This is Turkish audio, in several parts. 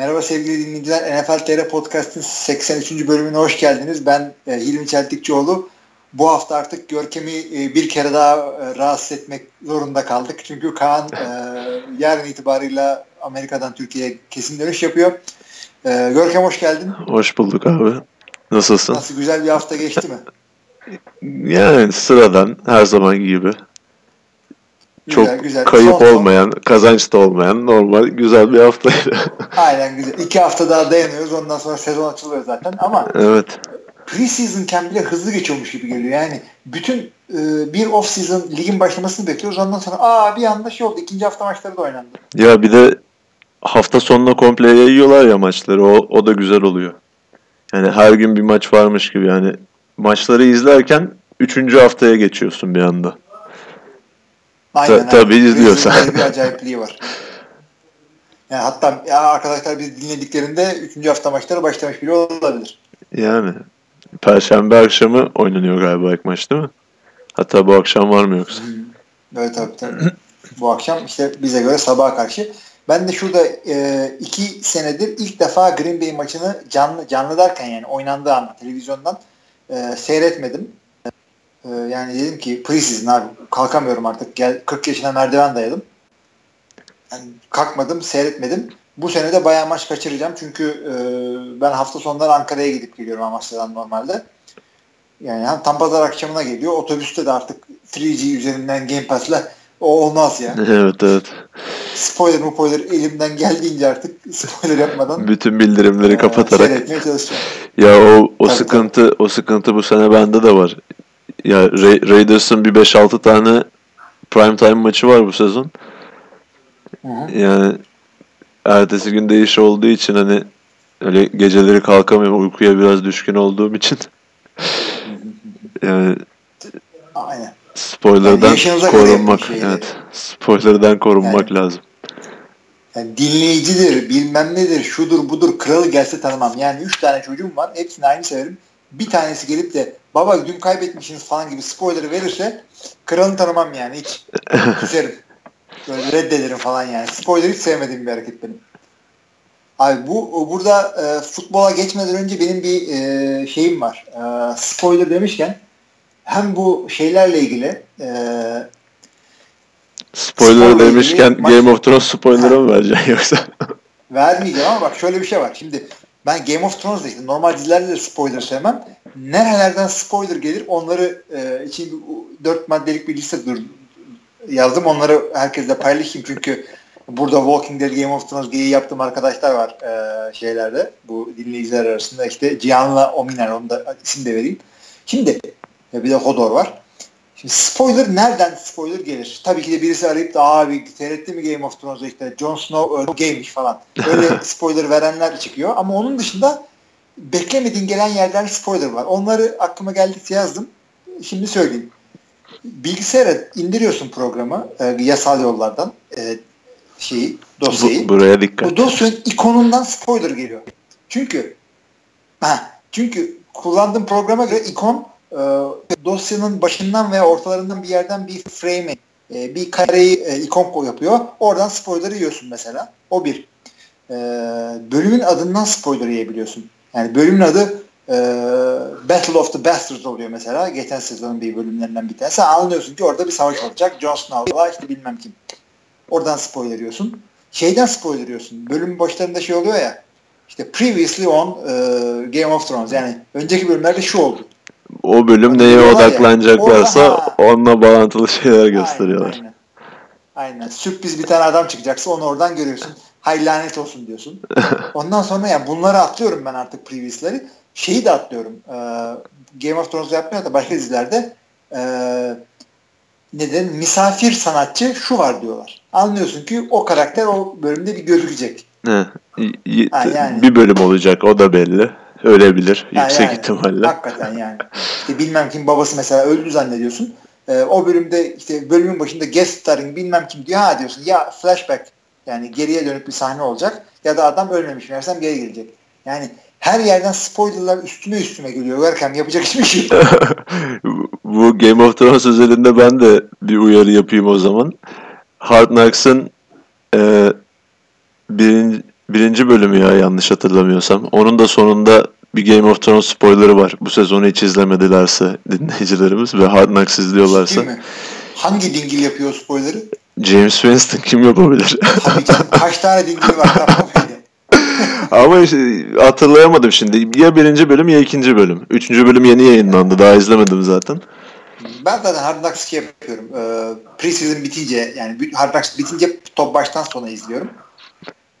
Merhaba sevgili dinleyiciler. NFL TR Podcast'ın 83. bölümüne hoş geldiniz. Ben e, Hilmi Çeltikçioğlu. Bu hafta artık Görkem'i e, bir kere daha e, rahatsız etmek zorunda kaldık. Çünkü Kaan yarın itibarıyla Amerika'dan Türkiye'ye kesin dönüş yapıyor. Görkem hoş geldin. Hoş bulduk abi. Nasılsın? Nasıl güzel bir hafta geçti mi? yani sıradan her zaman gibi. Güzel, Çok güzel. kayıp son, olmayan, kazanç da olmayan normal güzel bir haftaydı. Aynen güzel. İki hafta daha dayanıyoruz. Ondan sonra sezon açılıyor zaten. Ama evet. preseason bile hızlı geçiyormuş gibi geliyor. Yani bütün e, bir off season ligin başlamasını bekliyoruz. Ondan sonra aa bir anda şey oldu. İkinci hafta maçları da oynandı. Ya bir de hafta sonuna komple yayıyorlar ya maçları. O, o da güzel oluyor. Yani her gün bir maç varmış gibi. Yani maçları izlerken üçüncü haftaya geçiyorsun bir anda. Aynen, Ta, tabii izliyorsan. bir acayipliği var. Yani hatta ya arkadaşlar biz dinlediklerinde 3. hafta maçları başlamış bile olabilir. Yani Perşembe akşamı oynanıyor galiba ilk maç değil mi? Hatta bu akşam var mı yoksa? Hmm. Evet tabii tabii. bu akşam işte bize göre sabaha karşı. Ben de şurada e, iki senedir ilk defa Green Bay maçını canlı canlı derken yani oynandığı anda televizyondan e, seyretmedim. E, yani dedim ki preseason abi kalkamıyorum artık. Gel 40 yaşına merdiven dayadım. Yani kalkmadım, seyretmedim. Bu sene de bayağı maç kaçıracağım. Çünkü e, ben hafta sonları Ankara'ya gidip geliyorum Amasya'dan normalde. Yani tam pazar akşamına geliyor. Otobüste de artık 3G üzerinden Game Pass'la o olmaz ya. evet evet. Spoiler mu spoiler elimden geldiğince artık spoiler yapmadan bütün bildirimleri e, kapatarak seyretmeye çalışacağım. Ya o o tabii, sıkıntı tabii. o sıkıntı bu sene bende de var. Ya Ra- Raiders'ın bir 5-6 tane prime time maçı var bu sezon. Hı-hı. Yani ertesi gün değiş olduğu için hani öyle geceleri kalkamıyorum uykuya biraz düşkün olduğum için. yani Aynen. Spoiler'dan yani korunmak. Şey evet. Spoiler'dan korunmak evet. lazım. Yani dinleyicidir, bilmem nedir, şudur budur, kralı gelse tanımam. Yani üç tane çocuğum var. Hepsini aynı severim. Bir tanesi gelip de baba dün kaybetmişsiniz falan gibi spoiler verirse kralını tanımam yani hiç. Küserim. Böyle reddederim falan yani. Spoiler hiç sevmediğim bir hareket benim. Abi bu burada e, futbola geçmeden önce benim bir e, şeyim var. E, spoiler demişken hem bu şeylerle ilgili e, spoiler demişken ilgili, Game of Thrones spoiler'ı mı vereceksin yoksa? Vermeyeceğim ama bak şöyle bir şey var. Şimdi ben Game of Thrones'da işte normal dizilerde de spoiler sevmem. Nerelerden spoiler gelir onları e, için dört maddelik bir liste dur, yazdım. Onları herkesle paylaşayım çünkü burada Walking Dead Game of Thrones geyi yaptığım arkadaşlar var e, şeylerde. Bu dinleyiciler arasında işte Cihan'la Ominer onu da isim de vereyim. Şimdi bir de Hodor var. Şimdi spoiler nereden spoiler gelir? Tabii ki de birisi arayıp da abi seyretti mi Game of Thrones'da işte Jon Snow öldü falan. Böyle spoiler verenler çıkıyor. Ama onun dışında beklemediğin gelen yerden spoiler var. Onları aklıma geldikçe yazdım. Şimdi söyleyeyim. Bilgisayara indiriyorsun programı e, yasal yollardan e, şeyi dosyayı. Bu, buraya dikkat. Bu dosyanın ikonundan spoiler geliyor. Çünkü ha, çünkü kullandığım programa göre ikon e, dosyanın başından veya ortalarından bir yerden bir frame e, bir kareyi e, ikon yapıyor. Oradan spoiler yiyorsun mesela. O bir. E, bölümün adından spoiler yiyebiliyorsun. Yani bölümün adı e, Battle of the Bastards oluyor mesela. Geçen sezonun bir bölümlerinden bir tanesi. Anlıyorsun ki orada bir savaş olacak. Jon Snow'la işte bilmem kim. Oradan spoiler yiyorsun. Şeyden spoiler yiyorsun. Bölüm başlarında şey oluyor ya. İşte previously on e, Game of Thrones. Yani önceki bölümlerde şu oldu. O bölüm neye odaklanacaklarsa ya, onunla bağlantılı şeyler gösteriyorlar. Aynen, aynen. aynen. Sürpriz bir tane adam çıkacaksa onu oradan görüyorsun. Hay lanet olsun diyorsun. Ondan sonra yani bunları atlıyorum ben artık previous'ları. Şeyi de atlıyorum. Ee, Game of Thrones'da yapmıyor da başka dizilerde e, neden misafir sanatçı şu var diyorlar. Anlıyorsun ki o karakter o bölümde bir gözükecek. Ha, yani. Bir bölüm olacak o da belli. Ölebilir ha, yüksek yani, ihtimalle. Hakikaten yani. İşte bilmem kim babası mesela öldü zannediyorsun. Ee, o bölümde işte bölümün başında guest starring bilmem kim diyor ha diyorsun ya flashback yani geriye dönüp bir sahne olacak ya da adam ölmemiş meğersem geri gelecek. Yani her yerden spoilerlar üstüme üstüme geliyor. Görkem yapacak hiçbir şey yok. Bu Game of Thrones özelinde ben de bir uyarı yapayım o zaman. Hard Knocks'ın e, birinci, birinci bölümü ya yanlış hatırlamıyorsam. Onun da sonunda bir Game of Thrones spoilerı var. Bu sezonu hiç izlemedilerse dinleyicilerimiz ve Hard Knocks izliyorlarsa. Hangi dingil yapıyor spoilerı? James Winston kim yapabilir? Tabii canım. Kaç tane dingil var? Ama işte hatırlayamadım şimdi. Ya birinci bölüm ya ikinci bölüm. Üçüncü bölüm yeni yayınlandı. Daha izlemedim zaten. Ben zaten Hard Knocks yapıyorum. Ee, Preseason bitince yani Hard Knocks bitince top baştan sona izliyorum.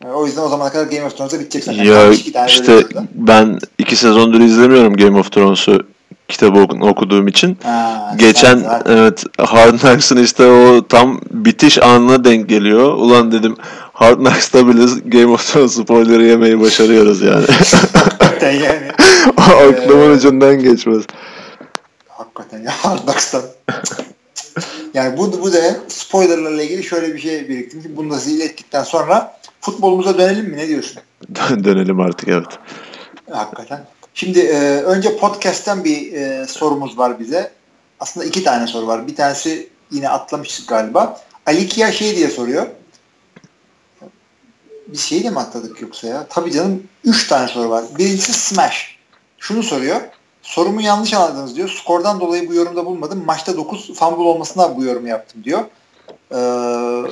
O yüzden o zamana kadar Game of Thrones'a bitecek zaten. Ya işte ben iki sezondur izlemiyorum Game of Thrones'u kitabı okuduğum için. Ha, Geçen zaten. evet Hard Knocks'ın işte o tam bitiş anına denk geliyor. Ulan dedim Hard Knocks'ta bile Game of Thrones spoiler'ı yemeyi başarıyoruz yani. Yani. Aklımın ee, ucundan geçmez. Hakikaten ya Hard Knocks'tan. yani bu, bu da spoilerlarla ilgili şöyle bir şey biriktirmiş. Bunu da zil ettikten sonra futbolumuza dönelim mi? Ne diyorsun? dönelim artık evet. Hakikaten. Şimdi e, önce podcast'ten bir e, sorumuz var bize. Aslında iki tane soru var. Bir tanesi yine atlamıştık galiba. Ali Kia şey diye soruyor. Bir şey de mi atladık yoksa ya? Tabii canım. Üç tane soru var. Birincisi Smash. Şunu soruyor. Sorumu yanlış anladınız diyor. Skordan dolayı bu yorumda bulmadım. Maçta 9 fumble olmasına bu yorumu yaptım diyor. Ee,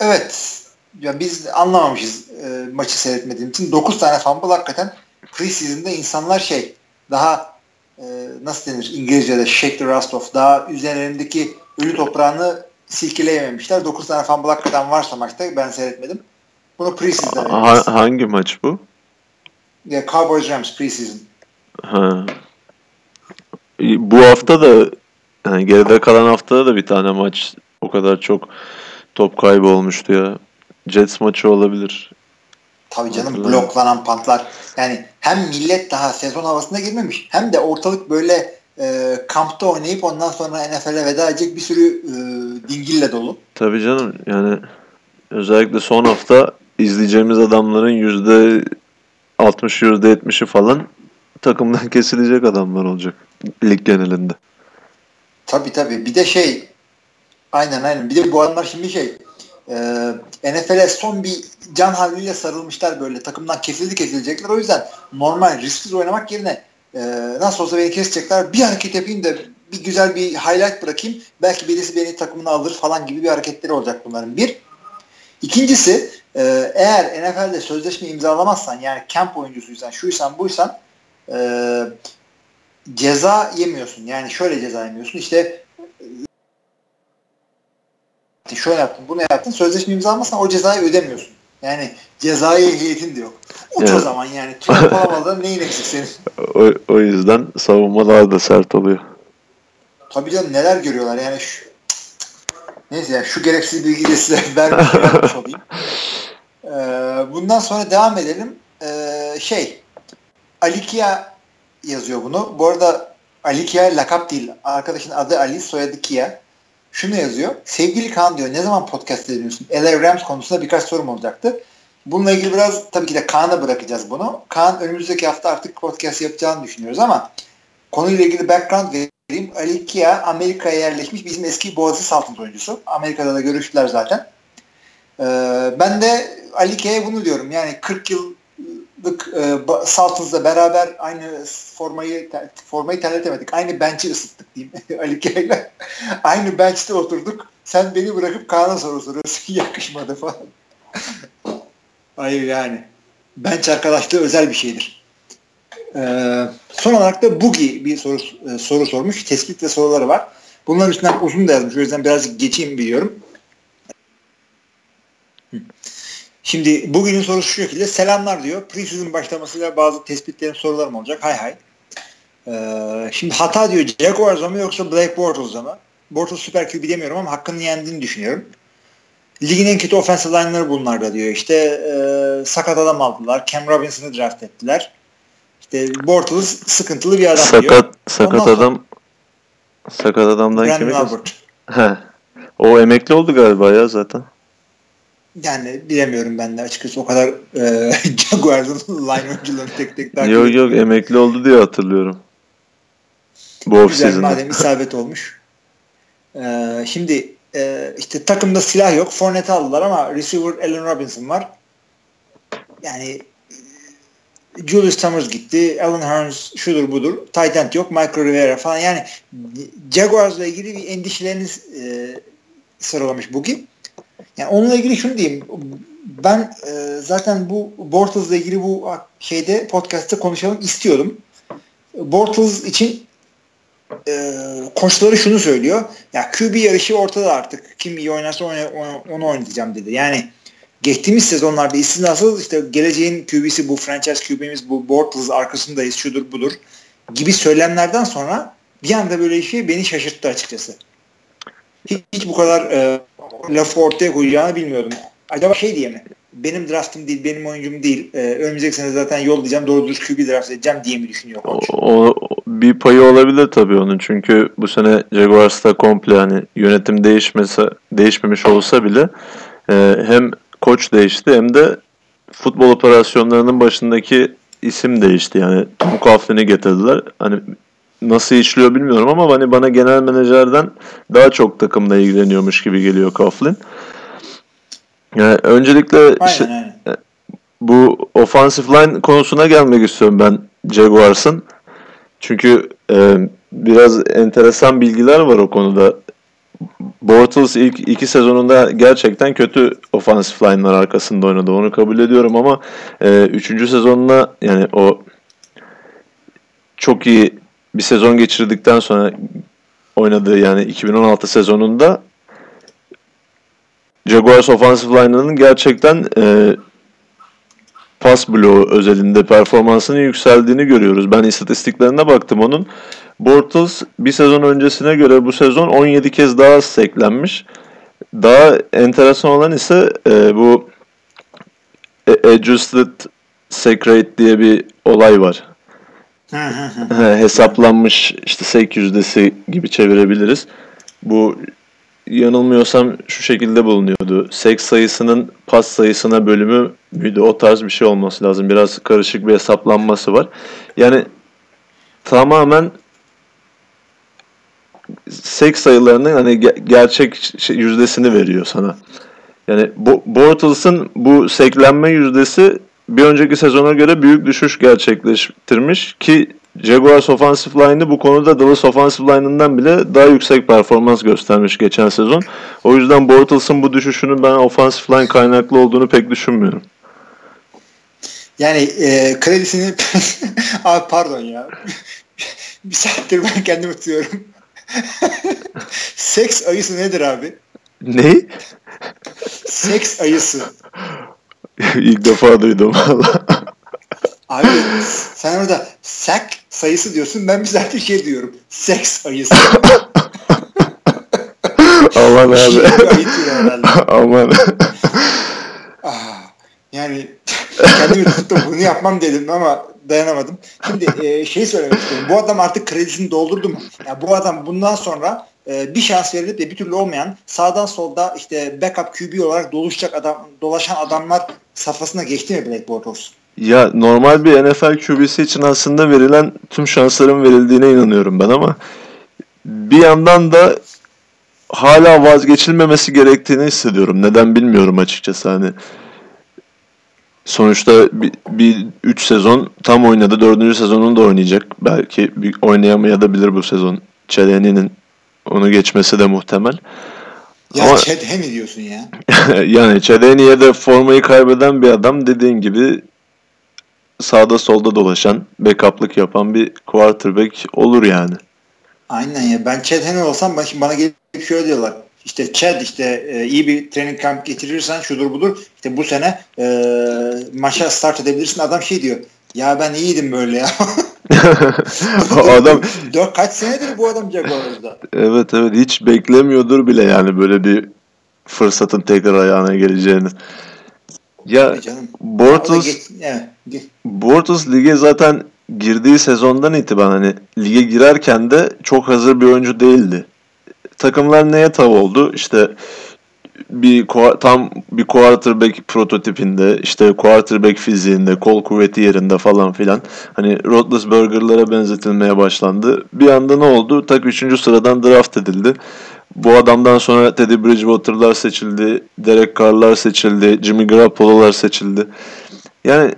evet. Ya biz anlamamışız e, maçı seyretmediğim için. 9 tane fumble hakikaten preseason'da insanlar şey daha e, nasıl denir İngilizce'de shake the rust off daha üzerlerindeki ölü toprağını silkeleyememişler. 9 tane fumble hakikaten varsa maçta ben seyretmedim. Bunu preseason'da ha, Hangi maç bu? Ya, Cowboys Rams preseason. Ha. Bu hafta da yani geride kalan haftada da bir tane maç o kadar çok top kaybı olmuştu ya. Jets maçı olabilir. Tabii canım bloklanan pantlar. Yani hem millet daha sezon havasına girmemiş hem de ortalık böyle e, kampta oynayıp ondan sonra NFL'e veda edecek bir sürü e, dingille dolu. Tabii canım yani özellikle son hafta izleyeceğimiz adamların yüzde 60 yüzde 70'i falan takımdan kesilecek adamlar olacak lig genelinde. Tabii tabii. Bir de şey aynen aynen. Bir de bu adamlar şimdi şey e, NFL'e son bir can havliyle sarılmışlar böyle. Takımdan kesildi kesilecekler. O yüzden normal risksiz oynamak yerine e, nasıl olsa beni kesecekler. Bir hareket yapayım da bir güzel bir highlight bırakayım. Belki birisi beni takımına alır falan gibi bir hareketleri olacak bunların. Bir. İkincisi e, eğer NFL'de sözleşme imzalamazsan yani camp oyuncusuysan, şuysan, buysan e, ceza yemiyorsun. Yani şöyle ceza yemiyorsun. İşte şöyle yaptın, bunu yaptın. Sözleşme imzalamazsan o cezayı ödemiyorsun. Yani cezai ehliyetin de yok. Uç evet. o zaman yani. Trump alamadan neyin eksik senin? O, o yüzden savunma daha da sert oluyor. Tabii canım neler görüyorlar yani şu neyse yani şu gereksiz bilgiyi de size vermiş, vermiş olayım. Ee, bundan sonra devam edelim. Ee, şey Alikia yazıyor bunu. Bu arada Alikia lakap değil. Arkadaşın adı Ali, soyadı Kia şunu yazıyor. Sevgili Kaan diyor ne zaman podcast ediyorsun? LA Rams konusunda birkaç sorum olacaktı. Bununla ilgili biraz tabii ki de Kaan'a bırakacağız bunu. Kaan önümüzdeki hafta artık podcast yapacağını düşünüyoruz ama konuyla ilgili background vereyim. Ali Kia Amerika'ya yerleşmiş bizim eski Boğazı Saltın oyuncusu. Amerika'da da görüştüler zaten. Ee, ben de Ali Kia'ya bunu diyorum. Yani 40 yıl e, Saltons'la beraber aynı formayı formayı terletemedik. Aynı bench'i ısıttık diyeyim Ali ile. aynı bench'te oturduk. Sen beni bırakıp Kaan'a soru soruyorsun. Yakışmadı falan. Hayır yani. Bench arkadaşlığı özel bir şeydir. Ee, son olarak da Bugi bir soru e, soru sormuş. Tespit ve soruları var. Bunların üstünden uzun da yazmış. O yüzden birazcık geçeyim biliyorum. Şimdi bugünün sorusu şu şekilde. Selamlar diyor. Preseason başlamasıyla bazı tespitlerim sorularım olacak. Hay hay. Ee, şimdi hata diyor Jaguars'a mı yoksa Blake Bortles'a mı? Bortles süper QB demiyorum ama hakkını yendiğini düşünüyorum. Ligin en kötü offensive line'ları bunlarda diyor. İşte e, sakat adam aldılar. Cam Robinson'ı draft ettiler. İşte Bortles sıkıntılı bir adam sakat, diyor. Sakat Ondan adam sakat adamdan kimi? Albert. He. O emekli oldu galiba ya zaten. Yani bilemiyorum ben de açıkçası o kadar e, Jaguars'ın line oyuncularını tek tek takip Yok yok emekli oldu diye hatırlıyorum. Bu off madem isabet olmuş. Ee, şimdi e, işte takımda silah yok. Fournette aldılar ama receiver Allen Robinson var. yani Julius Summers gitti. Alan Hearns şudur budur. Tight end yok. Michael Rivera falan. Yani Jaguars'la ilgili bir endişeleriniz e, sıralamış bugün. Yani onunla ilgili şunu diyeyim. Ben e, zaten bu Bortles'la ilgili bu şeyde podcast'ta konuşalım istiyordum. Bortles için e, koçları şunu söylüyor. Ya QB yarışı ortada artık. Kim iyi oynarsa onu, onu oynatacağım dedi. Yani geçtiğimiz sezonlarda istisnasız işte geleceğin QB'si bu franchise QB'miz bu Bortles arkasındayız şudur budur gibi söylemlerden sonra bir anda böyle şey beni şaşırttı açıkçası. Hiç, hiç bu kadar e, lafı ortaya koyacağını bilmiyordum. Acaba şey diye mi? Benim draftım değil, benim oyuncum değil. E, önümüzdeki sene zaten yollayacağım, doğru dürüst QB draft edeceğim diye mi düşünüyor koç? O, o, bir payı olabilir tabii onun. Çünkü bu sene Jaguars'ta komple hani yönetim değişmese, değişmemiş olsa bile e, hem koç değişti hem de futbol operasyonlarının başındaki isim değişti. Yani Tom Coughlin'i getirdiler. Hani nasıl işliyor bilmiyorum ama hani bana genel menajerden daha çok takımla ilgileniyormuş gibi geliyor Coughlin. Yani öncelikle aynen, şey, aynen. bu offensive line konusuna gelmek istiyorum ben Jaguars'ın. Çünkü e, biraz enteresan bilgiler var o konuda. Bortles ilk iki sezonunda gerçekten kötü offensive line'lar arkasında oynadı. Onu kabul ediyorum ama e, üçüncü sezonuna yani o çok iyi bir sezon geçirdikten sonra oynadığı yani 2016 sezonunda Jaguars offensive line'ının gerçekten e, pas bloğu özelinde performansının yükseldiğini görüyoruz. Ben istatistiklerine baktım onun. Bortles bir sezon öncesine göre bu sezon 17 kez daha seklenmiş. Daha enteresan olan ise e, bu adjusted sack rate diye bir olay var. Hesaplanmış işte sek yüzdesi gibi çevirebiliriz. Bu yanılmıyorsam şu şekilde bulunuyordu. Seks sayısının pas sayısına bölümü müydü? O tarz bir şey olması lazım. Biraz karışık bir hesaplanması var. Yani tamamen seks sayılarının hani gerçek yüzdesini veriyor sana. Yani Bortles'ın bu seklenme yüzdesi bir önceki sezona göre büyük düşüş gerçekleştirmiş ki Jaguars offensive line'ı bu konuda Dallas offensive line'ından bile daha yüksek performans göstermiş geçen sezon. O yüzden Bortles'ın bu düşüşünün ben offensive line kaynaklı olduğunu pek düşünmüyorum. Yani e, kredisini abi pardon ya bir saattir ben kendimi tutuyorum. Seks ayısı nedir abi? Ne? Seks ayısı. İlk defa duydum valla. Abi sen orada sak sayısı diyorsun. Ben bir zaten şey diyorum. Seks ayısı. Aman abi. Şey Aman. ah, yani kendimi tuttum bunu yapmam dedim ama dayanamadım. Şimdi e, şey söylemek istiyorum. Bu adam artık kredisini doldurdu mu? Yani bu adam bundan sonra e, bir şans verilip de bir türlü olmayan sağdan solda işte backup QB olarak dolaşacak adam dolaşan adamlar safhasına geçti mi Black Bortles? Ya normal bir NFL QB'si için aslında verilen tüm şansların verildiğine inanıyorum ben ama bir yandan da hala vazgeçilmemesi gerektiğini hissediyorum. Neden bilmiyorum açıkçası hani. Sonuçta bir, bir üç sezon tam oynadı. Dördüncü sezonunu da oynayacak. Belki bir oynayamayabilir bu sezon. Çeleni'nin onu geçmesi de muhtemel. Ya Ama, Çedhe mi diyorsun ya? yani Çedeni'ye de formayı kaybeden bir adam dediğin gibi sağda solda dolaşan, backup'lık yapan bir quarterback olur yani. Aynen ya. Ben Chad Henne olsam bana gelip şöyle diyorlar. İşte Chad işte e, iyi bir training camp getirirsen şudur budur. İşte bu sene e, maça start edebilirsin. Adam şey diyor. Ya ben iyiydim böyle ya. adam Dört, kaç senedir bu adam Jaguars'da. Evet evet hiç beklemiyordur bile yani böyle bir fırsatın tekrar ayağına geleceğini. Ya Bortles Bortles lige zaten girdiği sezondan itibaren hani lige girerken de çok hazır bir oyuncu değildi. Takımlar neye tav oldu? İşte bir tam bir quarterback prototipinde işte quarterback fiziğinde kol kuvveti yerinde falan filan hani Roethlisberger'lara benzetilmeye başlandı. Bir anda ne oldu? Tak 3. sıradan draft edildi. Bu adamdan sonra Teddy Bridgewater'lar seçildi, Derek Carr'lar seçildi, Jimmy Garoppolo'lar seçildi. yani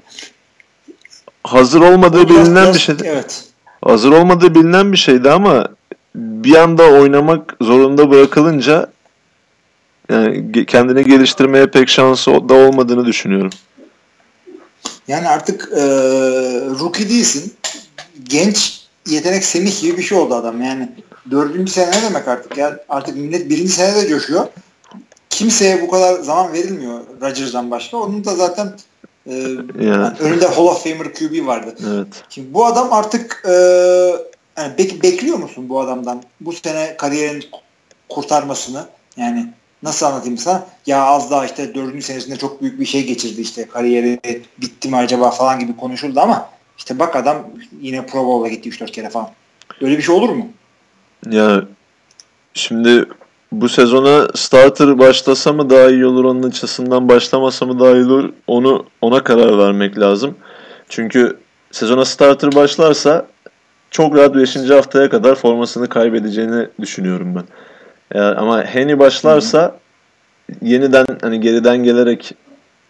hazır olmadığı bilinen bir şeydi. Evet. Hazır olmadığı bilinen bir şeydi ama bir anda oynamak zorunda bırakılınca yani kendini geliştirmeye pek şansı da olmadığını düşünüyorum. Yani artık e, rookie değilsin. Genç yetenek semih gibi bir şey oldu adam. Yani dördüncü sene ne demek artık ya? Artık millet birinci senede coşuyor. Kimseye bu kadar zaman verilmiyor Rodgers'dan başka. Onun da zaten e, yani önünde Hall of Famer QB vardı. Evet. Şimdi bu adam artık e, yani bek- bekliyor musun bu adamdan bu sene kariyerin kurtarmasını? Yani nasıl anlatayım sana? Ya az daha işte dördüncü senesinde çok büyük bir şey geçirdi işte kariyeri bitti mi acaba falan gibi konuşuldu ama işte bak adam yine Pro Bowl'a gitti 3-4 kere falan. Öyle bir şey olur mu? Ya şimdi bu sezona starter başlasa mı daha iyi olur onun açısından başlamasa mı daha iyi olur onu ona karar vermek lazım. Çünkü sezona starter başlarsa çok rahat 5. haftaya kadar formasını kaybedeceğini düşünüyorum ben. Ya, ama Henny başlarsa yeniden hani geriden gelerek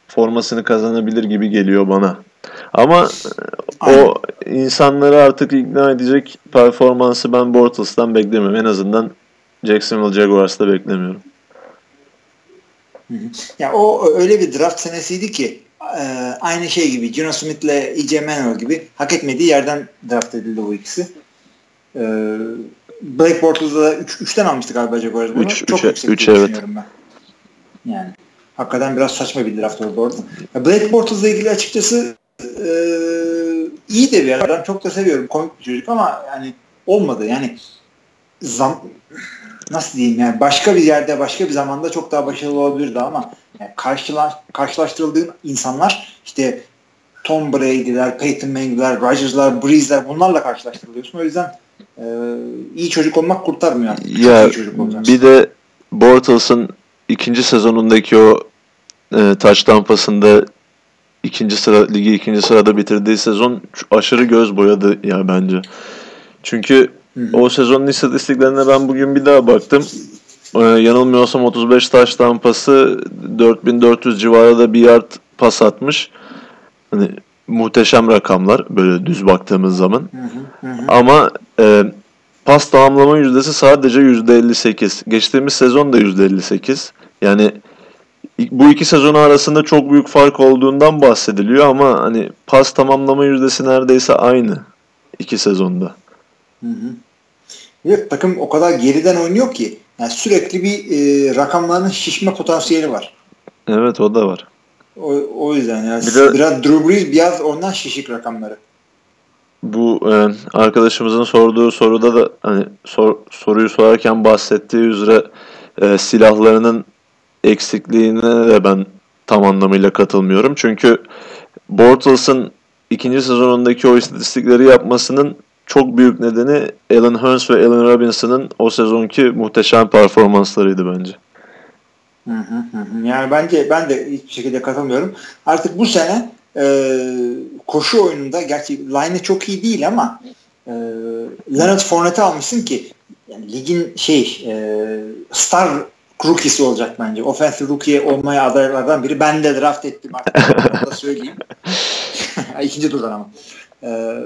formasını kazanabilir gibi geliyor bana. Ama o insanları artık ikna edecek performansı ben Bortles'tan beklemiyorum. En azından Jacksonville Jaguars'ta beklemiyorum. Ya o öyle bir draft senesiydi ki e, aynı şey gibi Gino Smith'le E.J. Manuel gibi hak etmediği yerden draft edildi bu ikisi. E, Blake Bortles'da da 3'ten almıştı galiba Jaguars bunu. Üç- Çok üçe- yüksek üç, evet. düşünüyorum ben. Yani hakikaten biraz saçma bir draft oldu orada. Ya Blake Bortles'la ilgili açıkçası e, iyi de bir adam. Çok da seviyorum. Komik bir çocuk ama yani olmadı. Yani zam nasıl diyeyim yani başka bir yerde başka bir zamanda çok daha başarılı olabilirdi ama yani karşıla, karşılaştırıldığın insanlar işte Tom Brady'ler, Peyton Manning'ler, Rodgers'lar, Breeze'ler bunlarla karşılaştırılıyorsun. O yüzden e, iyi çocuk olmak kurtarmıyor artık. Ya iyi çocuk olacaksın. bir de Bortles'ın ikinci sezonundaki o e, taç tampasında ikinci sıra ligi ikinci sırada bitirdiği sezon aşırı göz boyadı ya bence. Çünkü Hı hı. o sezonun istatistiklerine ben bugün bir daha baktım. Ee, yanılmıyorsam 35 taş tampası 4400 civarında bir yard pas atmış. Hani muhteşem rakamlar böyle düz baktığımız zaman. Hı hı, hı. Ama e, pas tamamlama yüzdesi sadece %58. Geçtiğimiz sezon da %58. Yani bu iki sezonu arasında çok büyük fark olduğundan bahsediliyor ama hani pas tamamlama yüzdesi neredeyse aynı iki sezonda. Hı hı. Evet, takım o kadar geriden oynuyor ki yani sürekli bir e, rakamlarının şişme potansiyeli var. Evet o da var. O, o yüzden yani Bir de- biraz Drew Brees biraz ondan şişik rakamları. Bu e, arkadaşımızın sorduğu soruda da hani sor- soruyu sorarken bahsettiği üzere e, silahlarının eksikliğine de ben tam anlamıyla katılmıyorum. Çünkü Bortles'ın ikinci sezonundaki o istatistikleri yapmasının çok büyük nedeni Alan Hurns ve Allen Robinson'ın o sezonki muhteşem performanslarıydı bence. Hı hı hı. Yani bence ben de hiçbir şekilde katılmıyorum. Artık bu sene e, koşu oyununda gerçi line'ı çok iyi değil ama e, Leonard Fournette almışsın ki yani ligin şey e, star rookie'si olacak bence. Offensive rookie olmaya adaylardan biri. Ben de draft ettim artık. Onu da söyleyeyim. İkinci turdan ama. E,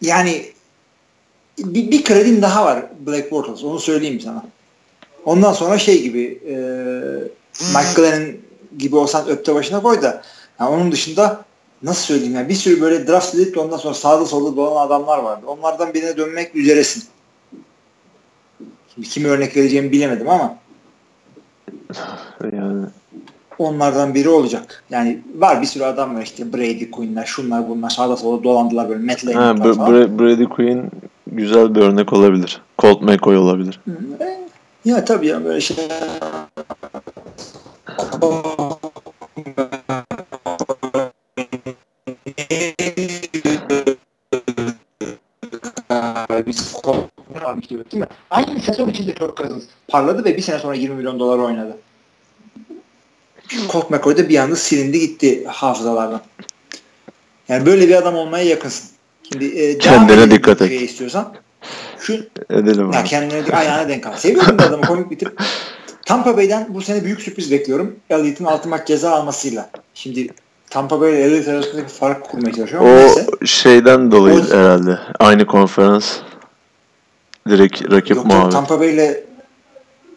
yani bir, bir kredin daha var Black Bortles. Onu söyleyeyim sana. Ondan sonra şey gibi e, Mike Glennon gibi olsan öpte başına koy da yani onun dışında nasıl söyleyeyim yani bir sürü böyle draft edip de ondan sonra sağda solda dolan adamlar vardı. Onlardan birine dönmek üzeresin. Şimdi kimi örnek vereceğimi bilemedim ama Yani onlardan biri olacak. Yani var bir sürü adam var işte Brady Quinn'ler, şunlar bunlar sağda solda dolandılar böyle Matt Lane'ler falan. Bra- Brady Quinn güzel bir örnek olabilir. Colt McCoy olabilir. Hı, e, Ya tabii ya böyle şey değil mi? Aynı sezon içinde Kirk Cousins parladı ve bir sene sonra 20 milyon dolar oynadı. Colt McCoy da bir anda silindi gitti hafızalardan. Yani böyle bir adam olmaya yakınsın. Şimdi e, Kendine dikkat et. istiyorsan. Şu Edelim ya abi. kendine ayağına denk al. Seviyorum bu adamı komik bir tip. Tampa Bay'den bu sene büyük sürpriz bekliyorum. Elliot'ın altı maç ceza almasıyla. Şimdi Tampa Bay ile LA arasındaki fark kurmaya çalışıyor. O neyse. şeyden dolayı o, herhalde. Aynı konferans. Direkt rakip yok, muhabbet. Tampa Bay ile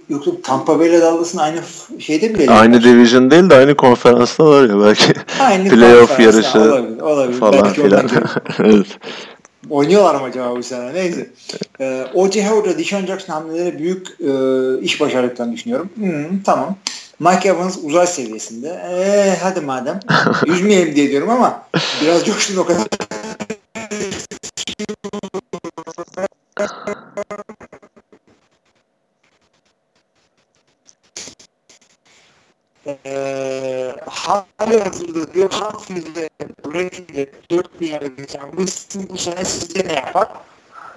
Yok yok Tampa Bay ile Dallas'ın aynı şeyde mi? Aynı division değil de aynı konferansta var ya belki. Aynı playoff yarışı olabilir, olabilir. falan belki filan. evet. Oynuyorlar mı acaba bu sene? Neyse. Ee, O.J. Howard'a Deshaun Jackson hamleleri büyük e, iş başardıklarını düşünüyorum. Hmm, tamam. Mike Evans uzay seviyesinde. Eee hadi madem. Üzmeyelim diye diyorum ama biraz coştun o kadar. Hali hazırda diyor Humphrey'de Brady'de 4 bir yere geçen Winston bu sene sizce ne yapar?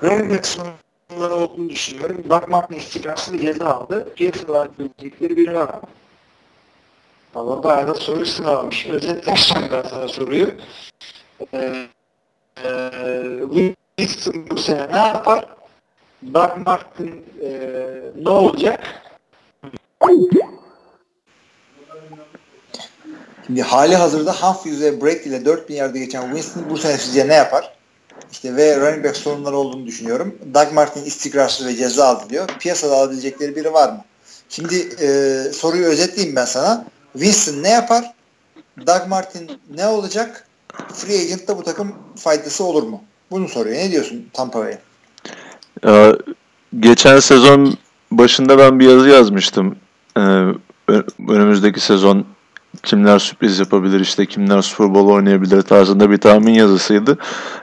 Running back sorunları olduğunu düşünüyorum. Martin istikrarlı ceza aldı. Piyasalar bilecekleri biri var. Valla bayağı da soru sınavmış. Özetlersem ben sana soruyu. Ee, e, Winston bu sene ne yapar? Doug Martin e, ne olacak? Şimdi hali hazırda Humphries ve Brady ile 4000 yerde geçen Winston bu sene sizce ne yapar? İşte ve running back sorunları olduğunu düşünüyorum. Doug Martin istikrarsız ve ceza aldı diyor. Piyasada alabilecekleri biri var mı? Şimdi e, soruyu özetleyeyim ben sana. Winston ne yapar? Doug Martin ne olacak? Free agent'ta bu takım faydası olur mu? Bunu soruyor. Ne diyorsun Tampa Bay'e? Ee, geçen sezon başında ben bir yazı yazmıştım. Ee, önümüzdeki sezon kimler sürpriz yapabilir işte kimler Super Bowl oynayabilir tarzında bir tahmin yazısıydı.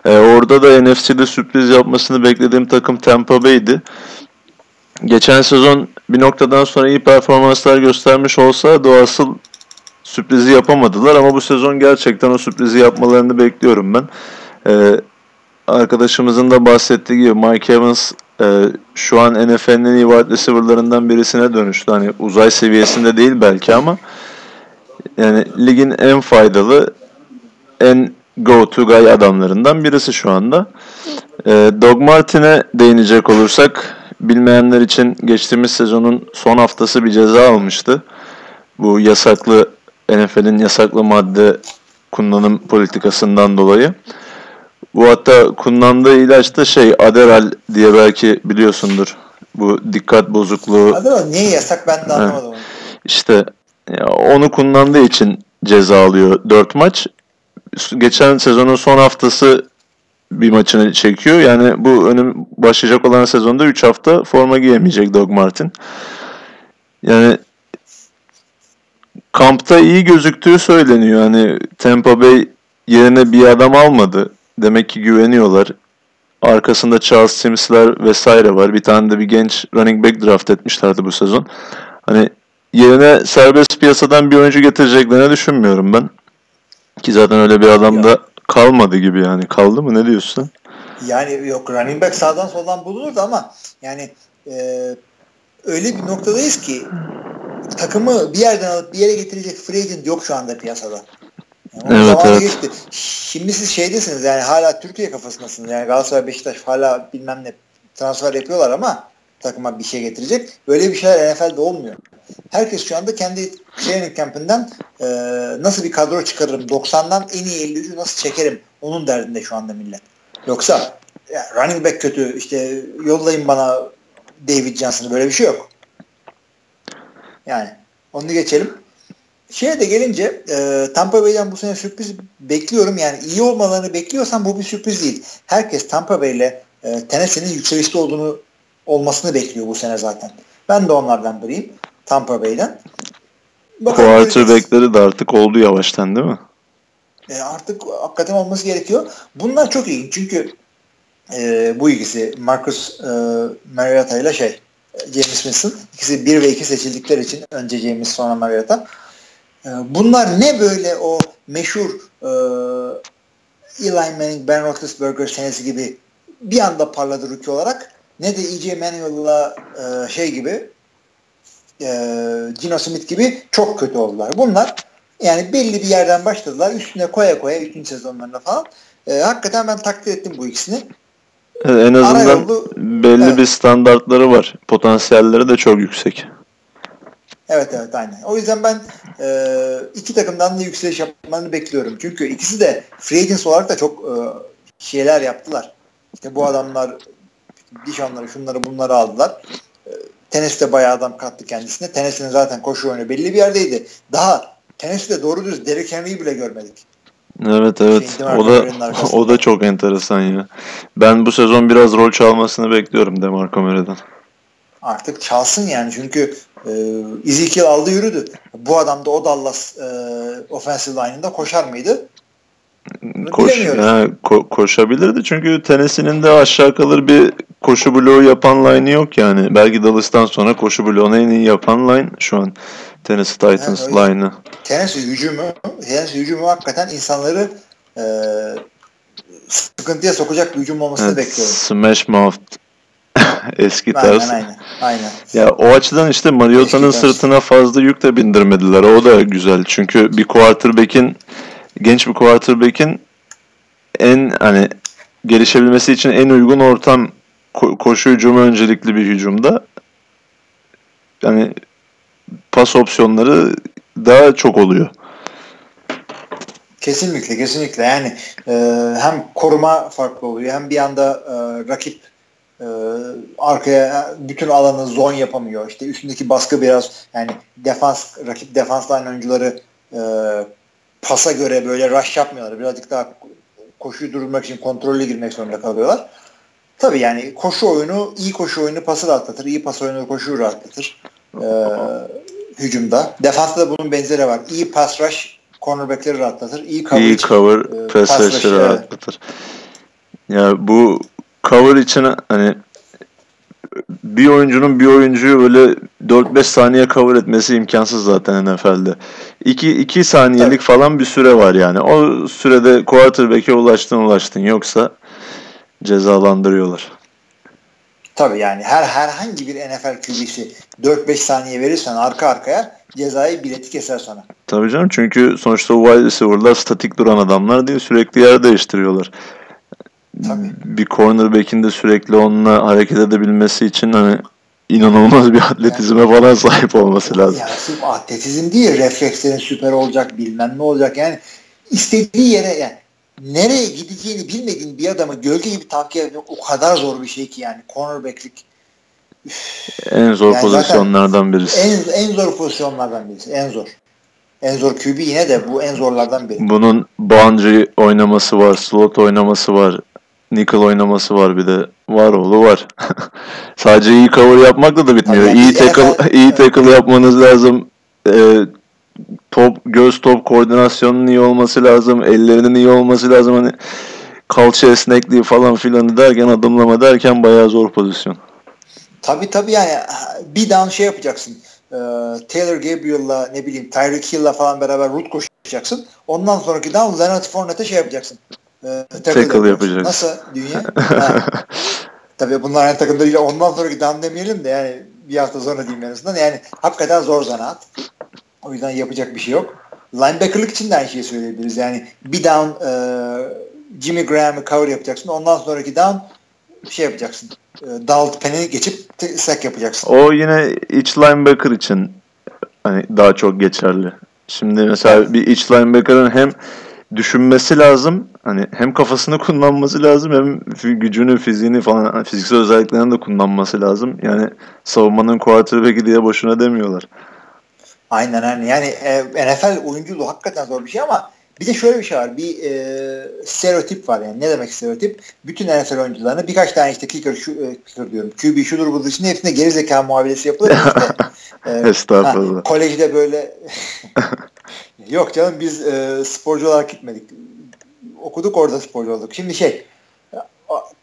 Ee, orada da NFC'de sürpriz yapmasını beklediğim takım Tampa Bay'di. Geçen sezon bir noktadan sonra iyi performanslar göstermiş olsa da asıl sürprizi yapamadılar ama bu sezon gerçekten o sürprizi yapmalarını bekliyorum ben. Ee, arkadaşımızın da bahsettiği gibi Mike Evans e, şu an NFL'in en iyi wide receiver'larından birisine dönüştü. Hani uzay seviyesinde değil belki ama yani ligin en faydalı, en go-to guy adamlarından birisi şu anda. E, Dog Martin'e değinecek olursak bilmeyenler için geçtiğimiz sezonun son haftası bir ceza almıştı. Bu yasaklı NFL'in yasaklı madde kullanım politikasından dolayı. Bu hatta kullandığı ilaç da şey Adderall diye belki biliyorsundur. Bu dikkat bozukluğu. Adderall niye yasak ben de anlamadım. İşte onu kullandığı için ceza alıyor 4 maç. Geçen sezonun son haftası bir maçını çekiyor. Yani bu önüm başlayacak olan sezonda 3 hafta forma giyemeyecek Doug Martin. Yani kampta iyi gözüktüğü söyleniyor. Hani Tampa Bay yerine bir adam almadı. Demek ki güveniyorlar. Arkasında Charles Sims'ler vesaire var. Bir tane de bir genç running back draft etmişlerdi bu sezon. Hani yerine serbest piyasadan bir oyuncu getireceklerini düşünmüyorum ben. Ki zaten öyle bir adam da kalmadı gibi yani. Kaldı mı ne diyorsun Yani yok running back sağdan soldan bulunurdu ama yani e, öyle bir noktadayız ki takımı bir yerden alıp bir yere getirecek free agent yok şu anda piyasada. Yani evet, evet. Geçti. Şimdi siz şeydesiniz yani hala Türkiye kafasındasınız. Yani Galatasaray Beşiktaş hala bilmem ne transfer yapıyorlar ama takıma bir şey getirecek. Böyle bir şeyler NFL'de olmuyor. Herkes şu anda kendi training camp'inden e, nasıl bir kadro çıkarırım, 90'dan en iyi 53'ü nasıl çekerim onun derdinde şu anda millet. Yoksa ya, running back kötü işte yollayın bana David Johnson'ı böyle bir şey yok. Yani onu geçelim. Şeye de gelince e, Tampa Bay'den bu sene sürpriz bekliyorum. Yani iyi olmalarını bekliyorsan bu bir sürpriz değil. Herkes Tampa Bay ile e, Tennessee'nin yükselişte olduğunu olmasını bekliyor bu sene zaten. Ben de onlardan biriyim. Tampa Bay'den. Quarterback'leri de artık oldu yavaştan değil mi? E, artık hakikaten olması gerekiyor. Bunlar çok iyi çünkü e, bu ikisi Marcus e, Mariota ile şey James Winston ikisi 1 ve 2 seçildikleri için önce James sonra Mariota. E, bunlar ne böyle o meşhur e, Eli Manning, Ben Roethlisberger senesi gibi bir anda parladı rookie olarak ne de E.J. Manuel'la e, şey gibi e, Gino Smith gibi çok kötü oldular. Bunlar yani belli bir yerden başladılar. Üstüne koya koya 3. sezonlarında falan. E, hakikaten ben takdir ettim bu ikisini. en azından yoldu, belli evet. bir standartları var. Potansiyelleri de çok yüksek. Evet evet aynen. O yüzden ben e, iki takımdan da yükseliş yapmalarını bekliyorum. Çünkü ikisi de free agents olarak da çok e, şeyler yaptılar. İşte bu adamlar Dişanları şunları bunları aldılar. E, Tennessee de bayağı adam kattı kendisine. Tennessee'nin zaten koşu oyunu belli bir yerdeydi. Daha Tennessee'de doğru düz Derek Henry'i bile görmedik. Evet evet. Şeyin, o da o da çok enteresan ya. Ben bu sezon biraz rol çalmasını bekliyorum DeMarco Murray'den. Artık çalsın yani çünkü e, Ezekiel aldı yürüdü. Bu adam da o Dallas e, offensive line'ında koşar mıydı? Koş, yani, ko- koşabilirdi çünkü Tennessee'nin de aşağı kalır bir koşu bloğu yapan line'ı yok yani. Belki Dallas'tan sonra koşu bloğunu en iyi yapan line şu an Tennessee Titans yani line'ı. Tennessee hücumu, Tennessee hücumu hakikaten insanları e, sıkıntıya sokacak bir hücum olmasını evet, bekliyorum. Smash mouth eski tarz. Aynen aynen. aynen. Ya o açıdan işte Mariota'nın sırtına fazla yük de bindirmediler. O da güzel. Çünkü bir quarterback'in genç bir quarterback'in en hani gelişebilmesi için en uygun ortam ko- koşu hücumu öncelikli bir hücumda. Yani pas opsiyonları daha çok oluyor. Kesinlikle kesinlikle yani e, hem koruma farklı oluyor hem bir anda e, rakip e, arkaya bütün alanı zon yapamıyor. İşte üstündeki baskı biraz yani defans rakip defans line oyuncuları e, pasa göre böyle rush yapmıyorlar. Birazcık daha koşuyu durmak için kontrollü girmek zorunda kalıyorlar. Tabii yani koşu oyunu, iyi koşu oyunu pası rahatlatır. iyi pas oyunu koşuyu rahatlatır. Ee, hücumda. Defansta da bunun benzeri var. İyi pass rush cornerbackleri rahatlatır. İyi cover, iyi cover e, pass, pass rush'ı rahatlatır. Ya bu cover için hani bir oyuncunun bir oyuncuyu böyle 4-5 saniye cover etmesi imkansız zaten NFL'de. 2 2 saniyelik evet. falan bir süre var yani. O sürede quarterback'e ulaştın ulaştın yoksa cezalandırıyorlar. Tabii yani her herhangi bir NFL QB'si 4-5 saniye verirsen arka arkaya cezayı bileti keser sana. Tabii canım çünkü sonuçta wide receiver'lar statik duran adamlar değil sürekli yer değiştiriyorlar. Tabii. Bir cornerback'in de sürekli onunla hareket edebilmesi için hani inanılmaz bir atletizme yani, falan sahip olması lazım. Yani sırf atletizm değil, reflekslerin süper olacak, bilmem ne olacak. Yani istediği yere yani nereye gideceğini bilmediğin bir adamı gölge gibi takip etmek o kadar zor bir şey ki yani cornerback'lik. En zor yani pozisyonlardan birisi. En, en zor pozisyonlardan birisi. En zor. En zor QB yine de bu en zorlardan biri. Bunun boundary oynaması var, slot oynaması var, nickel oynaması var bir de. Var oğlu var. Sadece iyi cover yapmakla da bitmiyor. Tabii, iyi tackle, iyi tackle yapmanız lazım. Ee, top göz top koordinasyonunun iyi olması lazım. Ellerinin iyi olması lazım. Hani kalça esnekliği falan filan derken adımlama derken bayağı zor pozisyon. Tabii tabii yani bir down şey yapacaksın. Ee, Taylor Gabriel'la ne bileyim Tyreek Hill'la falan beraber root koşacaksın. Ondan sonraki down Leonard Fournette'e şey yapacaksın. Ee, tackle, tackle yapacaksın. Nasıl dünya? tabii bunlar aynı takımda değil. Ondan sonraki down demeyelim de yani bir hafta sonra diyeyim en azından. Yani hakikaten zor zanaat. O yüzden yapacak bir şey yok. Linebacker'lık için de aynı şeyi söyleyebiliriz. Yani bir down e, Jimmy Graham'ı cover yapacaksın. Ondan sonraki down şey yapacaksın. E, Dalt Penn'i geçip sack yapacaksın. O yine iç linebacker için hani daha çok geçerli. Şimdi mesela bir iç linebacker'ın hem düşünmesi lazım. Hani hem kafasını kullanması lazım hem gücünü, fiziğini falan fiziksel özelliklerini de kullanması lazım. Yani savunmanın quarterback'i diye boşuna demiyorlar. Aynen aynen. Yani e, NFL oyunculuğu hakikaten zor bir şey ama bir de şöyle bir şey var. Bir e, stereotip var yani. Ne demek stereotip? Bütün NFL oyuncularına birkaç tane işte kicker, şu, e, kicker diyorum. QB şudur budur için hepsine geri zeka muamelesi yapılır. işte, e, Estağfurullah. Ha, kolejde böyle yok canım biz e, sporcu olarak gitmedik. Okuduk orada sporcu olduk. Şimdi şey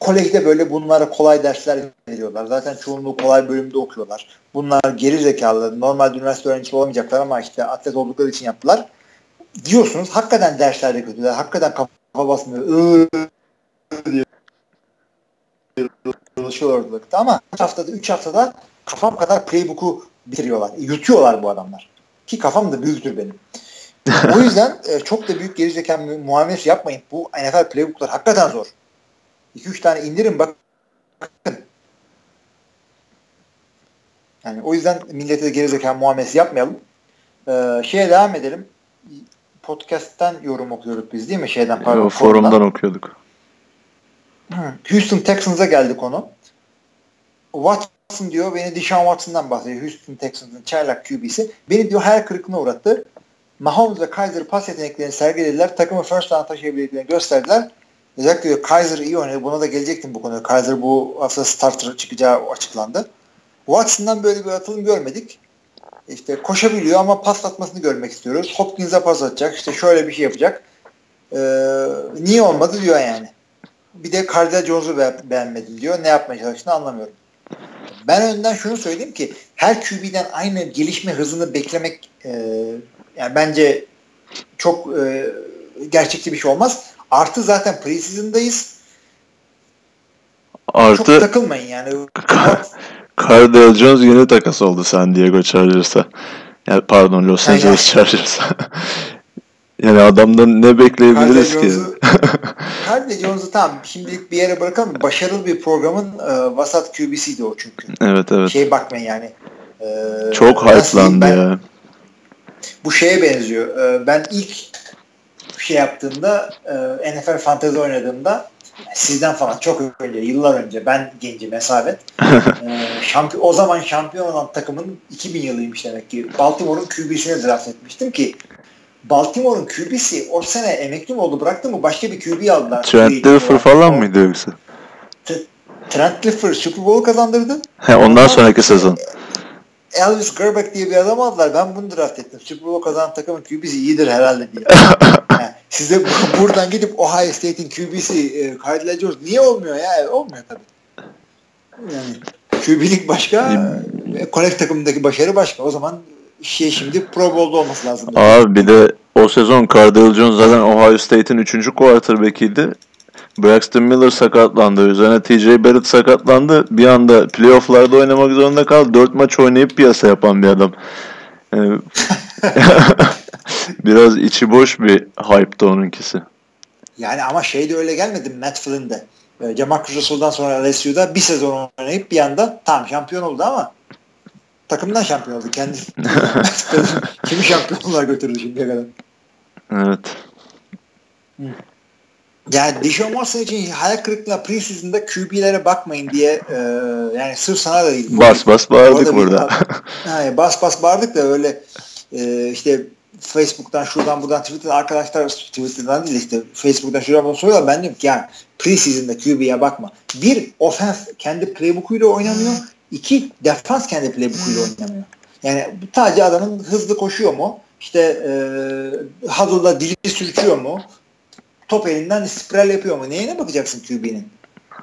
kolejde böyle bunlara kolay dersler veriyorlar. Zaten çoğunluğu kolay bölümde okuyorlar. Bunlar geri zekalı, normal üniversite öğrencisi olamayacaklar ama işte atlet oldukları için yaptılar. Diyorsunuz hakikaten derslerde kötüler. Hakikaten kafa basmıyor. çalışıyor ortalıkta ama 3 haftada 3 haftada kafam kadar playbook'u bitiriyorlar. Yutuyorlar bu adamlar. Ki kafam da büyüktür benim. o yüzden e, çok da büyük gerizekalı muamelesi yapmayın. Bu NFL playbook'lar hakikaten zor. 2-3 tane indirin bakın. Yani o yüzden millete de gerizekalı muamelesi yapmayalım. Ee, şeye devam edelim. Podcast'ten yorum okuyorduk biz değil mi? Şeyden pardon. Forumdan, forumdan okuyorduk. Houston Texans'a geldi konu. Watson diyor beni Deshaun Watson'dan bahsediyor. Houston Texans'ın çaylak QB'si. Beni diyor her kırıklığına uğrattı. Mahomes ve Kaiser pas yeteneklerini sergilediler. Takımı first down taşıyabildiklerini gösterdiler. Özellikle diyor Kaiser iyi oynadı. Buna da gelecektim bu konuda. Kaiser bu hafta starter çıkacağı açıklandı. Watson'dan böyle bir atılım görmedik. İşte koşabiliyor ama pas atmasını görmek istiyoruz. Hopkins'e pas atacak. İşte şöyle bir şey yapacak. Ee, niye olmadı diyor yani. Bir de Cardell Jones'u be- beğenmedim diyor. Ne yapmaya çalıştığını anlamıyorum. Ben önden şunu söyleyeyim ki her QB'den aynı gelişme hızını beklemek e, yani bence çok e, gerçekçi bir şey olmaz. Artı zaten preseason'dayız. Artı çok takılmayın yani. Cardell Jones yeni takas oldu San Diego Chargers'a. Yani pardon Los Angeles Chargers'a. yani adamdan ne bekleyebiliriz ki? Cardell Jones'u tamam şimdilik bir yere bırakalım. Başarılı bir programın e, vasat QB'siydi o çünkü. Evet evet. Şey bakmayın yani. E, Çok hype'landı ya. Bu şeye benziyor. E, ben ilk şey yaptığımda e, NFL fantezi oynadığımda sizden falan çok önce, yıllar önce ben genci mesabet. e, o zaman şampiyon olan takımın 2000 yılıymış demek ki. Baltimore'un QB'sine draft etmiştim ki Baltimore'un QB'si o sene emekli mi oldu bıraktı mı başka bir QB aldılar. Trent Dilfer falan mıydı yoksa? Trent Dilfer Super Bowl kazandırdı. He, ondan sonraki sezon. Elvis Gerbeck diye bir adam aldılar. Ben bunu draft ettim. Super Bowl kazanan takımın QB'si iyidir herhalde diye. yani size buradan gidip Ohio State'in QB'si e, Jones niye olmuyor ya? Olmuyor tabii. Yani QB'lik başka, e, Connect takımındaki başarı başka. O zaman şey şimdi Pro Bowl'da olması lazım. Abi bir de o sezon Cardell Jones zaten Ohio State'in 3. quarterback'iydi. Braxton Miller sakatlandı. Üzerine TJ Barrett sakatlandı. Bir anda playofflarda oynamak zorunda kaldı. 4 maç oynayıp piyasa yapan bir adam. Ee, biraz içi boş bir hype'dı onunkisi. Yani ama şey de öyle gelmedi Matt Flynn'de. Ee, Jamarcus Russell'dan sonra LSU'da bir sezon oynayıp bir anda tam şampiyon oldu ama takımdan şampiyon oldu. Kendi kimi şampiyonlar götürdü şimdiye kadar. Evet. Hı. Yani Deshaun Watson için hayal kırıklığına preseason'da QB'lere bakmayın diye e, yani sırf sana da değil. Bas bas bağırdık burada. yani bas bas bağırdık da öyle e, işte Facebook'tan şuradan buradan Twitter'dan arkadaşlar Twitter'dan değil işte Facebook'tan şuradan bunu soruyorlar. Ben diyorum ki yani preseason'da QB'ye bakma. Bir, offense kendi playbook'uyla oynamıyor. İki, defans kendi playbook'uyla oynamıyor. Yani sadece adamın hızlı koşuyor mu? İşte e, huddle'da dili sürçüyor mu? top elinden spiral yapıyor mu? Neyine bakacaksın QB'nin?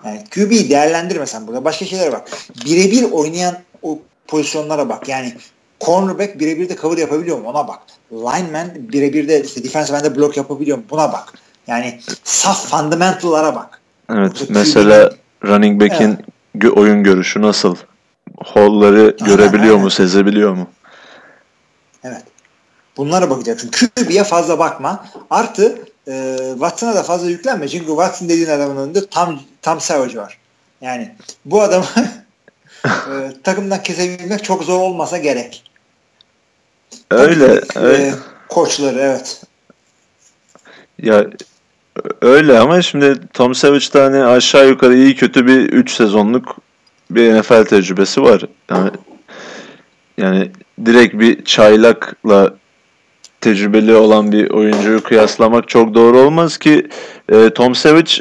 Yani QB'yi değerlendirmesen burada. Başka şeylere bak. Birebir oynayan o pozisyonlara bak. Yani cornerback birebir de cover yapabiliyor mu? Ona bak. Lineman birebir de işte defensive end'de blok yapabiliyor mu? Buna bak. Yani saf fundamental'lara bak. Evet. Yoksa mesela QB'nin... running back'in evet. oyun görüşü nasıl? Holları görebiliyor aynen. mu? Sezebiliyor mu? Evet. Bunlara bakacaksın. QB'ye fazla bakma. Artı e, Watson'a da fazla yüklenme. Çünkü Watson dediğin adamın önünde tam tam Savage var. Yani bu adamı e, takımdan kesebilmek çok zor olmasa gerek. Öyle. Tabii, öyle. E, koçları evet. Ya öyle ama şimdi Tom Savage'da hani aşağı yukarı iyi kötü bir 3 sezonluk bir NFL tecrübesi var. Yani, yani direkt bir çaylakla tecrübeli olan bir oyuncuyu kıyaslamak çok doğru olmaz ki e, Tom Savage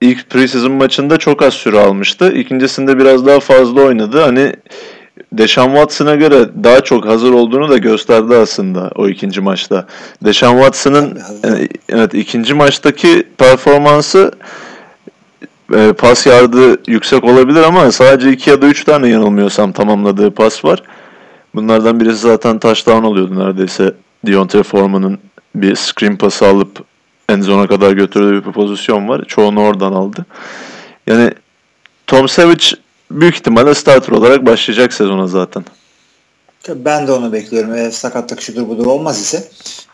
ilk preseason maçında çok az süre almıştı. İkincisinde biraz daha fazla oynadı. Hani Deşan Watson'a göre daha çok hazır olduğunu da gösterdi aslında o ikinci maçta. Deşan Watson'ın evet ikinci maçtaki performansı e, pas yardı yüksek olabilir ama sadece iki ya da üç tane yanılmıyorsam tamamladığı pas var. Bunlardan birisi zaten touchdown oluyordu neredeyse. Deontay Foreman'ın bir screen pası alıp en zona kadar götürdüğü bir pozisyon var. Çoğunu oradan aldı. Yani Tom Savage büyük ihtimalle starter olarak başlayacak sezona zaten. Ben de onu bekliyorum. Eğer sakatlık şudur budur olmaz ise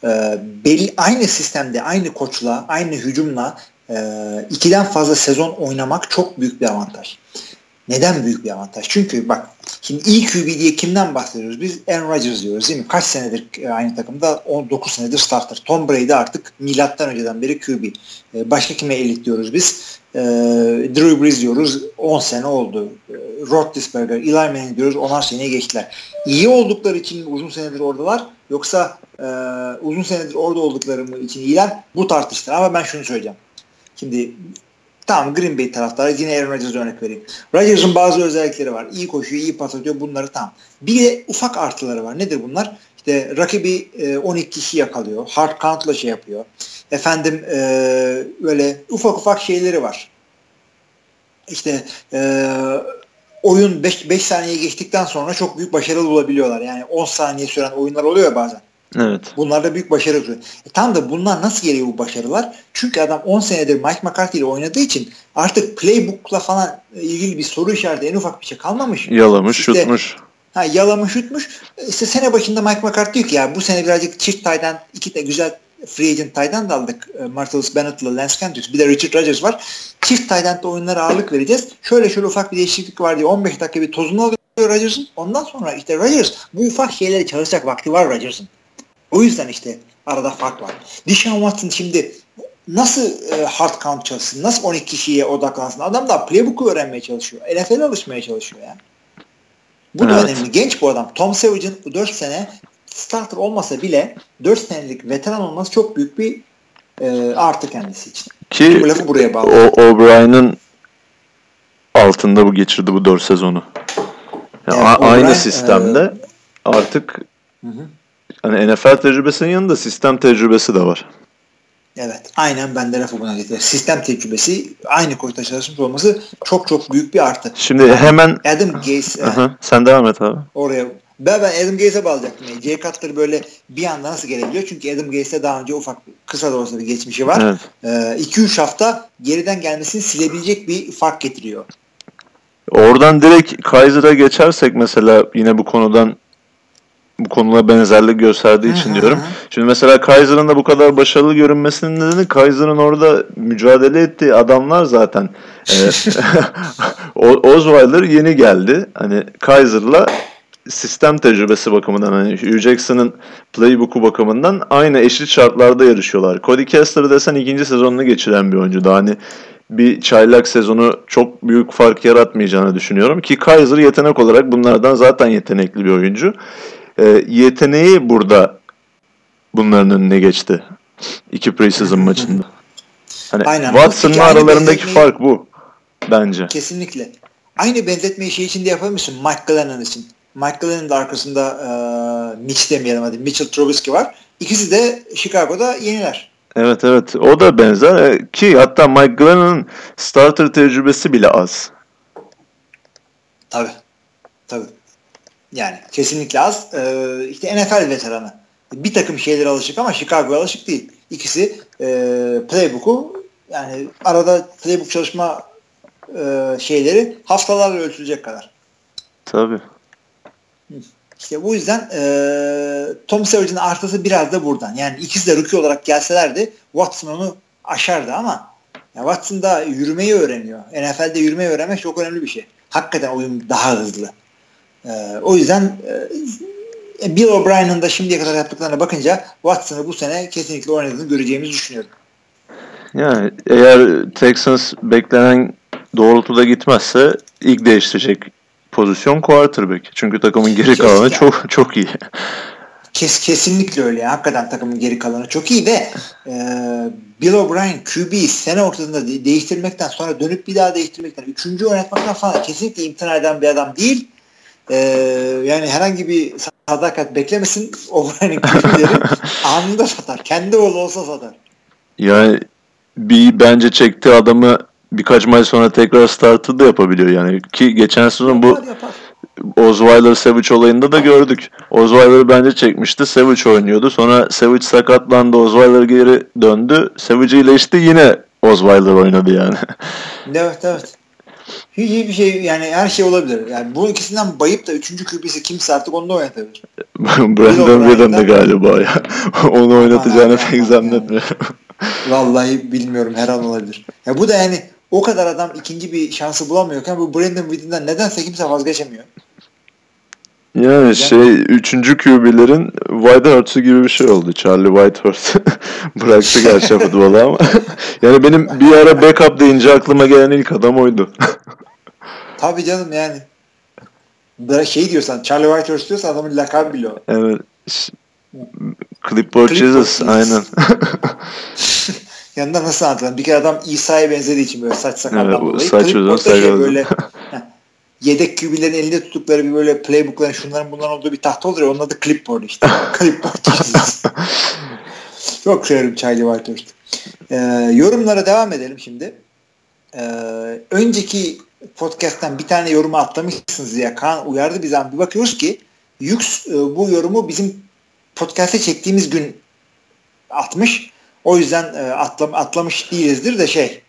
e, belli, aynı sistemde, aynı koçla, aynı hücumla e, ikiden fazla sezon oynamak çok büyük bir avantaj. Neden büyük bir avantaj? Çünkü bak şimdi iyi QB diye kimden bahsediyoruz? Biz Aaron Rodgers diyoruz değil mi? Kaç senedir e, aynı takımda? 19 senedir starter. Tom Brady artık milattan önceden beri QB. E, başka kime elit diyoruz biz? E, Drew Brees diyoruz. 10 sene oldu. Roethlisberger, Eli Manning diyoruz. 10'ar seneye geçtiler. İyi oldukları için uzun senedir oradalar. Yoksa uzun senedir orada oldukları için iyiler? Bu tartışılır. Ama ben şunu söyleyeceğim. Şimdi Tamam Green Bay taraftarı yine Aaron Rodgers'a örnek vereyim. Rodgers'ın bazı özellikleri var. İyi koşuyor, iyi pas atıyor. Bunları tam. Bir de ufak artıları var. Nedir bunlar? İşte rakibi e, 12 kişi yakalıyor. Hard count'la şey yapıyor. Efendim e, böyle ufak ufak şeyleri var. İşte e, oyun 5 saniye geçtikten sonra çok büyük başarılı olabiliyorlar. Yani 10 saniye süren oyunlar oluyor bazen. Evet. Bunlar da büyük başarı. E, tam da bunlar nasıl geliyor bu başarılar? Çünkü adam 10 senedir Mike McCarthy ile oynadığı için artık playbook'la falan ilgili bir soru işareti en ufak bir şey kalmamış. Yalamış, işte, şutmuş. Ha, yalamış, şutmuş. E, işte sene başında Mike McCarthy diyor ki ya bu sene birazcık çift taydan iki de güzel free agent taydan da aldık. E, Martellus Bennett'la Lance Cantus. Bir de Richard Rodgers var. Çift taydan oyunlara ağırlık vereceğiz. Şöyle şöyle ufak bir değişiklik var diye 15 dakika bir tozunu alıyor Rodgers'ın. Ondan sonra işte Rodgers bu ufak şeyleri çalışacak vakti var Rodgers'ın. O yüzden işte arada fark var. Dishon Watson şimdi nasıl e, hard count çalışsın? Nasıl 12 kişiye odaklansın? Adam da playbook'u öğrenmeye çalışıyor. NFL'e alışmaya çalışıyor yani. Bu evet. da önemli. Genç bu adam. Tom Savage'ın 4 sene starter olmasa bile 4 senelik veteran olması çok büyük bir e, artı kendisi için. Ki bu lafı buraya bağlı. O O'Brien'in altında bu geçirdi bu 4 sezonu. Yani evet, aynı sistemde e, artık hı hı Hani NFL tecrübesinin yanında sistem tecrübesi de var. Evet. Aynen ben de lafı buna getirdim. Sistem tecrübesi aynı koçta çalışmış olması çok çok büyük bir artı. Şimdi yani hemen Adam Gaze Aha, sen devam et abi. Oraya ben, ben Adam Gaze'e bağlayacaktım. Yani Jay Cutler böyle bir anda nasıl gelebiliyor? Çünkü Adam Gaze'de daha önce ufak kısa da olsa bir geçmişi var. 2-3 evet. ee, hafta geriden gelmesini silebilecek bir fark getiriyor. Oradan direkt Kaiser'a geçersek mesela yine bu konudan bu konuda benzerlik gösterdiği için diyorum. Şimdi mesela Kaiser'ın da bu kadar başarılı görünmesinin nedeni Kaiser'ın orada mücadele ettiği adamlar zaten. e, Osweiler yeni geldi. Hani Kaiser'la sistem tecrübesi bakımından hani Hugh Jackson'ın playbook'u bakımından aynı eşit şartlarda yarışıyorlar. Cody Kessler desen ikinci sezonunu geçiren bir oyuncu. Daha hani bir çaylak sezonu çok büyük fark yaratmayacağını düşünüyorum ki Kaiser yetenek olarak bunlardan zaten yetenekli bir oyuncu e, yeteneği burada bunların önüne geçti. İki preseason maçında. Hani Aynen. Watson'la aralarındaki fark bu bence. Kesinlikle. Aynı benzetmeyi şey için de yapar mısın? Mike Glennon için. Mike Glennon'ın da arkasında e, Mitch demeyelim hadi. Mitchell Trubisky var. İkisi de Chicago'da yeniler. Evet evet. O da benzer. E, ki hatta Mike Glennon'ın starter tecrübesi bile az. Tabii. Tabii. Yani kesinlikle az. Ee, işte NFL veteranı. Bir takım şeylere alışık ama Chicago'ya alışık değil. İkisi e, playbook'u yani arada playbook çalışma e, şeyleri haftalarla ölçülecek kadar. Tabii. İşte bu yüzden e, Tom Savage'ın artısı biraz da buradan. Yani ikisi de rookie olarak gelselerdi Watson onu aşardı ama ya Watson da yürümeyi öğreniyor. NFL'de yürümeyi öğrenmek çok önemli bir şey. Hakikaten oyun daha hızlı. E, o yüzden e, Bill O'Brien'ın da şimdiye kadar yaptıklarına bakınca Watson'ı bu sene kesinlikle oynadığını göreceğimizi düşünüyorum. Yani eğer Texans beklenen doğrultuda gitmezse ilk değiştirecek pozisyon quarterback. Çünkü takımın geri kalanı çok çok iyi. Kes, kesinlikle öyle. Hakikaten takımın geri kalanı çok iyi ve e, Bill O'Brien QB sene ortasında de, değiştirmekten sonra dönüp bir daha değiştirmekten, üçüncü oynatmaktan falan kesinlikle imtina eden bir adam değil e, yani herhangi bir sadakat beklemesin. Kulüpleri anında satar. Kendi oğlu olsa satar. Yani bir bence çektiği adamı birkaç maç sonra tekrar startı da yapabiliyor yani. Ki geçen sezon bu. Osweiler Savage olayında da gördük. Osweiler bence çekmişti. Savage oynuyordu. Sonra Savage sakatlandı. Osweiler geri döndü. Savage iyileşti. Yine Osweiler oynadı yani. Evet evet. Hiç hiçbir şey yani her şey olabilir. Yani bu ikisinden bayıp da üçüncü QB'si kimse artık onu da oynatabilir. Brandon Whedon'da galiba ya. onu oynatacağını pek zannetmiyorum. Vallahi bilmiyorum her an olabilir. Ya bu da yani o kadar adam ikinci bir şansı bulamıyorken bu Brandon Whedon'dan nedense kimse vazgeçemiyor. Yani şey üçüncü QB'lerin Whitehurst'u gibi bir şey oldu. Charlie Whitehurst bıraktı gerçi futbolu ama. yani benim bir ara backup deyince aklıma gelen ilk adam oydu. Tabii canım yani. Şey diyorsan Charlie Whitehurst diyorsan adamın lakabı bile o. Evet. Clipboard, Clipboard Jesus, aynen. Yanında nasıl anlatalım? Bir kere adam İsa'ya benzediği için böyle saç sakaldan evet, dolayı. Saç uzun şey böyle yedek QB'lerin elinde tuttukları bir böyle playbookların şunların bunların olduğu bir tahta olur ya onun adı clipboard işte. clipboard Çok severim Charlie Whitehurst. Ee, yorumlara devam edelim şimdi. Ee, önceki podcast'ten bir tane yorumu atlamışsınız ya. Kaan uyardı bize bir bakıyoruz ki Yux e, bu yorumu bizim podcast'e çektiğimiz gün atmış. O yüzden e, atlam, atlamış değilizdir de şey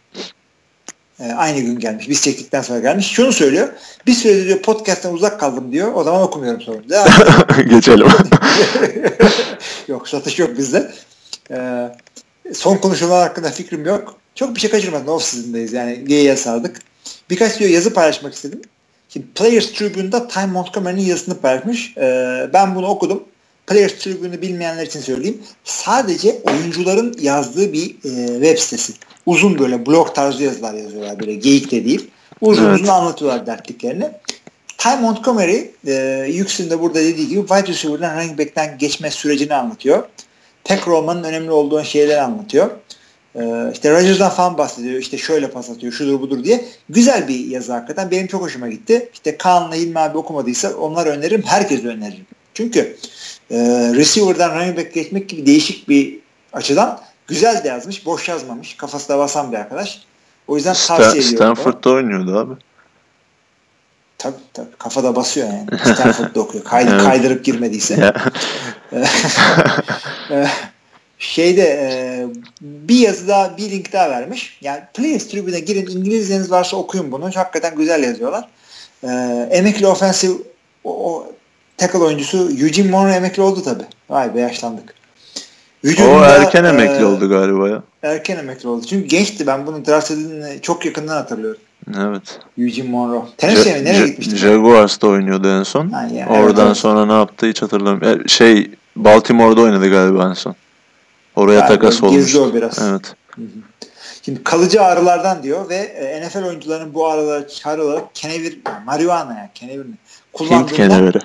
e, aynı gün gelmiş. Biz çektikten sonra gelmiş. Şunu söylüyor. Bir süredir diyor podcast'tan uzak kaldım diyor. O zaman okumuyorum sorunu. Geçelim. yok satış yok bizde. E, son konuşmalar hakkında fikrim yok. Çok bir şey kaçırmadım. Off season'dayız. Yani G'ye sardık. Birkaç diyor yazı paylaşmak istedim. Şimdi Players Tribune'da Time Montgomery'nin yazısını paylaşmış. E, ben bunu okudum. Players Tribune'u bilmeyenler için söyleyeyim. Sadece oyuncuların yazdığı bir e, web sitesi. Uzun böyle blog tarzı yazılar yazıyorlar böyle geyik de değil. Uzun evet. uzun anlatıyorlar dertliklerini. Ty Montgomery e, Yüksün de burada dediği gibi wide receiver'dan running back'ten geçme sürecini anlatıyor. Tackle olmanın önemli olduğu şeyleri anlatıyor. E, işte Rodgers'dan falan bahsediyor. İşte şöyle pas atıyor, şudur budur diye. Güzel bir yazı hakikaten. Benim çok hoşuma gitti. İşte Kaan'la Hilmi abi okumadıysa onlar öneririm. Herkese öneririm. Çünkü e, receiver'dan running back geçmek gibi değişik bir açıdan güzel de yazmış. Boş yazmamış. Kafası da basan bir arkadaş. O yüzden Stan, tavsiye ediyorum. Stanford'da o. oynuyordu abi. Tabii tabii. Kafada basıyor yani. Stanford'da okuyor. Kay, evet. Kaydırıp girmediyse. E, şeyde e, bir yazı daha bir link daha vermiş. Yani Players Tribune'e girin İngilizceniz varsa okuyun bunu. Hakikaten güzel yazıyorlar. E, emekli ofensif o, o tackle oyuncusu Eugene Monroe emekli oldu tabi. Vay be yaşlandık. Hücumda, o erken emekli e, oldu galiba ya. Erken emekli oldu. Çünkü gençti. Ben bunu draft edildiğini çok yakından hatırlıyorum. Evet. Eugene Monroe. Tennessee mi? Nereye gitmişti? Jaguars'ta oynuyordu en son. Ha, yani, Oradan evet, sonra ne yaptı hiç hatırlamıyorum. Şey Baltimore'da oynadı galiba en son. Oraya yani takas olmuş. Gizli o biraz. Evet. Şimdi kalıcı ağrılardan diyor ve e, NFL oyuncularının bu ağrılara çare olarak kenevir, marihuana ya kenevir mi? Kullandığında, Hint keneviri.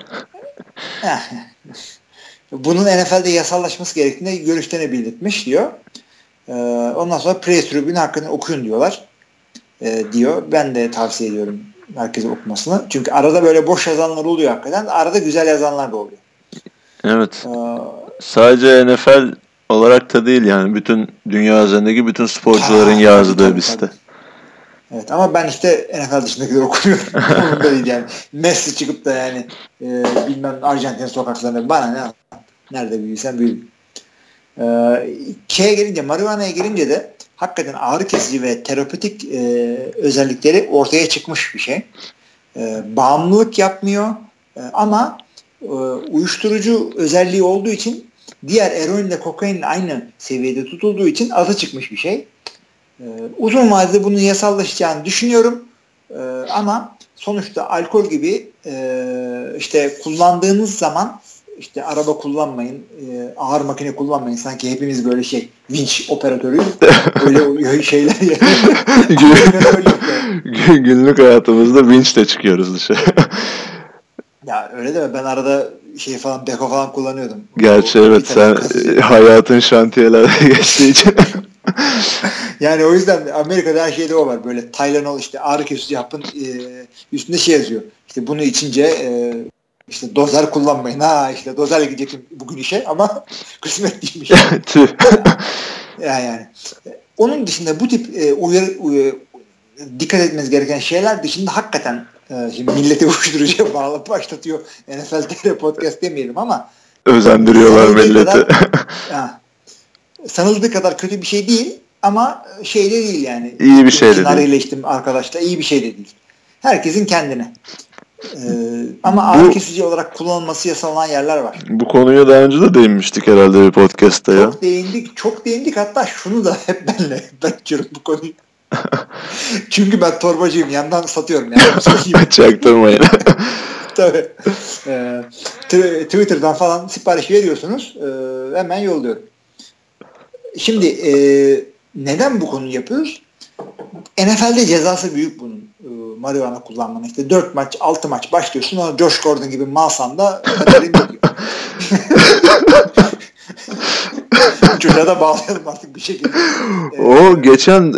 bunun NFL'de yasallaşması gerektiğini görüşlerini belirtmiş diyor. Ee, ondan sonra Press Tribune hakkında okuyun diyorlar. Ee, diyor. Ben de tavsiye ediyorum herkese okumasını. Çünkü arada böyle boş yazanlar oluyor hakikaten. Arada güzel yazanlar da oluyor. Evet. Ee, Sadece NFL olarak da değil yani bütün dünya üzerindeki bütün sporcuların ha, yazdığı tabii, bir site. Evet ama ben işte NFL dışındakileri okumuyorum. Umurumda değil yani. Messi çıkıp da yani e, bilmem Arjantin sokaklarında bana ne nerede büyüysen büyü. E, şeye gelince marihuana'ya gelince de hakikaten ağrı kesici ve terapötik e, özellikleri ortaya çıkmış bir şey. E, bağımlılık yapmıyor e, ama e, uyuşturucu özelliği olduğu için diğer eroinle kokainle aynı seviyede tutulduğu için adı çıkmış bir şey. Ee, uzun vadede bunun yasallaşacağını düşünüyorum. Ee, ama sonuçta alkol gibi e, işte kullandığınız zaman işte araba kullanmayın, e, ağır makine kullanmayın. Sanki hepimiz böyle şey vinç operatörüyüz. Öyle şeyler Günlük hayatımızda vinçle çıkıyoruz dışarı. ya öyle deme ben arada şey falan beko falan kullanıyordum. Gerçi o, evet sen hayatın şantiyelerde geçtiği için. yani o yüzden Amerika'da her şeyde o var. Böyle Tylenol işte ağrı kesici yapın e, üstünde şey yazıyor. İşte bunu içince e, işte dozer kullanmayın. Ha işte dozer gidecektim bugün işe ama kısmet değilmiş. yani, yani. Onun dışında bu tip e, uyarı, uyarı dikkat etmeniz gereken şeyler dışında hakikaten e, şimdi milleti uyuşturucuya bağlı başlatıyor NFL TR podcast demeyelim ama özendiriyorlar milleti. Kadar, ha, sanıldığı kadar kötü bir şey değil ama şey de değil yani. İyi bir şey de değil. içtim arkadaşlar iyi bir şey de değil. Herkesin kendine. Ee, ama ağrı kesici olarak kullanılması yasalanan yerler var. Bu konuya daha önce de değinmiştik herhalde bir podcast'ta ya. Çok değindik, çok değindik. Hatta şunu da hep benle ben bu konuyu. Çünkü ben torbacıyım. Yandan satıyorum. Yani. Çaktırmayın. Tabii. Ee, Twitter'dan falan sipariş veriyorsunuz. E, hemen yolluyorum. Şimdi e, neden bu konuyu yapıyoruz? NFL'de cezası büyük bunun. E, marihuana kullanmanın. İşte 4 maç, 6 maç başlıyorsun. Ona Josh Gordon gibi malsan da. Çocuğa da bağlayalım artık bir şekilde. O geçen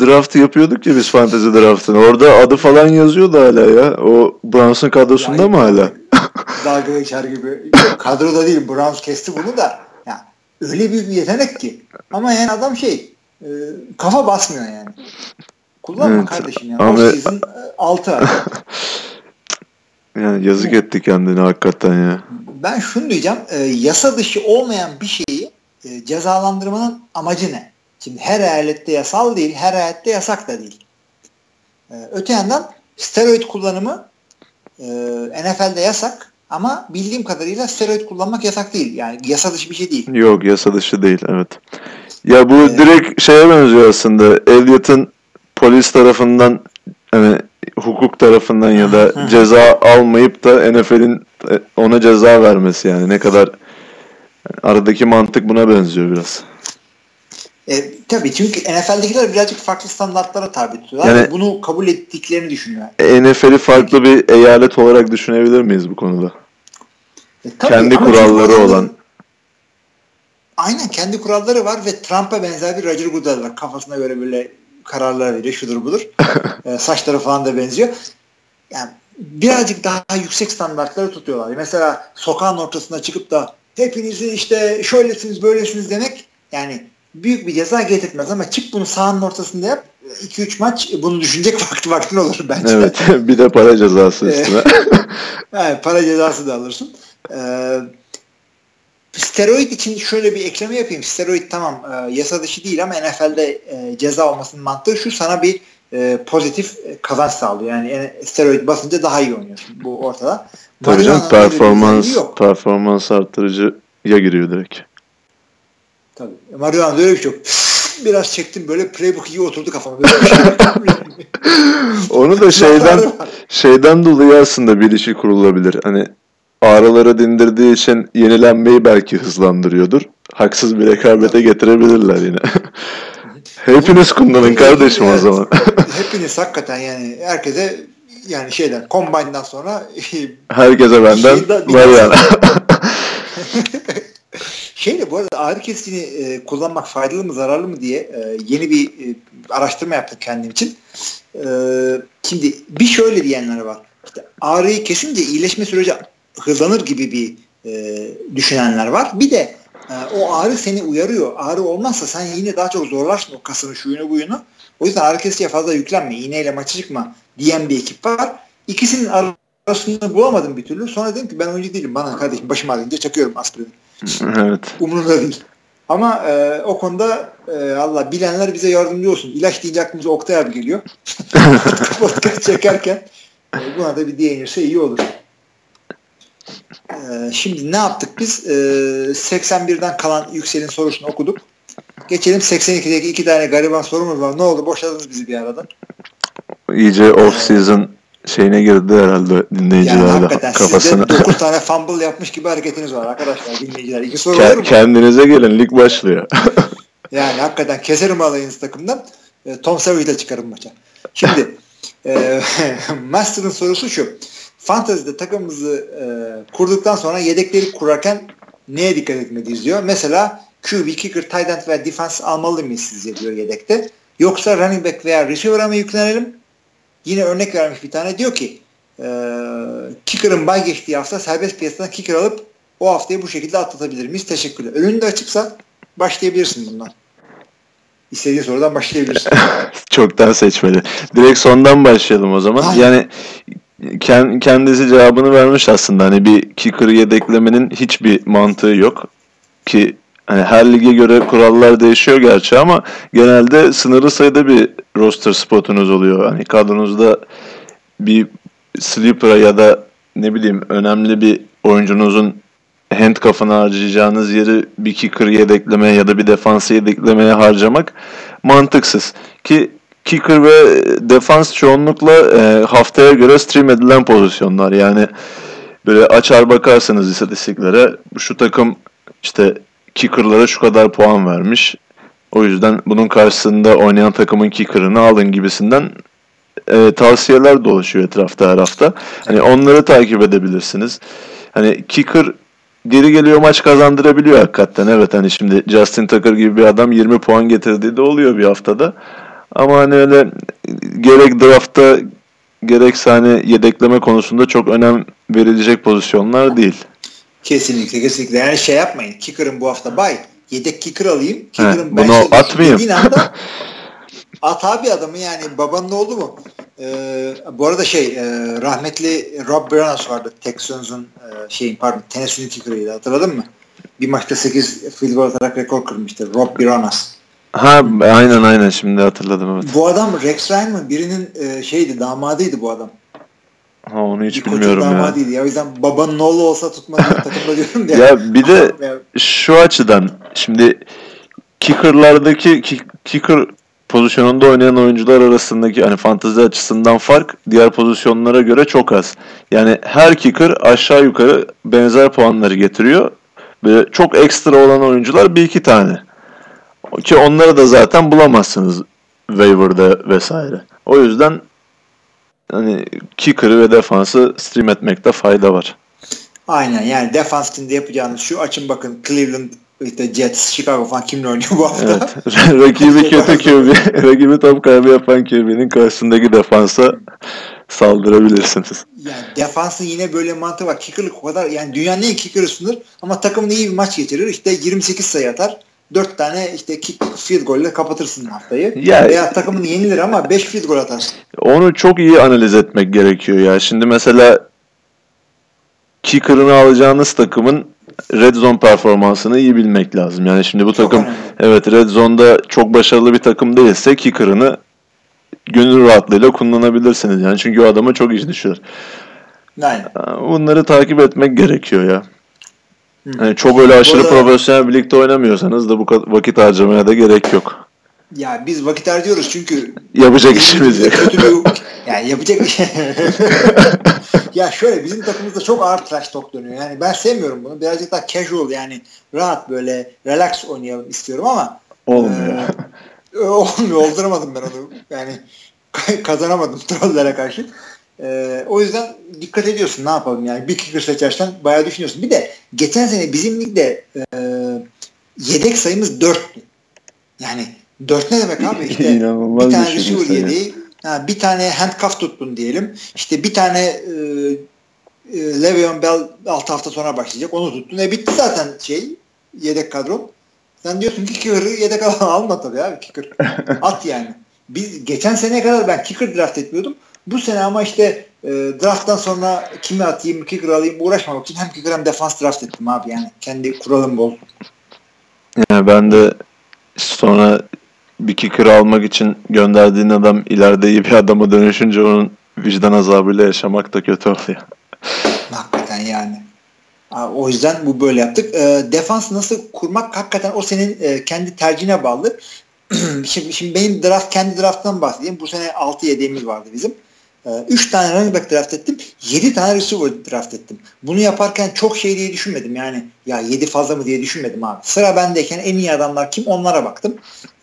draft yapıyorduk ya biz fantezi draftını. Orada adı falan yazıyordu hala ya. O Browns'un kadrosunda yani, mı hala? Dalga geçer gibi. Kadroda değil. Browns kesti bunu da. Öyle büyük bir yetenek ki. Ama yani adam şey e, kafa basmıyor yani. Kullanma evet. kardeşim ya. Ama... Season 6 ay. Yani yazık etti kendini hakikaten ya. Ben şunu diyeceğim. E, yasa dışı olmayan bir şeyi e, cezalandırmanın amacı ne? Şimdi her eyalette yasal değil, her eyalette yasak da değil. E, öte yandan steroid kullanımı e, NFL'de yasak ama bildiğim kadarıyla steroid kullanmak yasak değil. Yani yasa dışı bir şey değil. Yok yasa dışı değil evet. Ya bu ee, direkt şeye benziyor aslında. Elliot'ın polis tarafından hani hukuk tarafından ya da ceza almayıp da NFL'in e, ona ceza vermesi yani ne kadar aradaki mantık buna benziyor biraz. E, tabii çünkü NFL'dekiler birazcık farklı standartlara tabi tutuyorlar. Yani, bunu kabul ettiklerini düşünüyor. NFL'i farklı bir eyalet olarak düşünebilir miyiz bu konuda? E, tabii, kendi kuralları olan. Aynen kendi kuralları var ve Trump'a benzer bir Roger Goodell var. Kafasına göre böyle kararlar veriyor şudur budur. e, saçları falan da benziyor. Yani birazcık daha yüksek standartları tutuyorlar. Mesela sokağın ortasına çıkıp da hepinizi işte şöylesiniz böylesiniz demek yani büyük bir ceza getirtmez ama çık bunu sahanın ortasında yap 2-3 maç bunu düşünecek vakti vaktin olur bence. Evet bir de para cezası üstüne. evet, para cezası da alırsın. Ee, steroid için şöyle bir ekleme yapayım. Steroid tamam e, yasa dışı değil ama NFL'de e, ceza olmasının mantığı şu sana bir e, pozitif kazanç sağlıyor. Yani steroid basınca daha iyi oynuyorsun. Bu ortada. Tabii canım performans, performans arttırıcıya giriyor direkt. Tabii. Marihuana öyle bir şey yok. Biraz çektim böyle playbook iyi oturdu kafama. Onu da şeyden şeyden dolayı aslında bir işi kurulabilir. Hani ağrıları dindirdiği için yenilenmeyi belki hızlandırıyordur. Haksız bir rekabete getirebilirler yine. Hepiniz kullanın kardeşim evet. o zaman. Hepiniz hakikaten yani herkese yani şeyden combine'dan sonra herkese benden var yani. Şeyle bu arada ağrı kesicini e, kullanmak faydalı mı zararlı mı diye e, yeni bir e, araştırma yaptım kendim için. E, şimdi bir şöyle diyenler var. İşte ağrıyı kesince iyileşme süreci hızlanır gibi bir e, düşünenler var. Bir de e, o ağrı seni uyarıyor. Ağrı olmazsa sen yine daha çok zorlarsın o kasını, şuyunu, buyunu. O yüzden ağrı kesiciye fazla yüklenme. İğneyle maçı çıkma diyen bir ekip var. İkisinin arasını bulamadım bir türlü. Sonra dedim ki ben oyuncu değilim. Bana kardeşim başım ağrıyınca çakıyorum aspirini. Evet. Umurumda değil. Ama e, o konuda e, Allah bilenler bize yardımcı olsun. İlaç deyince aklımıza Oktay abi geliyor. Podcast çekerken e, buna da bir değinirse iyi olur. E, şimdi ne yaptık biz? E, 81'den kalan Yüksel'in sorusunu okuduk. Geçelim 82'deki iki tane gariban sorumuz var. Ne oldu? Boşladınız bizi bir arada. İyice off season şeyine girdi herhalde dinleyiciler yani hakikaten kafasına. Sizde 9 tane fumble yapmış gibi hareketiniz var arkadaşlar dinleyiciler. İki soru Ke- Kendinize gelin lig başlıyor. yani hakikaten keserim alayınız takımdan. E, Tom Savage'la çıkarım maça. Şimdi e, Master'ın sorusu şu. Fantasy'de takımımızı e, kurduktan sonra yedekleri kurarken neye dikkat etmeliyiz diyor. Mesela QB, kicker, tight end ve defense almalı mıyız sizce diyor yedekte. Yoksa running back veya receiver'a mı yüklenelim? Yine örnek vermiş bir tane diyor ki e, kicker'ın bay geçtiği hafta serbest piyasadan kicker alıp o haftayı bu şekilde atlatabilir miyiz? Teşekkürler. Önünde açıksa başlayabilirsin bundan. İstediğin sorudan başlayabilirsin. Çoktan seçmeli. Direkt sondan başlayalım o zaman. Aynen. Yani kendisi cevabını vermiş aslında. Hani bir kicker'ı yedeklemenin hiçbir mantığı yok ki hani her lige göre kurallar değişiyor gerçi ama genelde sınırlı sayıda bir roster spotunuz oluyor. Hani kadronuzda bir sleeper'a ya da ne bileyim önemli bir oyuncunuzun handcuff'ını harcayacağınız yeri bir kicker yedekleme ya da bir defansı yedeklemeye harcamak mantıksız. Ki kicker ve defans çoğunlukla e, haftaya göre stream edilen pozisyonlar. Yani böyle açar bakarsanız istatistiklere şu takım işte kicker'lara şu kadar puan vermiş. O yüzden bunun karşısında oynayan takımın kicker'ını alın gibisinden e, tavsiyeler dolaşıyor etrafta her hafta. Hani onları takip edebilirsiniz. Hani kicker geri geliyor maç kazandırabiliyor hakikaten. Evet hani şimdi Justin Tucker gibi bir adam 20 puan getirdiği de oluyor bir haftada. Ama hani öyle gerek draftta gerekse hani yedekleme konusunda çok önem verilecek pozisyonlar değil. Kesinlikle kesinlikle. Yani şey yapmayın. Kicker'ın bu hafta bay. Yedek kicker alayım. Kicker'ın bunu atmayayım. anda at abi adamı yani babanın oldu mu? Ee, bu arada şey e, rahmetli Rob Branas vardı Texans'ın e, şeyin pardon Tennessee'nin kicker'ıydı hatırladın mı? Bir maçta 8 field goal atarak rekor kırmıştı. Rob Branas. Ha aynen aynen şimdi hatırladım evet. Bu adam Rex Ryan mı? Birinin e, şeydi damadıydı bu adam. Ha onu hiç bir bilmiyorum ya. damadıydı ya. O yüzden babanın oğlu olsa tutmadı takımda diyorum ya. Ya bir de şu açıdan şimdi kicker'lardaki kicker pozisyonunda oynayan oyuncular arasındaki hani fantezi açısından fark diğer pozisyonlara göre çok az. Yani her kicker aşağı yukarı benzer puanları getiriyor. Böyle çok ekstra olan oyuncular bir iki tane. Ki onları da zaten bulamazsınız waiver'da vesaire. O yüzden hani kicker'ı ve defansı stream etmekte fayda var. Aynen yani defans için de yapacağınız şu açın bakın Cleveland işte Jets, Chicago falan kimle oynuyor bu hafta? Evet. rakibi kötü QB, rakibi top kaybı yapan QB'nin karşısındaki defansa saldırabilirsiniz. Yani defansın yine böyle mantığı var. Kicker'lık o kadar yani dünyanın en kicker'ı sunur ama takımın iyi bir maç geçirir. İşte 28 sayı atar. 4 tane işte kick field goal ile kapatırsın haftayı. Ya, Veya takımın yenilir ama 5 field goal atarsın. Onu çok iyi analiz etmek gerekiyor ya. Şimdi mesela kicker'ını alacağınız takımın red zone performansını iyi bilmek lazım. Yani şimdi bu çok takım önemli. evet red zone'da çok başarılı bir takım değilse kicker'ını gönül rahatlığıyla kullanabilirsiniz. Yani çünkü o adama çok iş düşüyor. Aynen. Bunları takip etmek gerekiyor ya. Yani çok öyle aşırı Burada, profesyonel birlikte oynamıyorsanız da bu vakit harcamaya da gerek yok. Ya biz vakit harcıyoruz çünkü yapacak işimiz yok. yani yapacak şey- ya şöyle bizim takımımızda çok ağır trash talk dönüyor. Yani ben sevmiyorum bunu. Birazcık daha casual yani rahat böyle relax oynayalım istiyorum ama olmuyor. E, olmuyor. Olduramadım ben onu. Yani kazanamadım trollere karşı. E, o yüzden dikkat ediyorsun ne yapalım yani. Bir kicker seçersen bayağı düşünüyorsun. Bir de geçen sene bizim ligde e, yedek sayımız 4'tü. Yani 4 ne demek abi? İşte İnanılmaz bir tane receiver yedeği, ha, bir tane handcuff tuttun diyelim. İşte bir tane e, e, Le'Veon Bell 6 hafta sonra başlayacak. Onu tuttun. E bitti zaten şey yedek kadron. Sen diyorsun ki kicker'ı yedek alma tabii abi kicker. At yani. Biz geçen seneye kadar ben kicker draft etmiyordum. Bu sene ama işte e, drafttan sonra kimi atayım, kicker alayım uğraşmamak için hem kicker hem defans draft ettim abi yani. Kendi kuralım bol. Yani ben de sonra bir kicker almak için gönderdiğin adam ileride iyi bir adama dönüşünce onun vicdan azabıyla yaşamak da kötü oluyor. Hakikaten yani. O yüzden bu böyle yaptık. E, defans nasıl kurmak hakikaten o senin e, kendi tercihine bağlı. şimdi, şimdi benim draft kendi drafttan bahsedeyim. Bu sene 6 yedeğimiz vardı bizim. 3 ee, tane running back draft ettim. 7 tane receiver draft ettim. Bunu yaparken çok şey diye düşünmedim. Yani ya 7 fazla mı diye düşünmedim abi. Sıra bendeyken en iyi adamlar kim onlara baktım.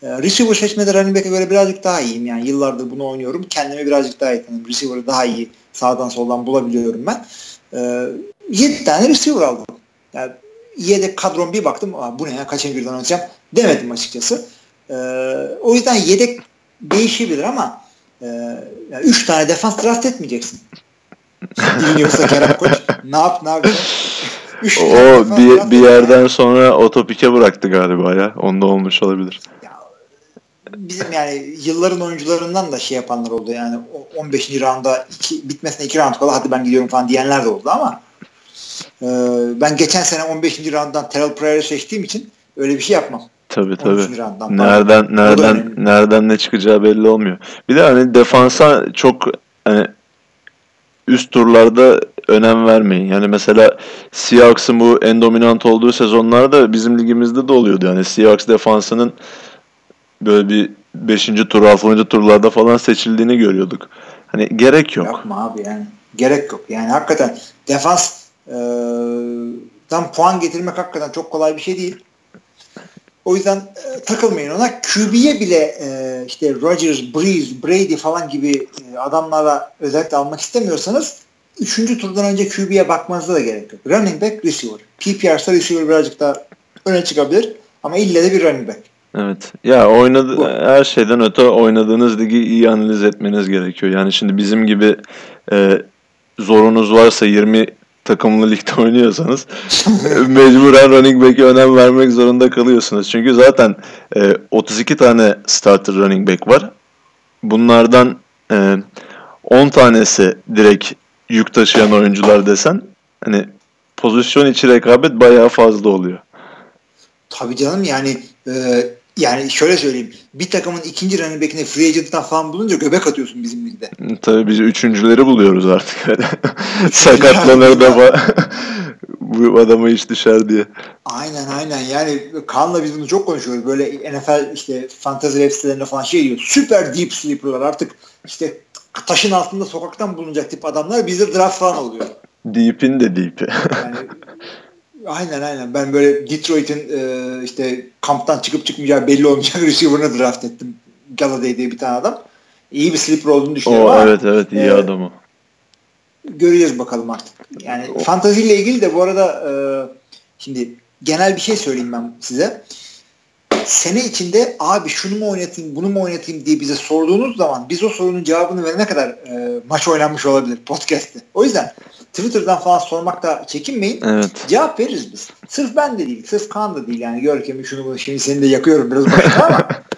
Ee, receiver seçmede running back'e göre birazcık daha iyiyim. Yani yıllardır bunu oynuyorum. Kendimi birazcık daha iyi tanıyorum. Receiver'ı daha iyi sağdan soldan bulabiliyorum ben. Ee, 7 tane receiver aldım. Yani yedek kadron bir baktım. bu ne ya kaçıncı birden oynayacağım demedim açıkçası. Ee, o yüzden yedek değişebilir ama e, yani üç tane defans draft etmeyeceksin. Dinliyorsa Kerem Koç ne yap ne yapacaksın? o bir, bir yerden sonra o topike bıraktı galiba ya. Onda olmuş olabilir. Ya, bizim yani yılların oyuncularından da şey yapanlar oldu yani 15. rounda iki, bitmesine 2 round kala hadi ben gidiyorum falan diyenler de oldu ama e, ben geçen sene 15. rounddan Terrell Pryor'ı seçtiğim için öyle bir şey yapmam. Tabii tabii. Nereden nereden nereden ne çıkacağı belli olmuyor. Bir de hani defansa çok hani üst turlarda önem vermeyin. Yani mesela Seahawks'ın bu en dominant olduğu sezonlarda bizim ligimizde de oluyordu. Yani Seahawks defansının böyle bir 5. tur, 6. turlarda falan seçildiğini görüyorduk. Hani gerek yok. Yapma abi yani. Gerek yok. Yani hakikaten defans e, tam puan getirmek hakikaten çok kolay bir şey değil. O yüzden e, takılmayın ona. QB'ye bile e, işte Rodgers, Breeze, Brady falan gibi e, adamlara özellikle almak istemiyorsanız üçüncü turdan önce QB'ye bakmanıza da gerek yok. Running back, receiver. PPR'sa receiver birazcık daha öne çıkabilir ama ille de bir running back. Evet. Ya oynadı Bu. her şeyden öte oynadığınız ligi iyi analiz etmeniz gerekiyor. Yani şimdi bizim gibi e, zorunuz varsa 20 takımlı ligde oynuyorsanız mecburen running back'e önem vermek zorunda kalıyorsunuz. Çünkü zaten e, 32 tane starter running back var. Bunlardan e, 10 tanesi direkt yük taşıyan oyuncular desen hani pozisyon içi rekabet bayağı fazla oluyor. Tabii canım yani e, yani şöyle söyleyeyim. Bir takımın ikinci running back'ini free agent'tan falan bulunca göbek atıyorsun bizim ligde. Tabii biz üçüncüleri buluyoruz artık. Sakatlanır da bu adama iş düşer diye. Aynen aynen yani Kaan'la biz bunu çok konuşuyoruz. Böyle NFL işte fantasy web sitelerinde falan şey diyor. Süper deep sleeper'lar artık işte taşın altında sokaktan bulunacak tip adamlar bizde draft falan oluyor. Deep'in de deep'i. yani Aynen aynen. Ben böyle Detroit'in e, işte kamptan çıkıp çıkmayacağı belli olmayacak receiver'ını draft ettim. Galladay diye bir tane adam. İyi bir sleeper olduğunu düşünüyorum o, ama. Evet evet iyi e, adam o. Göreceğiz bakalım artık. Yani o. fantaziyle ilgili de bu arada e, şimdi genel bir şey söyleyeyim ben size. Sene içinde abi şunu mu oynatayım bunu mu oynatayım diye bize sorduğunuz zaman biz o sorunun cevabını verene kadar e, maç oynanmış olabilir podcast'te. O yüzden Twitter'dan falan sormakta çekinmeyin. Evet. Cevap veririz biz. Sırf ben de değil, sırf Kaan da değil yani Görkem'i şunu bunu şimdi seni de yakıyorum biraz başka ama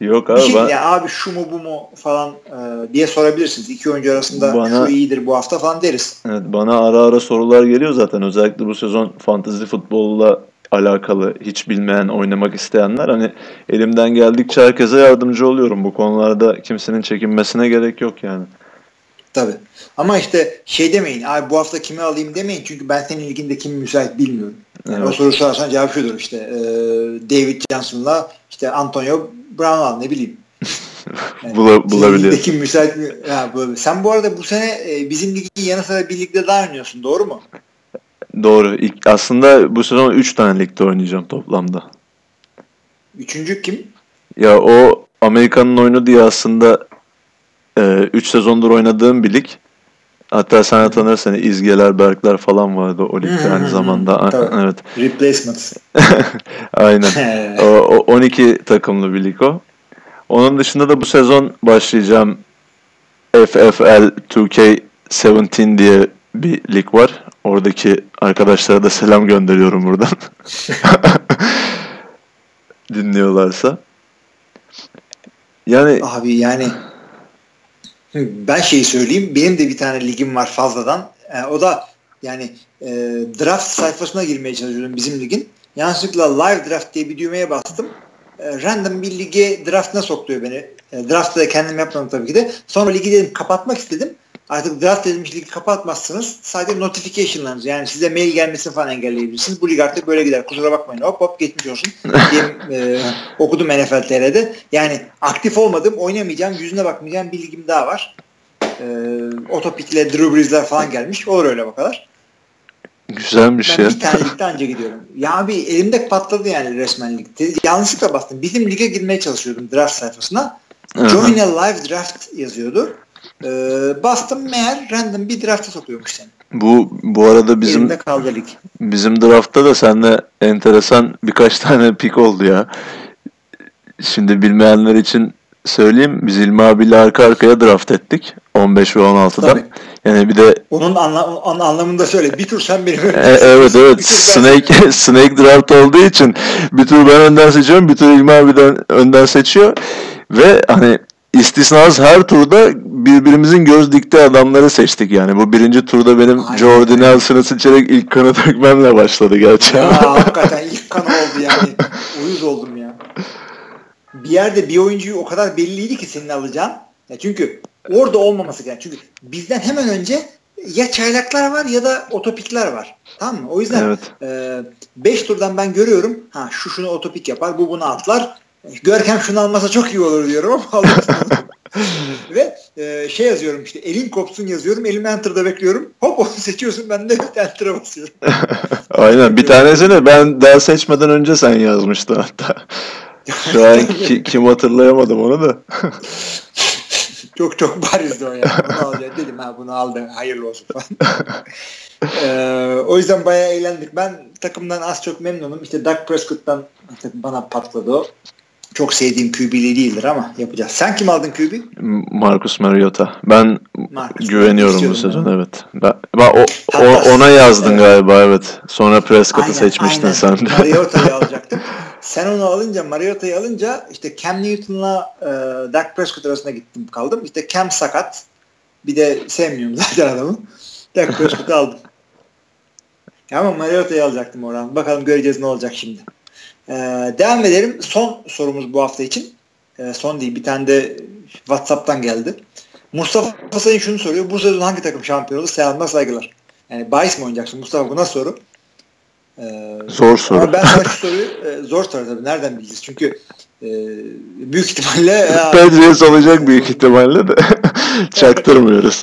Yok abi şey, ben... ya abi şu mu bu mu falan e, diye sorabilirsiniz. İki oyuncu arasında bana, şu iyidir bu hafta falan deriz. Evet bana ara ara sorular geliyor zaten. Özellikle bu sezon fantasy futbolla alakalı hiç bilmeyen oynamak isteyenler hani elimden geldikçe herkese yardımcı oluyorum. Bu konularda kimsenin çekinmesine gerek yok yani. Tabii. Ama işte şey demeyin. Abi bu hafta kimi alayım demeyin. Çünkü ben senin liginde kim müsait bilmiyorum. Evet. O soru sorarsan cevap şudur işte. E, David Johnson'la işte Antonio Brown al ne bileyim. Yani Bula, bulabiliyor. Kim müsait mi? Ha, sen bu arada bu sene e, bizim ligin yanı sıra bir ligde daha oynuyorsun. Doğru mu? Doğru. İlk, aslında bu sezon 3 tane ligde oynayacağım toplamda. Üçüncü kim? Ya o Amerika'nın oyunu diye aslında 3 e, sezondur oynadığım bir lig. Hatta sen tanırsın İzgeler, Berkler falan vardı o ligde aynı zamanda. Tabii. Evet. Replacement. Aynen. o, o 12 takımlı bir lig o. Onun dışında da bu sezon başlayacağım FFL 2K17 diye bir lig var. Oradaki arkadaşlara da selam gönderiyorum buradan. Dinliyorlarsa. Yani abi yani ben şeyi söyleyeyim. Benim de bir tane ligim var fazladan. E, o da yani e, draft sayfasına girmeye çalışıyorum bizim ligin. Yanlışlıkla live draft diye bir düğmeye bastım. E, random bir lige draftına soktuyor beni. E, draft'ta da kendim yapmadım tabii ki de. Sonra ligi dedim kapatmak istedim. Artık draft edilmiş ligi kapatmazsınız. Sadece notification'larınız yani size mail gelmesini falan engelleyebilirsiniz. Bu lig artık böyle gider. Kusura bakmayın. Hop hop geçmiş olsun. diye e, okudum NFL TR'de. Yani aktif olmadım. Oynamayacağım. Yüzüne bakmayacağım. Bir ligim daha var. E, Otopik'le Drew Brees'ler falan gelmiş. Olur öyle bakalar. Güzelmiş ben ya. bir tane ligde anca gidiyorum. Ya abi elimde patladı yani resmen ligde. Yanlışlıkla bastım. Bizim lige girmeye çalışıyordum draft sayfasına. Join a live draft yazıyordu. Ee, bastım meğer random bir drafta sokuyormuş seni. Bu bu arada bizim kaldı lig. bizim draftta da sende enteresan birkaç tane pik oldu ya. Şimdi bilmeyenler için söyleyeyim. Biz İlmi abiyle arka arkaya draft ettik. 15 ve 16'dan. Tabii. Yani bir de onun anla, onun anlamında söyle. Bir tur sen benim e, Evet evet. Snake ben... Snake draft olduğu için bir tur ben önden seçiyorum. Bir tur İlmi abiden önden seçiyor. Ve hani istisnasız her turda birbirimizin göz dikti adamları seçtik yani. Bu birinci turda benim Aynen. Jordan Nelson'ı seçerek ilk kanı dökmemle başladı gerçekten. Ya hakikaten ilk kan oldu yani. Uyuz oldum ya. Bir yerde bir oyuncuyu o kadar belliydi ki senin alacağın. Ya çünkü orada olmaması gereken. Çünkü bizden hemen önce ya çaylaklar var ya da otopikler var. Tamam mı? O yüzden 5 evet. e, turdan ben görüyorum. Ha şu şunu otopik yapar, bu bunu atlar Görkem şunu almasa çok iyi olur diyorum ama Ve e, şey yazıyorum işte elin kopsun yazıyorum. Elim enter'da bekliyorum. Hop onu seçiyorsun ben de enter'a basıyorum. Aynen bir tanesini ben daha seçmeden önce sen yazmıştın hatta. Şu an ki, kim hatırlayamadım onu da. çok çok barizdi o yani. Bunu. Dedim ha bunu aldım hayırlı olsun falan. ee, o yüzden bayağı eğlendik. Ben takımdan az çok memnunum. İşte Doug Prescott'tan bana patladı o. Çok sevdiğim QB'li değildir ama yapacağız. Sen kim aldın QB? Marcus Mariota. Ben Marcus güveniyorum bu sezon yani. evet. Ben, ben o, o, ona yazdın evet. galiba evet. Sonra Prescott'ı seçmiştin aynen. sen de. Mariota'yı alacaktım. Sen onu alınca Mariota'yı alınca işte Cam Newton'la e, Dak Prescott arasında gittim kaldım. İşte Cam sakat. Bir de sevmiyorum zaten adamı. Dak Prescott'ı aldım. Ama Mariota'yı alacaktım oradan. Bakalım göreceğiz ne olacak şimdi. Ee, devam edelim. Son sorumuz bu hafta için. Ee, son değil. Bir tane de WhatsApp'tan geldi. Mustafa Sayın şunu soruyor. Bu sezon hangi takım şampiyon olur? Selamlar saygılar. Yani bahis mi oynayacaksın Mustafa? Bu nasıl soru? Ee, zor soru. Ama ben sana şu soruyu e, zor soru tabii. Nereden bileceğiz? Çünkü e, büyük ihtimalle Patriots olacak büyük ihtimalle de çaktırmıyoruz.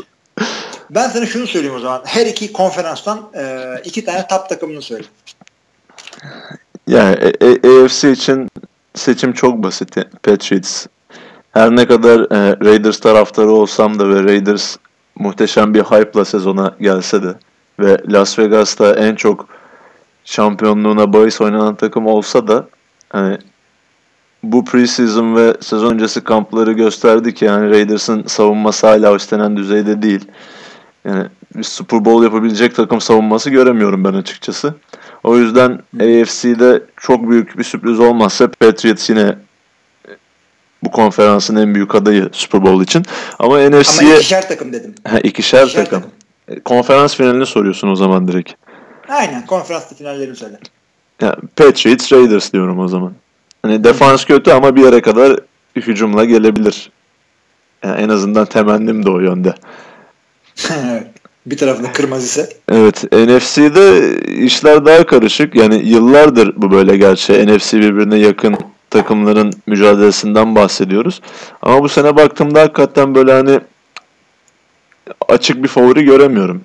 Ben sana şunu söyleyeyim o zaman. Her iki konferanstan e, iki tane top takımını söyle. Yani AFC için seçim çok basit. Patriots. Her ne kadar e, Raiders taraftarı olsam da ve Raiders muhteşem bir hype'la sezona gelse de ve Las Vegas'ta en çok şampiyonluğuna bahis oynanan takım olsa da hani bu preseason ve sezon öncesi kampları gösterdi ki yani Raiders'ın savunması hala istenen düzeyde değil. Yani bir Super Bowl yapabilecek takım savunması göremiyorum ben açıkçası. O yüzden AFC'de çok büyük bir sürpriz olmazsa Patriots yine bu konferansın en büyük adayı Super Bowl için. Ama NFC'ye... Ama ikişer takım dedim. Ha, ikişer, ikişer takım. takım. E, konferans finalini soruyorsun o zaman direkt. Aynen konferans finallerini söyle. Ya, Patriots Raiders diyorum o zaman. Hani defans kötü ama bir yere kadar hücumla gelebilir. Yani en azından temennim de o yönde. bir tarafında kırmızı ise. Evet NFC'de işler daha karışık. Yani yıllardır bu böyle gerçi. NFC birbirine yakın takımların mücadelesinden bahsediyoruz. Ama bu sene baktığımda hakikaten böyle hani açık bir favori göremiyorum.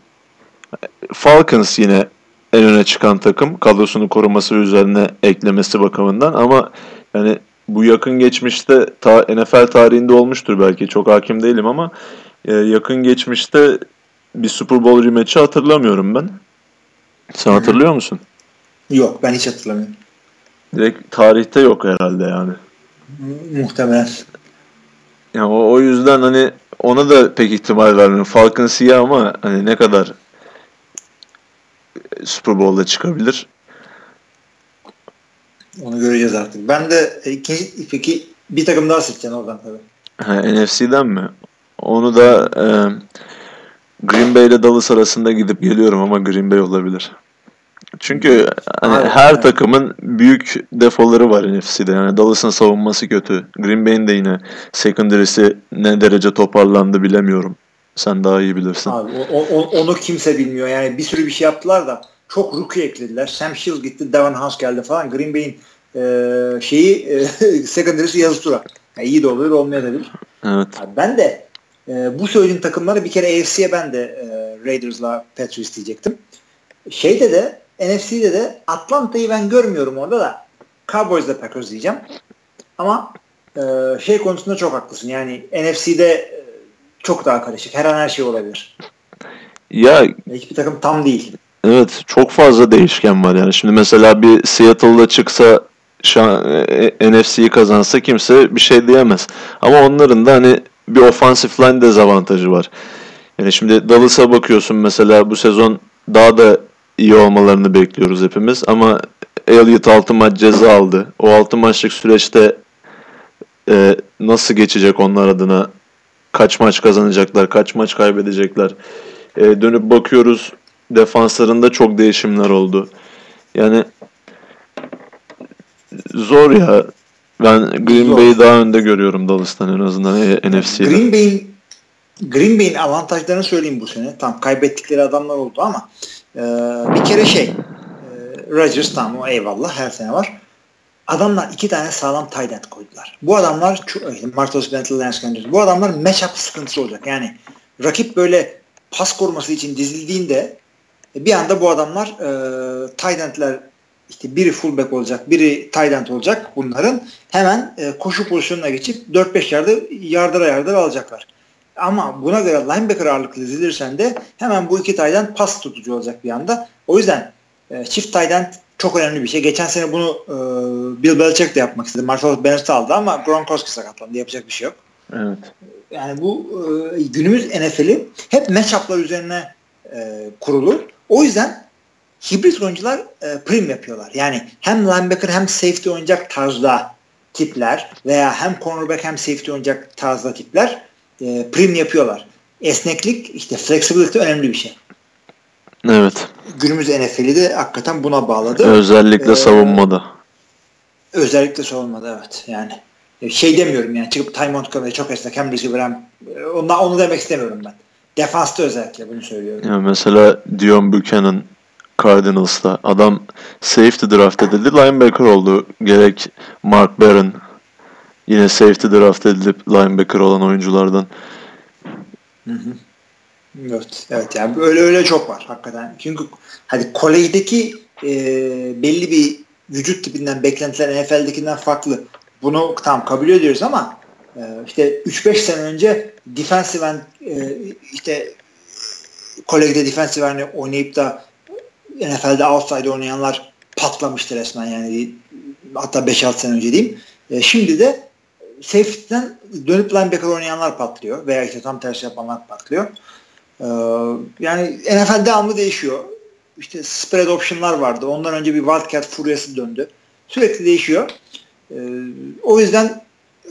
Falcons yine en öne çıkan takım kadrosunu koruması üzerine eklemesi bakımından ama yani bu yakın geçmişte ta NFL tarihinde olmuştur belki çok hakim değilim ama e, yakın geçmişte bir Super Bowl rematch'i hatırlamıyorum ben. Sen hatırlıyor musun? Yok ben hiç hatırlamıyorum. Direkt tarihte yok herhalde yani. Muhtemelen. Yani o, o yüzden hani ona da pek ihtimal vermiyorum. Falcon siyah ama hani ne kadar Super Bowl'da çıkabilir. Onu göreceğiz artık. Ben de ikinci peki bir takım daha seçeceğim oradan tabii. Ha, NFC'den mi? Onu da e, Green Bay ile Dallas arasında gidip geliyorum ama Green Bay olabilir. Çünkü hani Aynen, her takımın büyük defoları var NFC'de. Yani Dallas'ın savunması kötü. Green Bay'in de yine secondary'si ne derece toparlandı bilemiyorum. Sen daha iyi bilirsin. Abi, o, o, onu kimse bilmiyor. Yani bir sürü bir şey yaptılar da çok rookie eklediler. Sam Shields gitti, Devon House geldi falan. Green Bay'in e, şeyi e, secondary'si yazı tura. Yani iyi de olur, olmayabilir. Evet. Abi ben de e, bu söylediğin takımları bir kere AFC'ye ben de e, Raiders'la Patriots diyecektim. Şeyde de NFC'de de Atlanta'yı ben görmüyorum orada da Cowboys'la Packers diyeceğim. Ama e, şey konusunda çok haklısın. Yani NFC'de e, çok daha karışık. Her an her şey olabilir. Ya hiçbir takım tam değil. Evet çok fazla değişken var yani. Şimdi mesela bir Seattle'da çıksa e, NFC'yi kazansa kimse bir şey diyemez. Ama onların da hani bir offensive line dezavantajı var. Yani şimdi Dallas'a bakıyorsun mesela bu sezon daha da iyi olmalarını bekliyoruz hepimiz. Ama Elliot 6 maç ceza aldı. O 6 maçlık süreçte e, nasıl geçecek onlar adına? Kaç maç kazanacaklar? Kaç maç kaybedecekler? E, dönüp bakıyoruz defanslarında çok değişimler oldu. Yani zor ya. Ben Green Bay'i daha önde görüyorum Dallas'tan en azından e, NFC'de. Green Bay'in Green Bay'in avantajlarını söyleyeyim bu sene. Tam kaybettikleri adamlar oldu ama e, bir kere şey e, Rodgers tam o eyvallah her sene var. adamlar iki tane sağlam tight end koydular. Bu adamlar Martos Bentley Lance Bu adamlar matchup sıkıntısı olacak. Yani rakip böyle pas koruması için dizildiğinde bir anda bu adamlar e, tight endler işte biri fullback olacak, biri tight end olacak bunların. Hemen e, koşu pozisyonuna geçip 4-5 yarda yardıra yardıra alacaklar. Ama buna göre linebacker ağırlıklı dizilirsen de hemen bu iki tight end pas tutucu olacak bir anda. O yüzden e, çift tight end çok önemli bir şey. Geçen sene bunu e, Bill Belichick de yapmak istedi. Marshall Bennett aldı ama Gronkowski sakatlandı. Yapacak bir şey yok. Evet. Yani bu e, günümüz NFL'i hep matchup'lar üzerine e, kurulu. O yüzden hibrit oyuncular e, prim yapıyorlar. Yani hem linebacker hem safety oynayacak tarzda tipler veya hem cornerback hem safety oynayacak tarzda tipler e, prim yapıyorlar. Esneklik, işte flexibility önemli bir şey. Evet. Günümüz NFL'i de hakikaten buna bağladı. Özellikle ee, savunmada. Özellikle savunmada evet. Yani e, şey demiyorum yani çıkıp Ty Montgomery çok esnek hem receiver hem e, onu, onu demek istemiyorum ben. Defansta özellikle bunu söylüyorum. Yani mesela Dion Buchanan Cardinals'ta adam safety draft edildi linebacker oldu. Gerek Mark Barron yine safety draft edilip linebacker olan oyunculardan. Hı hı. Evet, evet yani öyle öyle çok var hakikaten. Çünkü hadi kolejdeki e, belli bir vücut tipinden beklentiler NFL'dekinden farklı. Bunu tam kabul ediyoruz ama e, işte 3-5 sene önce defensive end e, işte kolejde defensive end oynayıp da NFL'de outside oynayanlar patlamıştı resmen yani hatta 5-6 sene önce diyeyim. E, şimdi de safety'den dönüp linebacker oynayanlar patlıyor veya işte tam tersi yapanlar patlıyor. Ee, yani NFL devamlı değişiyor. İşte spread option'lar vardı. Ondan önce bir wildcat furyası döndü. Sürekli değişiyor. Ee, o yüzden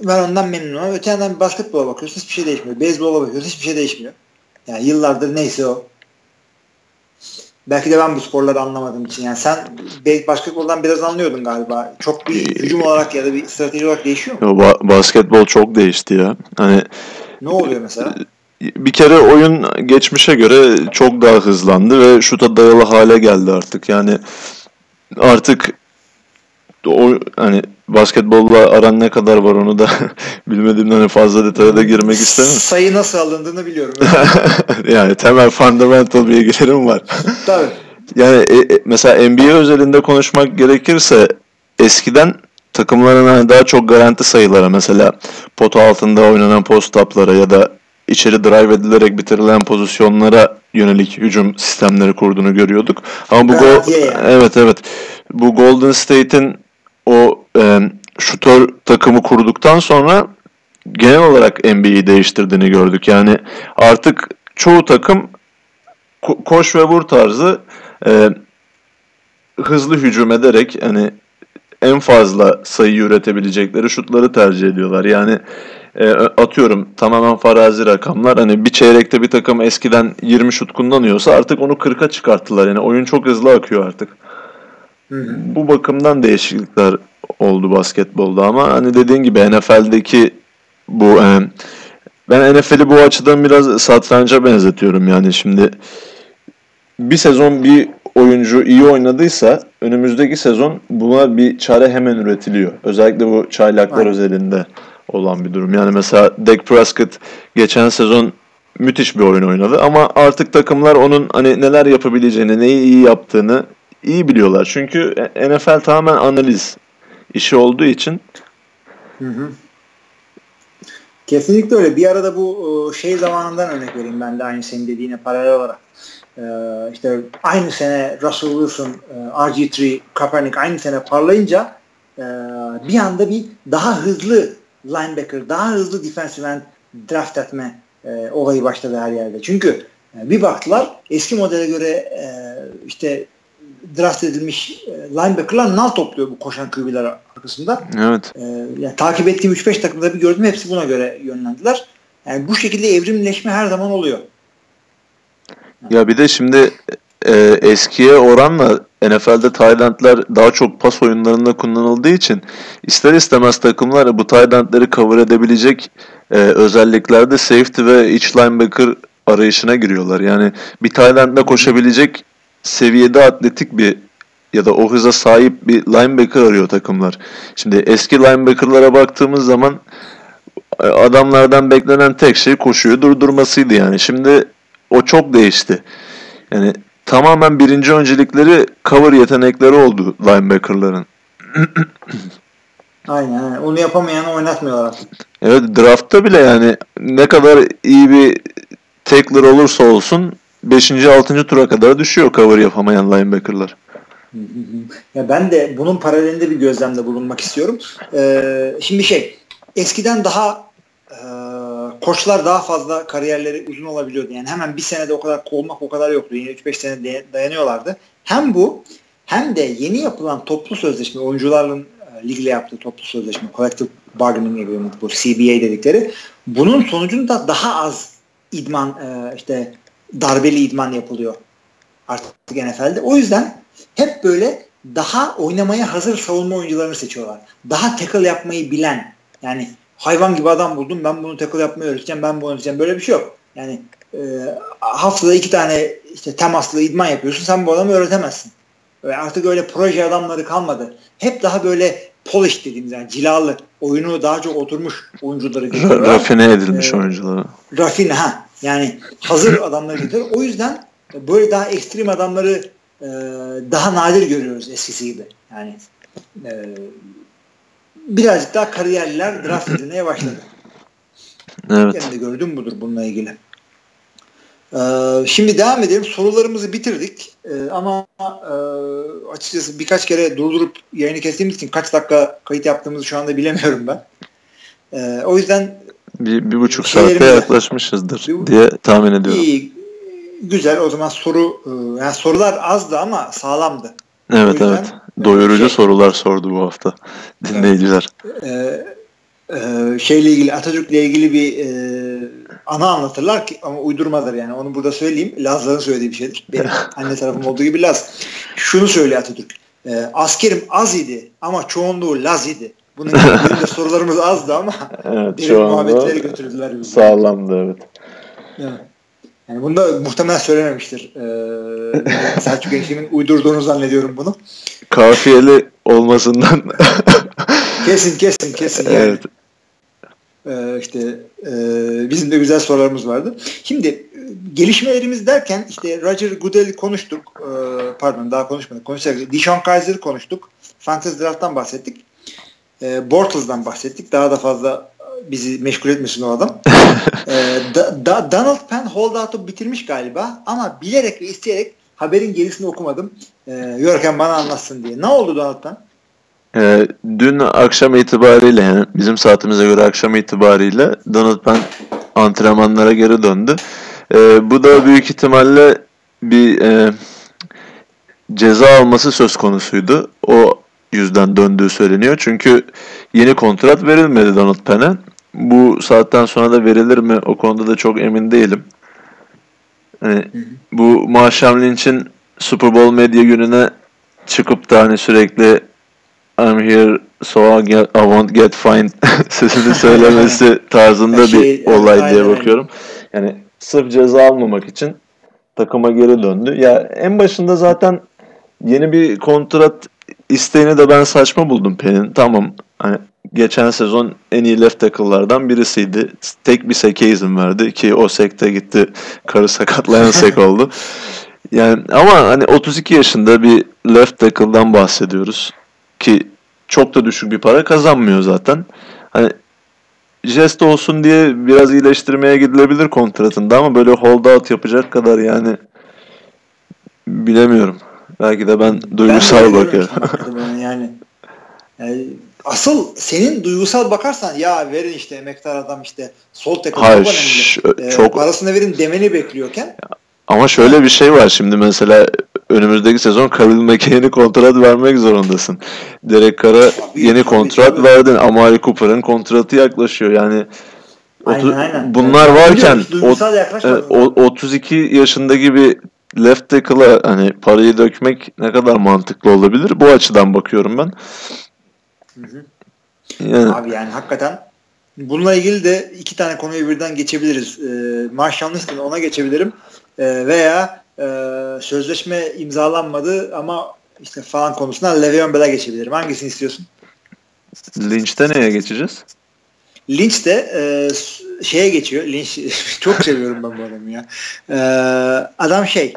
ben ondan memnunum. Öte yandan basketbola bakıyorsun hiçbir şey değişmiyor. Beyzbola bakıyorsun hiçbir şey değişmiyor. Yani yıllardır neyse o. Belki de ben bu sporları anlamadığım için. Yani sen basketboldan biraz anlıyordun galiba. Çok bir hücum olarak ya da bir strateji olarak değişiyor mu? Yo, ba- basketbol çok değişti ya. Hani ne oluyor mesela? bir kere oyun geçmişe göre çok daha hızlandı ve şuta dayalı hale geldi artık. Yani artık o hani basketbolla aran ne kadar var onu da bilmediğimden hani fazla detaya da girmek istemem. Sayı nasıl alındığını biliyorum. yani temel fundamental bilgilerim var. Tabii. Yani e, e, mesela NBA özelinde konuşmak gerekirse eskiden takımların hani daha çok garanti sayılara mesela pot altında oynanan post-up'lara ya da içeri drive edilerek bitirilen pozisyonlara yönelik hücum sistemleri kurduğunu görüyorduk. Ama bu gol evet evet bu Golden State'in o e, şutör takımı kurduktan sonra genel olarak NBA'yi değiştirdiğini gördük. Yani artık çoğu takım ko- koş ve vur tarzı e, hızlı hücum ederek hani en fazla sayı üretebilecekleri şutları tercih ediyorlar. Yani e, atıyorum tamamen farazi rakamlar. Hani bir çeyrekte bir takım eskiden 20 şut kullanıyorsa artık onu 40'a çıkarttılar. Yani oyun çok hızlı akıyor artık. Hı hı. Bu bakımdan değişiklikler oldu basketbolda ama hani dediğin gibi NFL'deki bu e, ben NFL'i bu açıdan biraz satranca benzetiyorum yani şimdi bir sezon bir oyuncu iyi oynadıysa önümüzdeki sezon buna bir çare hemen üretiliyor. Özellikle bu çaylaklar Aynen. özelinde olan bir durum. Yani mesela Dak Prescott geçen sezon müthiş bir oyun oynadı ama artık takımlar onun hani neler yapabileceğini, neyi iyi yaptığını iyi biliyorlar. Çünkü NFL tamamen analiz işi olduğu için. Hı hı. Kesinlikle öyle. Bir arada bu şey zamanından örnek vereyim ben de aynı senin dediğine paralel olarak. Ee, işte aynı sene Russell Wilson, RG3, Kaepernick aynı sene parlayınca bir anda bir daha hızlı linebacker, daha hızlı defensive end draft etme e, olayı başladı her yerde. Çünkü e, bir baktılar eski modele göre e, işte draft edilmiş e, linebacker'lar nal topluyor bu koşan QB'ler arkasında. Evet. E, yani takip ettiğim 3-5 takımda bir gördüm hepsi buna göre yönlendiler. Yani bu şekilde evrimleşme her zaman oluyor. Ya bir de şimdi e, eskiye oranla NFL'de Taylandlar daha çok pas oyunlarında kullanıldığı için ister istemez takımlar bu Taylandları cover edebilecek e, özelliklerde safety ve iç linebacker arayışına giriyorlar. Yani bir Tayland'la koşabilecek seviyede atletik bir ya da o hıza sahip bir linebacker arıyor takımlar. Şimdi eski linebacker'lara baktığımız zaman e, adamlardan beklenen tek şey koşuyu durdurmasıydı yani. Şimdi o çok değişti. Yani tamamen birinci öncelikleri cover yetenekleri oldu linebacker'ların. Aynen, aynen. Onu yapamayanı oynatmıyorlar artık. Evet draftta bile yani ne kadar iyi bir tackler olursa olsun 5. 6. tura kadar düşüyor cover yapamayan linebacker'lar. Ya ben de bunun paralelinde bir gözlemde bulunmak istiyorum. Ee, şimdi şey eskiden daha e, koçlar daha fazla kariyerleri uzun olabiliyordu. Yani hemen bir senede o kadar kovmak o kadar yoktu. Yine 3-5 sene dayanıyorlardı. Hem bu hem de yeni yapılan toplu sözleşme oyuncuların e, ligle yaptığı toplu sözleşme collective bargaining agreement bu CBA dedikleri bunun sonucunda daha az idman e, işte darbeli idman yapılıyor artık NFL'de. O yüzden hep böyle daha oynamaya hazır savunma oyuncularını seçiyorlar. Daha tackle yapmayı bilen yani hayvan gibi adam buldum ben bunu tackle yapmayı öğreteceğim ben bunu öğreteceğim böyle bir şey yok. Yani e, haftada iki tane işte temaslı idman yapıyorsun sen bu adamı öğretemezsin. Ve artık öyle proje adamları kalmadı. Hep daha böyle polish dediğimiz yani cilalı oyunu daha çok oturmuş oyuncuları. Rafine edilmiş ee, oyuncuları. Rafine ha yani hazır adamları getiriyor. O yüzden böyle daha ekstrem adamları e, daha nadir görüyoruz eskisi gibi. Yani e, birazcık daha kariyerliler draft edilmeye başladı. Evet. Ben de gördüm budur bununla ilgili. Ee, şimdi devam edelim. Sorularımızı bitirdik. Ee, ama e, açıkçası birkaç kere durdurup yayını kestiğimiz için kaç dakika kayıt yaptığımızı şu anda bilemiyorum ben. Ee, o yüzden bir, bir buçuk saate yaklaşmışızdır bir, diye tahmin ediyorum. İyi, güzel. O zaman soru e, yani sorular azdı ama sağlamdı. Evet yüzden, evet. Doyurucu şey, sorular sordu bu hafta dinleyiciler. Evet. Ee, şeyle ilgili Atatürk'le ilgili bir e, ana anlatırlar ki ama uydurmadır yani onu burada söyleyeyim. Lazların söylediği bir şeydir. Benim anne tarafım olduğu gibi Laz. Şunu söylüyor Atatürk. E, askerim az idi ama çoğunluğu Laz idi. Bunun gibi sorularımız azdı ama evet, derin muhabbetleri götürdüler. Bizi. Sağlamdı evet. evet. Yani bunu da muhtemelen söylememiştir. Ee, Selçuk Gençliği'nin uydurduğunu zannediyorum bunu. Kafiyeli olmasından. kesin kesin kesin. Yani. Evet. Ee, işte e, bizim de güzel sorularımız vardı. Şimdi gelişmelerimiz derken işte Roger Goodell'i konuştuk. E, pardon daha konuşmadık. Konuşacak. Dishon Kaiser'ı konuştuk. Fantasy Draft'tan bahsettik. E, Bortles'dan bahsettik. Daha da fazla bizi meşgul etmesin o adam. e, da, da, Donald Penn holdout'u bitirmiş galiba ama bilerek ve isteyerek haberin gerisini okumadım. E, Yorken bana anlatsın diye. Ne oldu Donald Penn? Ee, dün akşam itibariyle yani bizim saatimize göre akşam itibariyle Donald Penn antrenmanlara geri döndü. Ee, bu da büyük ihtimalle bir e, ceza alması söz konusuydu. O yüzden döndüğü söyleniyor. Çünkü yeni kontrat verilmedi Donald Penn'e. Bu saatten sonra da verilir mi o konuda da çok emin değilim. Hani, bu Marshawn Lynch'in Super Bowl medya gününe çıkıp da hani sürekli I'm here so I, get, I won't get fined sesini söylemesi tarzında şey, bir olay evet, diye aynen. bakıyorum. Yani sırf ceza almamak için takıma geri döndü. Ya en başında zaten yeni bir kontrat isteğini de ben saçma buldum Penn'in. Tamam hani geçen sezon en iyi left tackle'lardan birisiydi. Tek bir seke izin verdi ki o sekte gitti karı sakatlayan sek oldu. Yani ama hani 32 yaşında bir left tackle'dan bahsediyoruz ki çok da düşük bir para kazanmıyor zaten. Hani jest olsun diye biraz iyileştirmeye gidilebilir kontratında ama böyle hold out yapacak kadar yani bilemiyorum. Belki de ben duygusal ben bakıyorum. yani, yani asıl senin duygusal bakarsan ya verin işte emektar adam işte sol tackle Hayır. Ee, çok... Parasını verin demeni bekliyorken. Ama şöyle bir şey var şimdi mesela önümüzdeki sezon Khalil McKay'e kontrat vermek zorundasın. Derek Carr'a yeni kontrat tabii. verdin. Amari Cooper'ın kontratı yaklaşıyor. Yani aynen, aynen. bunlar varken o, o, 32 yaşındaki bir left tackle'a hani parayı dökmek ne kadar mantıklı olabilir? Bu açıdan bakıyorum ben. Hı hı. Yani. Abi yani hakikaten bununla ilgili de iki tane konuyu birden geçebiliriz. Ee, Marshall ona geçebilirim. Ee, veya e, sözleşme imzalanmadı ama işte falan konusunda Le'Veon Bell'e geçebilirim. Hangisini istiyorsun? Lynch'te neye geçeceğiz? Lynch de e, şeye geçiyor. Lynch çok seviyorum ben bu adamı ya. E, adam şey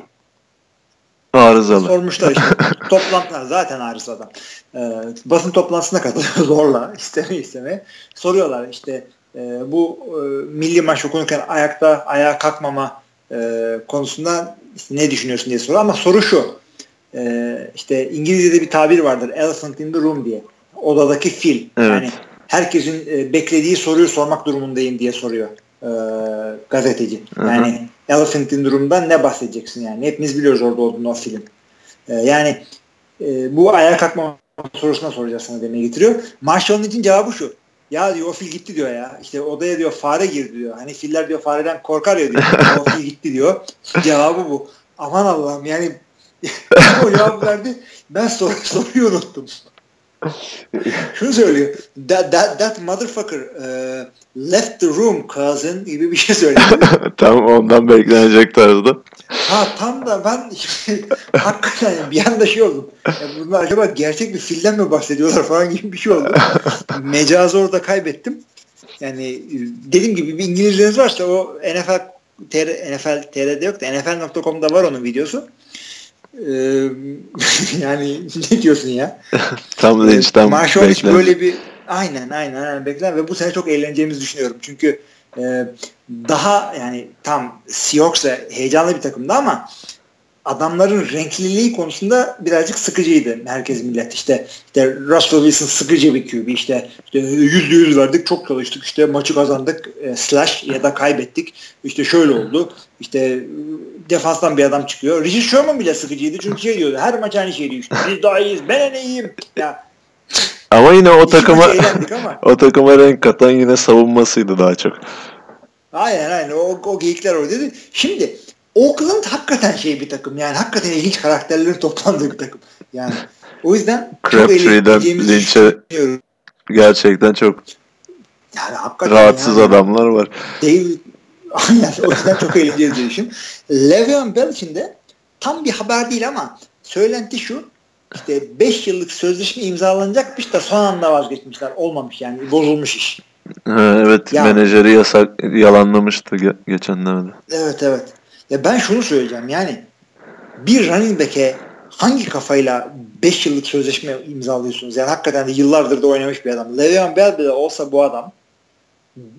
Arızalı. Sormuşlar işte. Toplantılar zaten arıza adam. E, basın toplantısına katılıyor zorla isteme isteme. Soruyorlar işte e, bu e, milli maç okunurken ayakta ayağa kalkmama e, konusunda işte ne düşünüyorsun diye soruyor ama soru şu e, işte İngilizce'de bir tabir vardır elephant in the room diye odadaki fil evet. yani herkesin e, beklediği soruyu sormak durumundayım diye soruyor e, gazeteci. Hı-hı. Yani Elephant in the Room'dan ne bahsedeceksin yani? Hepimiz biliyoruz orada olduğunu o film. E, yani e, bu ayağa kalkma sorusuna soracağız sana demeye getiriyor. Marshall'ın için cevabı şu. Ya diyor o fil gitti diyor ya. İşte odaya diyor fare girdi diyor. Hani filler diyor fareden korkar ya diyor. o fil gitti diyor. Cevabı bu. Aman Allah'ım yani o cevap verdi. Ben sor soruyu unuttum. Şunu söylüyor. That, that, that motherfucker uh, left the room cousin gibi bir şey söylüyor. tam ondan beklenecek tarzda. Ha tam da ben hakikaten bir anda şey oldum. Ya bunlar acaba gerçek bir filden mi bahsediyorlar falan gibi bir şey oldu. Mecazı orada kaybettim. Yani dediğim gibi bir İngilizceniz varsa o NFL TR, NFL TR'de yok da NFL.com'da var onun videosu. Ee, yani ne diyorsun ya? Tam Lynch'ten Marshall hiç böyle bir aynen aynen, aynen bekler ve bu sene çok eğleneceğimizi düşünüyorum. Çünkü e, daha yani tam Seahawks'a heyecanlı bir takımdı ama adamların renkliliği konusunda birazcık sıkıcıydı herkes millet. İşte, işte Russell Wilson sıkıcı bir QB işte, işte yüzde yüz verdik çok çalıştık işte maçı kazandık e, slash ya da kaybettik işte şöyle oldu işte defanstan bir adam çıkıyor. Richard Sherman bile sıkıcıydı çünkü şey diyordu her maç aynı şey diyor işte biz daha iyiyiz ben en iyiyim ya ama yine o takıma ama. o takıma renk katan yine savunmasıydı daha çok. Aynen aynen o, o geyikler oradaydı. Şimdi Oakland hakikaten şey bir takım. Yani hakikaten ilginç karakterlerin toplandığı bir takım. Yani o yüzden Crabtree'den Lynch'e gerçekten çok yani hakikaten rahatsız yani, adamlar var. David aynen o yüzden çok eğlenceli bir işim. Le'Veon Bell için de tam bir haber değil ama söylenti şu işte 5 yıllık sözleşme imzalanacakmış da son anda vazgeçmişler. Olmamış yani bozulmuş iş. Ha, evet ya, menajeri yasak yalanlamıştı ge- geçenlerde. Evet evet. Ya ben şunu söyleyeceğim yani bir running back'e hangi kafayla 5 yıllık sözleşme imzalıyorsunuz? Yani hakikaten de yıllardır da oynamış bir adam. Le'Veon Bell bile olsa bu adam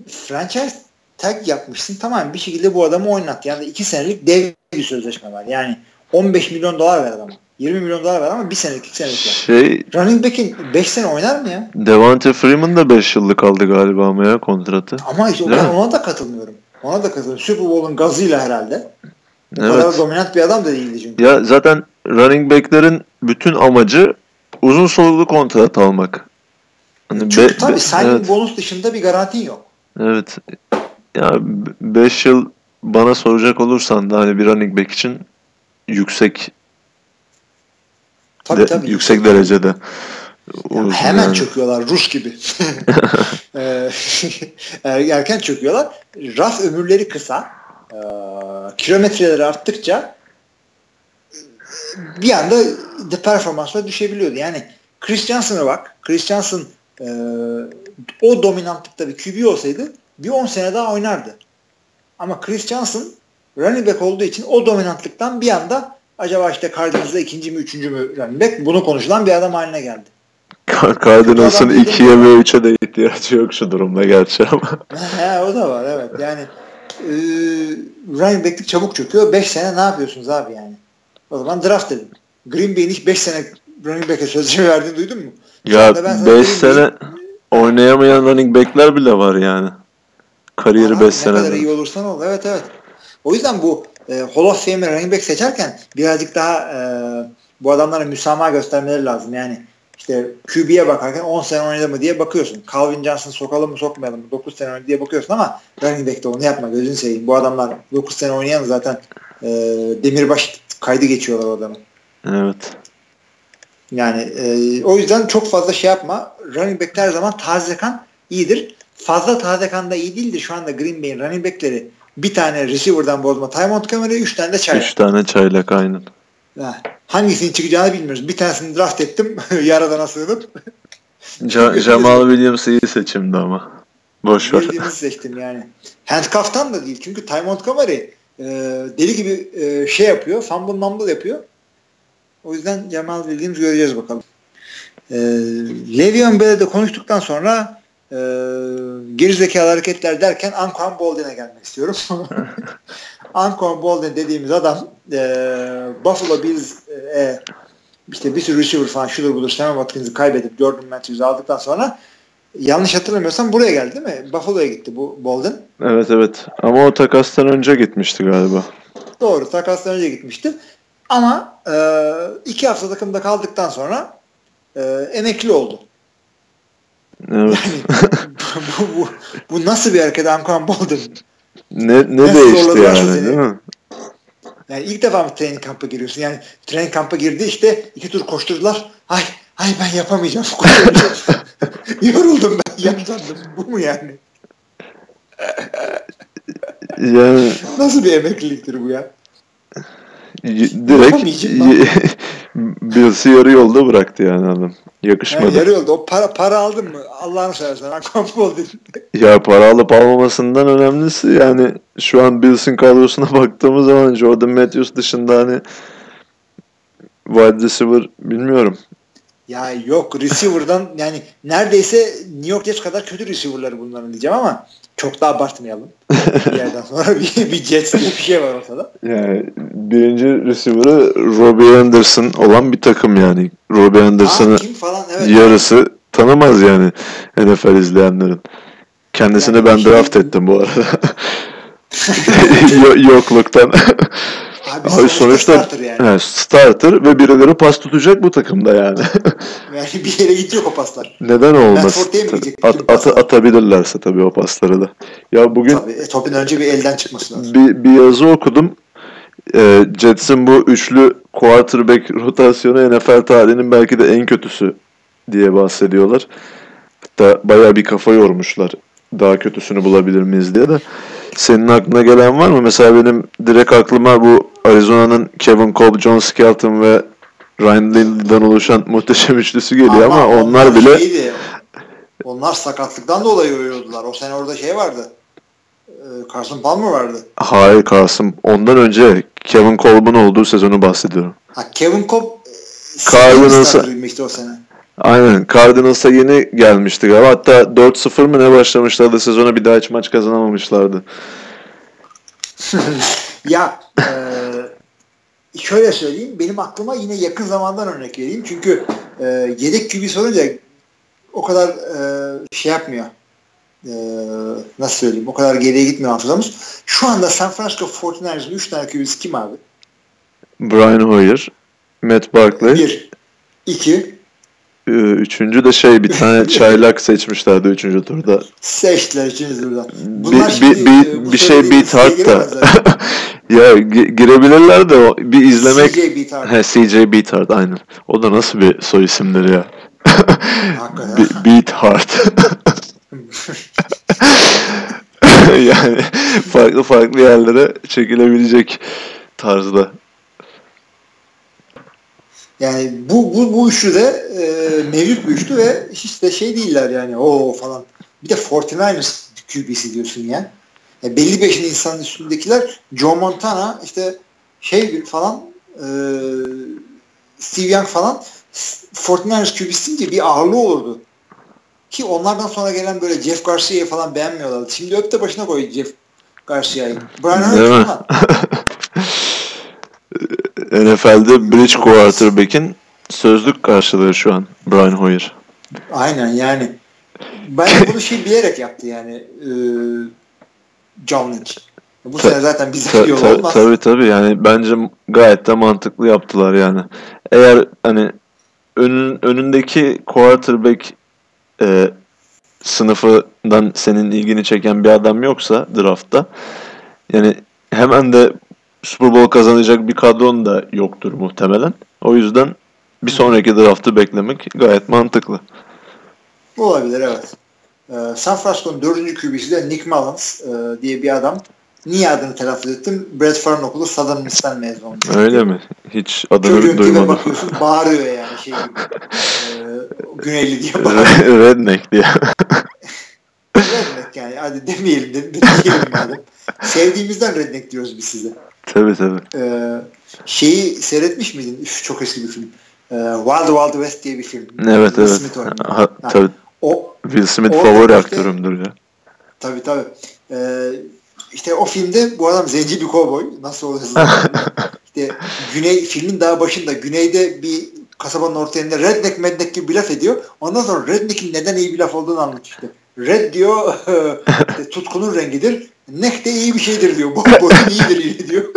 franchise tag yapmışsın tamam bir şekilde bu adamı oynat. Yani 2 senelik dev bir sözleşme var. Yani 15 milyon dolar ver adama. 20 milyon dolar ver ama bir senelik 2 senelik. Şey, Running back'in 5 sene oynar mı ya? Devante Freeman da 5 yıllık aldı galiba ama ya kontratı. Ama işte ben ona da katılmıyorum. Ona da katılıyorum. Super Bowl'un gazıyla herhalde. O evet. kadar dominant bir adam da değildi çünkü. Ya zaten running back'lerin bütün amacı uzun soluklu kontrat almak. Hani çünkü be, tabii signing evet. bonus dışında bir garantin yok. Evet. Ya 5 yıl bana soracak olursan da hani bir running back için yüksek tabii, de, tabii, yüksek, derecede. Yani hemen yani. çöküyorlar Rus gibi. Ee, erken çöküyorlar. Raf ömürleri kısa. Ee, kilometreleri arttıkça bir anda de performansla düşebiliyordu. Yani Chris Johnson'a bak. Chris Johnson e, o dominantlıkta bir QB olsaydı bir 10 sene daha oynardı. Ama Chris Johnson running back olduğu için o dominantlıktan bir anda acaba işte Cardinals'da ikinci mi üçüncü mü running back bunu konuşulan bir adam haline geldi. Cardinals'ın 2'ye ve 3'e de ihtiyacı yok şu durumda gerçi ama. He, o da var evet. Yani e, running back'lik çabuk çöküyor. 5 sene ne yapıyorsunuz abi yani? O zaman draft edin. Green Bay'in hiç 5 sene running back'e sözleşme verdiğini duydun mu? Ya 5 sene oynayamayan running back'ler bile var yani. Kariyeri 5 sene. Ne kadar iyi olursan ol. Evet evet. O yüzden bu e, Hall of Fame'e running back seçerken birazcık daha e, bu adamlara müsamaha göstermeleri lazım. Yani işte QB'ye bakarken 10 sene oynadı mı diye bakıyorsun. Calvin Johnson sokalım mı sokmayalım mı 9 sene oynadı diye bakıyorsun ama running back'te onu yapma gözünü seveyim. Bu adamlar 9 sene oynayan zaten e, demirbaş kaydı geçiyorlar o adamı. Evet. Yani e, o yüzden çok fazla şey yapma. Running back her zaman taze kan iyidir. Fazla taze kan da iyi değildir. Şu anda Green Bay'in running backleri bir tane receiver'dan bozma Ty Montgomery, üç tane de çaylak. Üç tane çaylak aynen. Ha, hangisinin çıkacağını bilmiyoruz. Bir tanesini draft ettim. Yaradana sığınıp. Ja- Jamal Williams iyi seçimdi ama. Boş ver. Williams'ı seçtim yani. Handcuff'tan da değil. Çünkü Ty Montgomery e, deli gibi e, şey yapıyor. Fumble mumble yapıyor. O yüzden Jamal Williams göreceğiz bakalım. E, Le'Veon Bell'de konuştuktan sonra e, gerizekalı hareketler derken Anquan Bolden'e gelmek istiyorum. Anquan Bolden dediğimiz adam e, Buffalo Bills e, işte bir sürü receiver falan şudur budur Sammy Watkins'i kaybedip Jordan Matthews'u aldıktan sonra yanlış hatırlamıyorsam buraya geldi değil mi? Buffalo'ya gitti bu Bolden. Evet evet. Ama o takastan önce gitmişti galiba. Doğru takastan önce gitmişti. Ama e, iki hafta takımda kaldıktan sonra e, emekli oldu. Evet. bu, bu, bu nasıl bir hareket Anquan Bolden? ne ne Nasıl değişti yani seni? değil mi? Yani ilk defa mı training kampa giriyorsun? Yani training kampa girdi işte iki tur koşturdular. Ay ay ben yapamayacağım. Yoruldum ben yaşlandım. Bu mu yani? Yani Nasıl bir emekliliktir bu ya? Direkt Bills'i yarı yolda bıraktı yani adam. Yani Yakışmadı. yarı yolda. O para, para aldın mı? Allah'ını seversen. Bolden. Ya para alıp almamasından önemlisi yani şu an Bills'in kadrosuna baktığımız zaman Jordan Matthews dışında hani wide receiver bilmiyorum. Ya yok receiver'dan yani neredeyse New York Jets kadar kötü receiver'ları bunların diyeceğim ama çok da abartmayalım. bir yerden sonra bir, bir Jets diye bir şey var ortada. Yani birinci receiver'ı Robbie Anderson olan bir takım yani. Robbie Anderson'ı evet. yarısı tanımaz yani NFL izleyenlerin. Kendisini Yani ben şey- draft ettim bu arada. Yo- Yokluktan. Abi, Abi sonuçta starter yani. evet, starter ve birileri pas tutacak bu takımda yani. Yani bir yere gidiyor o paslar. Neden gidecek At, at- atabilirlerse tabii o pasları da. Ya bugün Tabii e, topun önce bir elden çıkması lazım. bir, bir yazı okudum. Ee, Jets'in bu üçlü quarterback rotasyonu NFL tarihinin belki de en kötüsü diye bahsediyorlar. Hatta bayağı bir kafa yormuşlar. Daha kötüsünü bulabilir miyiz diye de. Senin aklına gelen var mı? Mesela benim direkt aklıma bu Arizona'nın Kevin Kolb, John Skelton ve Ryan Lindley'den oluşan muhteşem üçlüsü geliyor ama, onlar bile şeydi, onlar sakatlıktan dolayı oynuyordular. O sene orada şey vardı. Ee, Carson Palmer vardı. hayır Kasım. Ondan önce Kevin Kolb'un olduğu sezonu bahsediyorum. Ha, Kevin Cobb Cardinals'a- starter'ıymıştı o sene. Aynen. Cardinals'a yeni gelmişti galiba. Hatta 4-0 mı ne başlamışlardı sezona bir daha hiç maç kazanamamışlardı. ya e, şöyle söyleyeyim. Benim aklıma yine yakın zamandan örnek vereyim. Çünkü e, yedek gibi sorunca o kadar e, şey yapmıyor. E, nasıl söyleyeyim? O kadar geriye gitmiyor hafızamız. Şu anda San Francisco 49ers'ın 3 tane QB'si kim abi? Brian Hoyer, Matt Barkley. 1. 2. Üçüncü de şey bir tane çaylak seçmişlerdi üçüncü turda. Seçtiler üçüncü turda. Bir, Bunlar bir, şimdi, bir, bu bir şey beat hard da. ya gi- girebilirler de o, bir izlemek. CJ Beathard. He, CJ aynen. O da nasıl bir soy isimdir ya. Hakikaten. Be- Beathard. yani farklı farklı yerlere çekilebilecek tarzda. Yani bu bu bu üçlü de e, mevcut bir üçlü ve hiç de şey değiller yani o falan. Bir de 49ers QB'si diyorsun ya. ya belli bir insanın üstündekiler Joe Montana işte şey falan e, Steve Young falan 49ers QB'si deyince bir ağırlığı olurdu. Ki onlardan sonra gelen böyle Jeff Garcia'yı falan beğenmiyorlardı. Şimdi öp de başına koy Jeff Garcia'yı. Brian falan. NFL'de bridge quarterback'in sözlük karşılığı şu an Brian Hoyer. Aynen yani. Bence bunu şey bilerek yaptı yani e, John Lynch. Bu Ta- sene zaten bize Ta- yol ta- olmaz. tabii tabii yani bence gayet de mantıklı yaptılar yani. Eğer hani önün, önündeki quarterback e, sınıfından senin ilgini çeken bir adam yoksa draftta yani hemen de Super Bowl kazanacak bir kadron da yoktur muhtemelen. O yüzden bir sonraki draftı beklemek gayet mantıklı. Olabilir evet. E, San Francisco'nun dördüncü QB'si de Nick Mullins e, diye bir adam. Niye adını telaffuz ettim? Brad Farr'ın okulu Southern Miss'ten mezun olmuş. Öyle mi? Hiç adını Çocuğun duymadım. bakıyorsun bağırıyor yani şey gibi. Ee, Güneyli diye bağırıyor. Redneck diye. redneck yani. Hadi demeyelim de, demeyelim madem. Sevdiğimizden redneck diyoruz biz size. tabii tabii. Ee, şeyi seyretmiş miydin? Üf, çok eski bir film. Ee, Wild Wild West diye bir film. Evet Will evet. Smith oynuyor. Ha, Ha. tabii. O Will Smith favori aktörümdür ya. tabii tabii. Ee, işte o filmde bu adam zenci bir kovboy. Nasıl oluyor? işte güney filmin daha başında güneyde bir kasabanın orta yerinde redneck medneck gibi bir laf ediyor. Ondan sonra redneck'in neden iyi bir laf olduğunu anlatıyor işte. Red diyor işte tutkunun rengidir. Neck de iyi bir şeydir diyor. Boy, boyun iyidir diyor.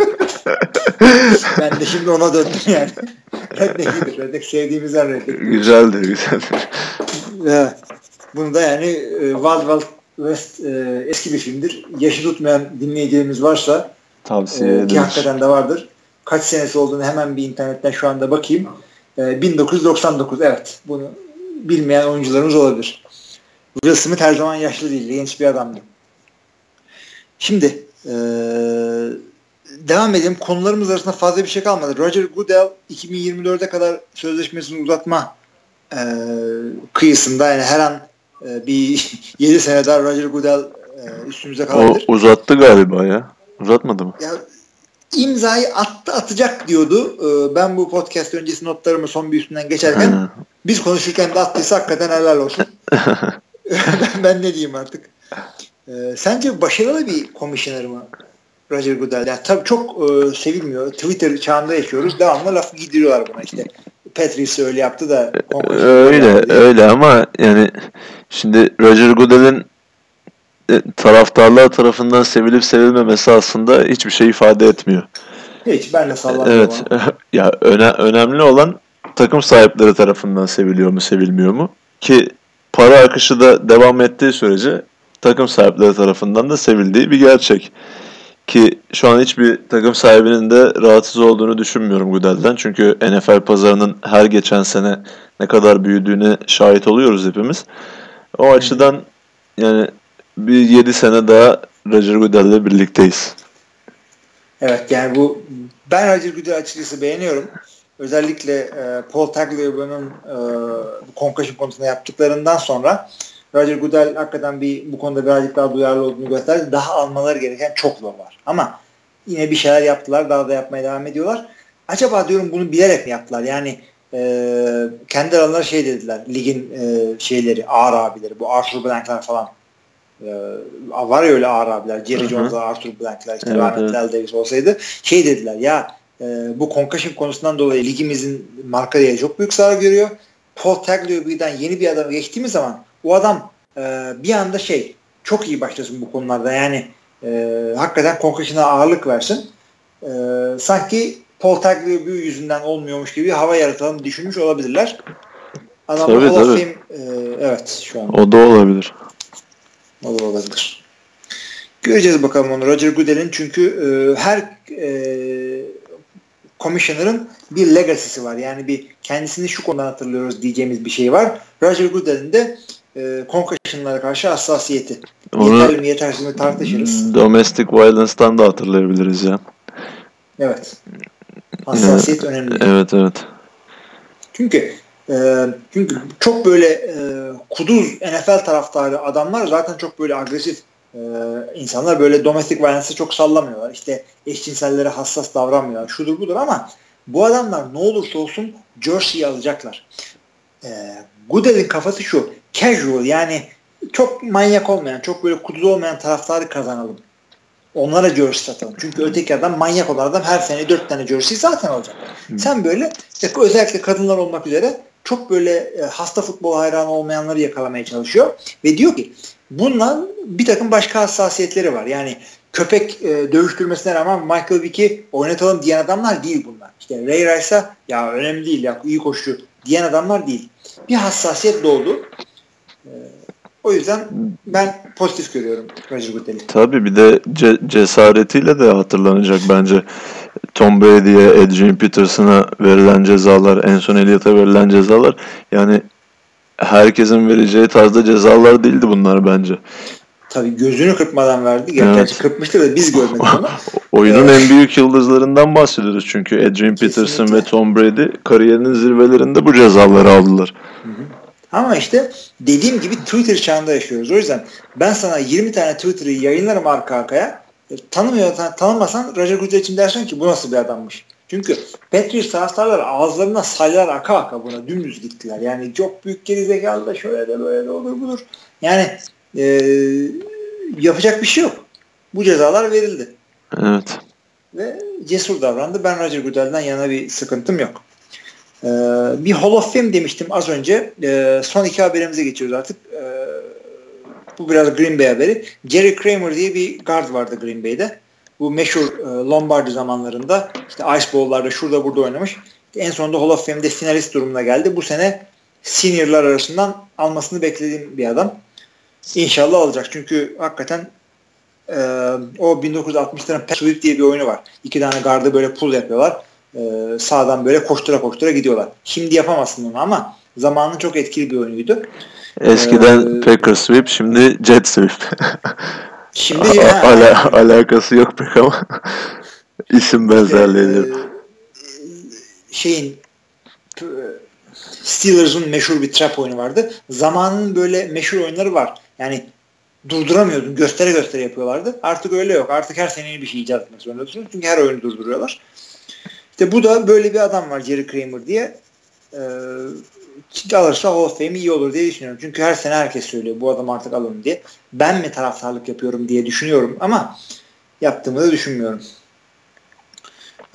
ben de şimdi ona döndüm yani. redneck iyidir. Redneck sevdiğimizden redneck. Güzeldir güzeldir. Evet. Bunu da yani e, Wild Wild West e, eski bir filmdir. Yaşı tutmayan dinleyicilerimiz varsa Tavsiye e, ki ederiz. hakikaten de vardır. Kaç senesi olduğunu hemen bir internetten şu anda bakayım. E, 1999 evet. Bunu bilmeyen oyuncularımız olabilir. Will Smith her zaman yaşlı değil. Genç bir adamdı. Şimdi e, devam edelim. Konularımız arasında fazla bir şey kalmadı. Roger Goodell 2024'e kadar sözleşmesini uzatma e, kıyısında yani her an e, bir 7 sene daha Roger Goodell e, üstümüze O kalabilir. uzattı galiba ya. Uzatmadı mı? Ya imzayı attı atacak diyordu. Ee, ben bu podcast öncesi notlarımı son bir üstünden geçerken biz konuşurken de attıysa hakikaten helal olsun. ben, ben ne diyeyim artık. Ee, sence başarılı bir komisyoner mi Roger Goodell? Yani tabii çok e, sevilmiyor. Twitter çağında yaşıyoruz. Devamlı laf giydiriyorlar buna işte. Patrice öyle yaptı da Öyle yaptı öyle ama yani şimdi Roger Goodell'in e, taraftarlar tarafından sevilip sevilmemesi aslında hiçbir şey ifade etmiyor. Hiç ben de sallamıyorum. Evet. ya öne, önemli olan takım sahipleri tarafından seviliyor mu, sevilmiyor mu? Ki para akışı da devam ettiği sürece takım sahipleri tarafından da sevildiği bir gerçek. Ki şu an hiçbir takım sahibinin de rahatsız olduğunu düşünmüyorum Goodell'den. Çünkü NFL pazarının her geçen sene ne kadar büyüdüğüne şahit oluyoruz hepimiz. O açıdan yani bir 7 sene daha Roger Goodell'le birlikteyiz. Evet yani bu ben Roger Goodell açıkçası beğeniyorum. Özellikle e, Paul Tagliabue'nin e, bu concussion konusunda yaptıklarından sonra Roger Goodell hakikaten bir bu konuda birazcık daha duyarlı olduğunu gösterdi. Daha almaları gereken çok yol var. Ama yine bir şeyler yaptılar. Daha da yapmaya devam ediyorlar. Acaba diyorum bunu bilerek mi yaptılar? Yani e, kendi aralarında şey dediler. Ligin e, şeyleri, ağır abileri. Bu Arthur Blank'lar falan. E, var ya öyle ağır abiler. Jerry. Jones'lar, Arthur Blank'lar işte Evet, rahmetli evet. Davis olsaydı şey dediler ya e, bu concussion konusundan dolayı ligimizin marka değeri çok büyük zarar görüyor. Paul Tagliabue'den yeni bir adamı geçtiğimiz zaman o adam e, bir anda şey çok iyi başlasın bu konularda yani e, hakikaten concussion'a ağırlık versin. E, sanki Paul Tagliabue yüzünden olmuyormuş gibi hava yaratalım düşünmüş olabilirler. Adam Tabii, Hall tabii. Fame, e, evet şu an O da olabilir. o da olabilir. Göreceğiz bakalım onu. Roger Goodell'in çünkü e, her e, commissioner'ın bir legacy'si var. Yani bir kendisini şu konudan hatırlıyoruz diyeceğimiz bir şey var. Roger Goodell'in de e, concussion'lara karşı hassasiyeti. Onu- Yeterli mi yetersiz mi tartışırız. Domestic Violence'dan da hatırlayabiliriz ya. Evet. Hassasiyet önemli. Evet evet. Çünkü e, çünkü çok böyle e, kuduz NFL taraftarı adamlar zaten çok böyle agresif e, insanlar böyle domestik violence'ı çok sallamıyorlar. İşte eşcinsellere hassas davranmıyorlar. Şudur budur ama bu adamlar ne olursa olsun jersey alacaklar. E, Goodell'in kafası şu. Casual yani çok manyak olmayan, çok böyle kuduz olmayan taraftarı kazanalım. Onlara jersey satalım. Çünkü öteki adam manyak olan adam her sene dört tane jersey zaten alacak. Sen böyle işte özellikle kadınlar olmak üzere çok böyle e, hasta futbol hayranı olmayanları yakalamaya çalışıyor. Ve diyor ki bundan bir takım başka hassasiyetleri var. Yani köpek e, dövüştürmesine rağmen Michael Vick'i oynatalım diyen adamlar değil bunlar. İşte Ray Rice'a ya önemli değil ya iyi koşu diyen adamlar değil. Bir hassasiyet doğdu. E, o yüzden ben pozitif görüyorum Roger Goodell'i. Tabii bir de ce- cesaretiyle de hatırlanacak bence. Tom Brady'ye, Adrian Peterson'a verilen cezalar, en son Elliott'a verilen cezalar yani herkesin vereceği tarzda cezalar değildi bunlar bence. tabii gözünü kırpmadan verdi. Gerçi evet. kırpmıştır da biz görmedik onu. Oyunun evet. en büyük yıldızlarından bahsediyoruz çünkü Adrian Kesinlikle. Peterson ve Tom Brady kariyerinin zirvelerinde bu cezaları aldılar. Hı hı. Ama işte dediğim gibi Twitter çağında yaşıyoruz. O yüzden ben sana 20 tane Twitter'ı yayınlarım arka arkaya. Tanımıyorsan, tanımasan Roger Goodell için dersin ki bu nasıl bir adammış. Çünkü Patriots taraftarlar ağızlarına saylar aka aka buna dümdüz gittiler. Yani çok büyük gerizekalı da şöyle de böyle de olur budur. Yani e, yapacak bir şey yok. Bu cezalar verildi. Evet. Ve cesur davrandı. Ben Roger Goodell'den yana bir sıkıntım yok. Ee, bir Hall of Fame demiştim az önce. Ee, son iki haberimize geçiyoruz artık. Ee, bu biraz Green Bay haberi. Jerry Kramer diye bir guard vardı Green Bay'de. Bu meşhur e, Lombardi zamanlarında işte Ice Bowl'larda şurada burada oynamış. En sonunda Hall of Fame'de finalist durumuna geldi. Bu sene seniorlar arasından almasını beklediğim bir adam. İnşallah alacak. Çünkü hakikaten e, o 1960'ların Pat Sweep diye bir oyunu var. İki tane gardı böyle pull yapıyorlar. E, sağdan böyle koştura koştura gidiyorlar. Şimdi yapamazsın onu ama zamanın çok etkili bir oyunuydu. Eskiden ee, Packers Sweep, şimdi Jet Sweep. Şimdi A- ala- alakası yok pek ama isim benzerliğidir. Ee, şeyin Steelers'ın meşhur bir trap oyunu vardı. Zamanın böyle meşhur oyunları var. Yani durduramıyordun. Göstere göstere yapıyorlardı. Artık öyle yok. Artık her sene bir şey icat etmek zorundasınız. Çünkü her oyunu durduruyorlar. İşte bu da böyle bir adam var Jerry Kramer diye. Ee, alırsa Hall of Fame iyi olur diye düşünüyorum. Çünkü her sene herkes söylüyor bu adam artık alın diye. Ben mi taraftarlık yapıyorum diye düşünüyorum ama yaptığımı da düşünmüyorum.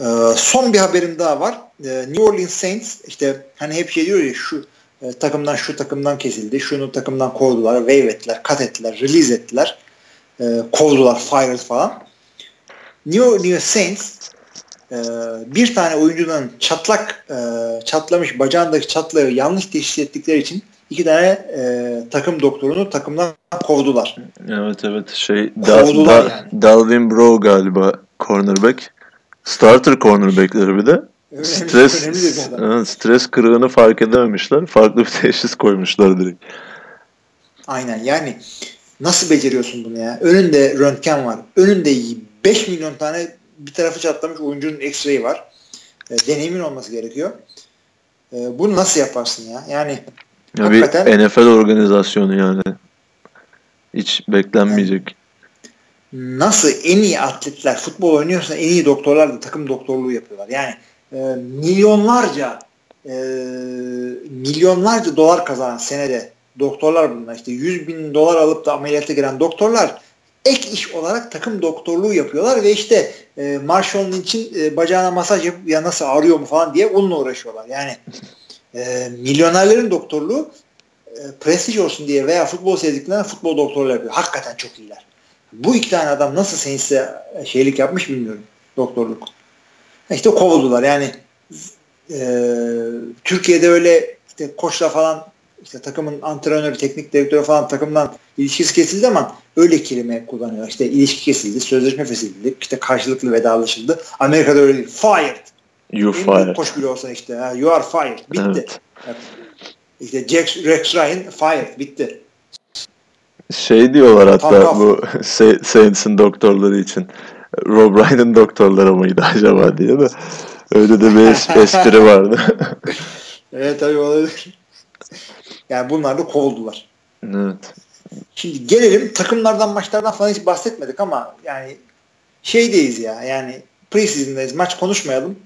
Ee, son bir haberim daha var. Ee, New Orleans Saints işte hani hep şey diyor ya şu e, takımdan şu takımdan kesildi. Şunu takımdan kovdular, wave ettiler, cut ettiler, release ettiler. E, kovdular, fired falan. New Orleans Saints e, bir tane oyuncunun çatlak e, çatlamış bacağındaki çatlağı yanlış teşhis ettikleri için iki tane e, takım doktorunu takımdan kovdular. Evet evet şey kovdular da, yani. Dalvin Bro galiba cornerback. Starter cornerbackleri bir de. Önemli, stres önemli stres kırığını fark edememişler. Farklı bir teşhis koymuşlar direkt. Aynen yani nasıl beceriyorsun bunu ya? Önünde röntgen var. Önünde 5 milyon tane bir tarafı çatlamış oyuncunun x-ray'i var. E, deneyimin olması gerekiyor. E, bunu nasıl yaparsın ya? Yani ya hakikaten, bir NFL organizasyonu yani. Hiç beklenmeyecek. Yani, nasıl en iyi atletler futbol oynuyorsa en iyi doktorlar da takım doktorluğu yapıyorlar. Yani e, milyonlarca e, milyonlarca dolar kazanan senede doktorlar bunlar. İşte 100 bin dolar alıp da ameliyata giren doktorlar ek iş olarak takım doktorluğu yapıyorlar ve işte e, Marshall için e, bacağına masaj yapıp ya nasıl ağrıyor mu falan diye onunla uğraşıyorlar. Yani e, milyonerlerin doktorluğu e, prestij olsun diye veya futbol sevdiklerine futbol doktorluğu yapıyor. Hakikaten çok iyiler. Bu iki tane adam nasıl Saints'e şeylik yapmış bilmiyorum. Doktorluk. İşte kovuldular. Yani e, Türkiye'de öyle işte koçla falan işte takımın antrenörü, teknik direktörü falan takımdan ilişkisi kesildi ama öyle kelime kullanıyor. İşte ilişki kesildi, sözleşme kesildi, işte karşılıklı vedalaşıldı. Amerika'da öyle değil. Fired. You fired. Koç bile olsa işte. You are fired. Bitti. Evet. İşte Jack, Rex Ryan fired. Bitti. Şey diyorlar hatta Tam bu Saints'in doktorları için. Rob Ryan'ın doktorları mıydı acaba diye de. Öyle de bir espri vardı. evet tabii olabilir. Yani bunlar da kovuldular. Evet. Şimdi gelelim takımlardan maçlardan falan hiç bahsetmedik ama yani şeydeyiz ya yani preseason'dayız maç konuşmayalım.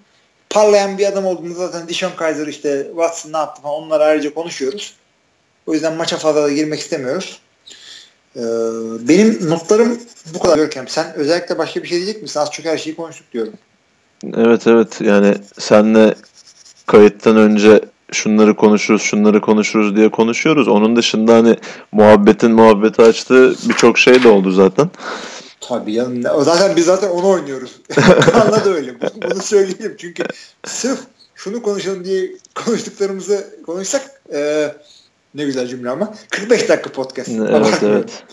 Parlayan bir adam olduğunda zaten Dishon Kaiser işte Watson ne yaptı falan onları ayrıca konuşuyoruz. O yüzden maça fazla da girmek istemiyoruz. Ee, benim notlarım bu kadar Görkem. Sen özellikle başka bir şey diyecek misin? Az çok her şeyi konuştuk diyorum. Evet evet yani senle kayıttan önce şunları konuşuruz, şunları konuşuruz diye konuşuyoruz. Onun dışında hani muhabbetin muhabbeti açtığı birçok şey de oldu zaten. Tabii ya. Zaten biz zaten onu oynuyoruz. Kanla da öyle. Bunu söyleyeyim. Çünkü sırf şunu konuşalım diye konuştuklarımızı konuşsak e, ne güzel cümle ama 45 dakika podcast. Evet evet.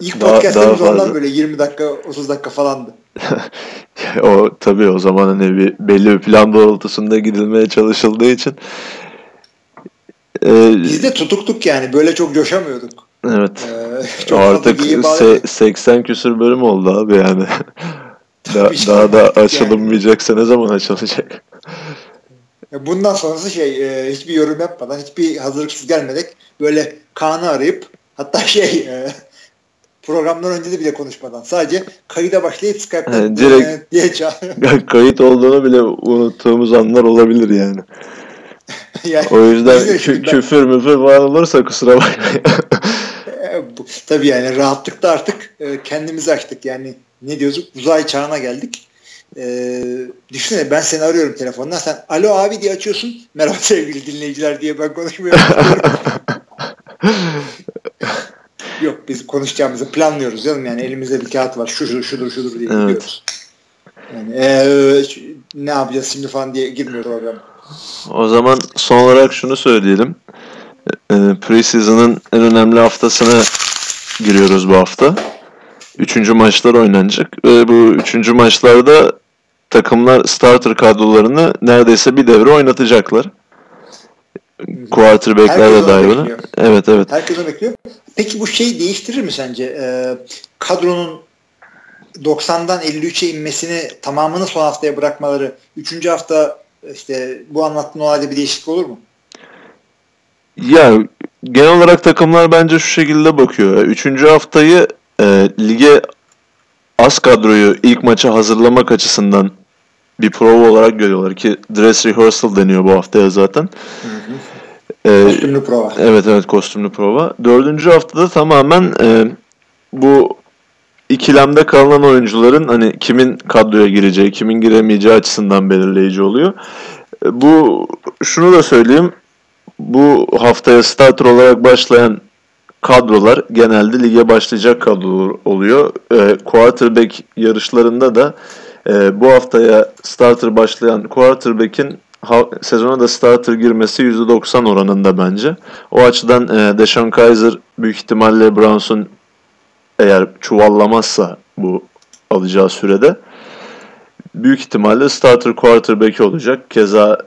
İlk podcast'ımız ondan böyle 20 dakika 30 dakika falandı. o tabii o zaman hani bir belli bir plan doğrultusunda gidilmeye çalışıldığı için e, biz de tutuktuk yani böyle çok coşamıyorduk. Evet. Ee, Artık se- 80 küsür bölüm oldu abi yani. da, daha da açılınmayacaksa yani. ne zaman açılacak? Bundan sonrası şey e, hiçbir yorum yapmadan hiçbir hazırlıksız gelmedik böyle Kaan'ı arayıp hatta şey e, programdan önce de bile konuşmadan sadece kayıda başlayıp Skype'da yani direkt diye çağırıyor. kayıt olduğunu bile unuttuğumuz anlar olabilir yani. yani o yüzden kü- küfür müfür falan olursa kusura bakmayın. E, tabii yani rahatlıkta artık e, kendimizi açtık yani ne diyoruz uzay çağına geldik. Ee, düşünsene ben seni arıyorum telefondan sen alo abi diye açıyorsun merhaba sevgili dinleyiciler diye ben konuşmuyorum. Yok biz konuşacağımızı planlıyoruz canım yani elimizde bir kağıt var şudur şudur şudur diye evet. gidiyoruz. Yani ee, ne yapacağız şimdi falan diye girmiyor program. O zaman son olarak şunu söyleyelim. E, Preseason'ın en önemli haftasına giriyoruz bu hafta. Üçüncü maçlar oynanacak. Ve bu üçüncü maçlarda takımlar starter kadrolarını neredeyse bir devre oynatacaklar. Quarterback'ler de dahil buna. Evet evet. Herkes onu bekliyor. Peki bu şey değiştirir mi sence? Ee, kadronun 90'dan 53'e inmesini tamamını son haftaya bırakmaları 3. hafta işte bu anlattığın olayda bir değişiklik olur mu? Ya genel olarak takımlar bence şu şekilde bakıyor. Üçüncü haftayı e, lige az kadroyu ilk maça hazırlamak açısından bir prova olarak görüyorlar ki dress rehearsal deniyor bu haftaya zaten. Hı hı. Ee, kostümlü prova. Evet evet kostümlü prova. Dördüncü haftada tamamen e, bu ikilemde kalan oyuncuların hani kimin kadroya gireceği, kimin giremeyeceği açısından belirleyici oluyor. E, bu şunu da söyleyeyim. Bu haftaya starter olarak başlayan kadrolar genelde lige başlayacak kadrolar oluyor. E, quarterback yarışlarında da e, bu haftaya starter başlayan quarterback'in sezona da starter girmesi %90 oranında bence. O açıdan e, Deshaun Kaiser büyük ihtimalle Browns'un eğer çuvallamazsa bu alacağı sürede büyük ihtimalle starter quarterback olacak. Keza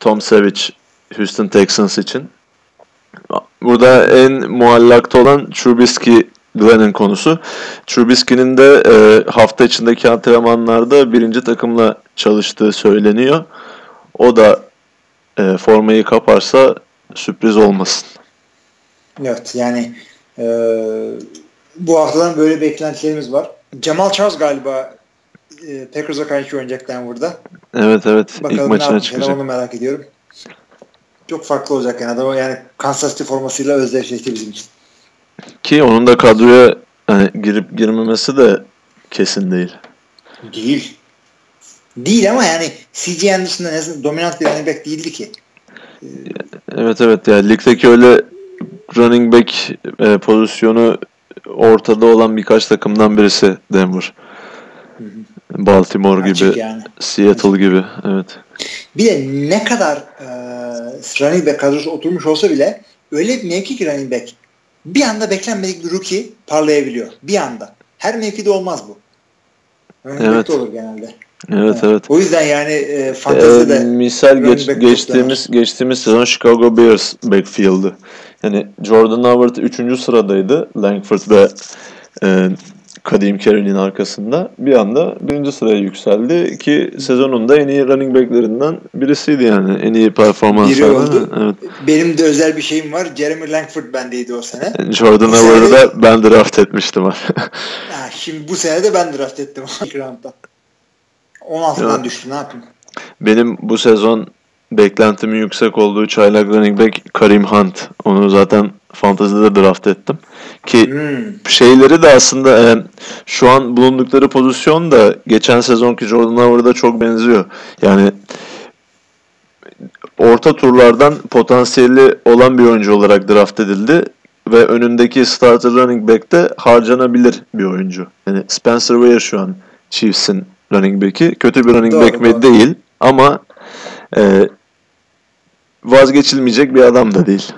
Tom Savage Houston Texans için. Burada en muallakta olan Trubisky Glenn'in konusu. Trubisky'nin de e, hafta içindeki antrenmanlarda birinci takımla çalıştığı söyleniyor. O da e, formayı kaparsa sürpriz olmasın. Evet yani e, bu haftadan böyle beklentilerimiz var. Cemal Charles galiba e, Packers'a karşı oynayacak Denver'da. Evet evet. Bakalım İlk maçına çıkacak. Onu merak ediyorum. Çok farklı olacak yani adam yani Kansas City formasıyla özdeşleşti bizim için. Ki onun da kadroya yani girip girmemesi de kesin değil. Değil. Değil ama yani C.J. Anderson'da ne dominant bir running back değildi ki. Evet evet yani ligdeki öyle running back e, pozisyonu ortada olan birkaç takımdan birisi Denver. Hı hı. Baltimore Açık gibi, yani. Seattle Açık. gibi. Evet. Bir de ne kadar e, running back kadrosu oturmuş olsa bile öyle bir mevki ki running back bir anda beklenmedik bir rookie parlayabiliyor. Bir anda. Her mevkide olmaz bu. Running evet. olur genelde. Evet evet. O yüzden yani e, fantezide ee, misal geç, geçtiğimiz geçtiğimiz sezon Chicago Bears backfield'ı. Yani Jordan Howard 3. sıradaydı. Langford ve e, Kadim Carroll'in arkasında. Bir anda birinci sıraya yükseldi ki sezonunda en iyi running back'lerinden birisiydi yani. En iyi performans Biri oldu. Evet. Benim de özel bir şeyim var. Jeremy Langford bendeydi o sene. Jordan Howard'ı da ben draft etmiştim. ha, şimdi bu sene de ben draft ettim. 16'dan düştü ne yapayım? Benim bu sezon beklentimin yüksek olduğu çaylak running back Karim Hunt. Onu zaten fantazide de draft ettim. Ki hmm. şeyleri de aslında e, şu an bulundukları pozisyon da geçen sezonki Jordan Howard'a çok benziyor. Yani orta turlardan potansiyeli olan bir oyuncu olarak draft edildi ve önündeki starter running back de harcanabilir bir oyuncu. Yani Spencer Ware şu an Chiefs'in running back'i. Kötü bir running doğru, back mi? Doğru. Değil. Ama e, vazgeçilmeyecek bir adam da değil.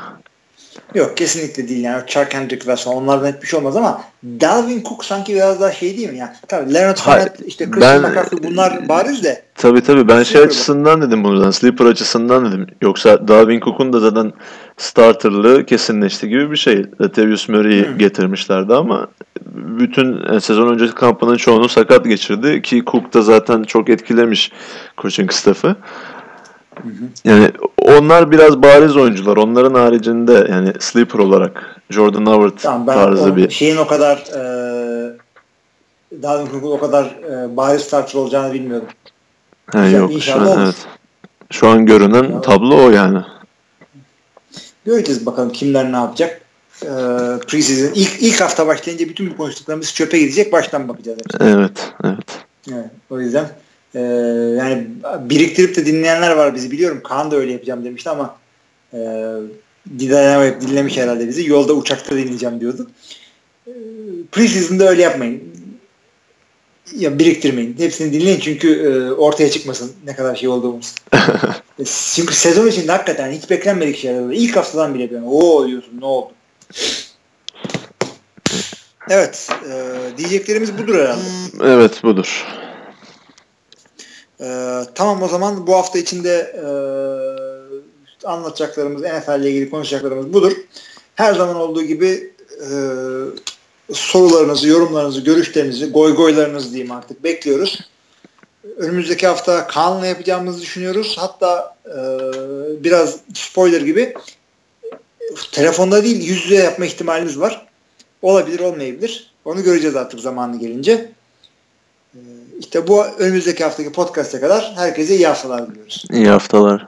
Yok kesinlikle değil yani. Chuck Hendrick ve son onlardan hiçbir şey olmaz ama Dalvin Cook sanki biraz daha şey değil mi ya? Tabii Leonard Fournette işte Christian McCaffrey bunlar bariz de Tabii tabii ben şey açısından dedim buradan. Sleeper açısından dedim. Yoksa Dalvin Cook'un da zaten starterlığı kesinleşti gibi bir şey. Latavius Murray'i Hı. getirmişlerdi ama bütün yani sezon öncesi kampının çoğunu sakat geçirdi ki Cook da zaten çok etkilemiş coaching staff'ı. Yani onlar biraz bariz oyuncular. Onların haricinde yani sleeper olarak Jordan Howard tamam ben tarzı bir şeyin o kadar e, Dalvin Cook'un o kadar e, bariz starter olacağını bilmiyordum. İnşallah- yok şu an olur. evet. Şu an görünen İnşallah. tablo o yani. Göreceğiz bakalım kimler ne yapacak. E, preseason ilk, ilk hafta başlayınca bütün bu konuştuklarımız çöpe gidecek. Baştan bakacağız. hepsine. Evet, evet. Evet, o yüzden e, yani biriktirip de dinleyenler var bizi biliyorum. Kaan da öyle yapacağım demişti ama e, dinlemek dinlemiş herhalde bizi. Yolda uçakta dinleyeceğim diyordu. E, Preseason'da öyle yapmayın. Ya biriktirmeyin. Hepsini dinleyin çünkü e, ortaya çıkmasın ne kadar şey olduğumuz. E, çünkü sezon içinde hakikaten hiç beklenmedik şeyler oluyor. İlk haftadan bile böyle o diyorsun ne oldu? Evet. E, diyeceklerimiz budur herhalde. Evet budur. Ee, tamam o zaman bu hafta içinde e, anlatacaklarımız, NFL ile ilgili konuşacaklarımız budur. Her zaman olduğu gibi e, sorularınızı, yorumlarınızı, görüşlerinizi, goy goylarınızı diyeyim artık bekliyoruz. Önümüzdeki hafta Kaan'la yapacağımızı düşünüyoruz. Hatta e, biraz spoiler gibi telefonda değil yüz yüze yapma ihtimalimiz var. Olabilir olmayabilir. Onu göreceğiz artık zamanı gelince. İşte bu önümüzdeki haftaki podcast'e kadar herkese iyi haftalar diliyoruz. İyi haftalar.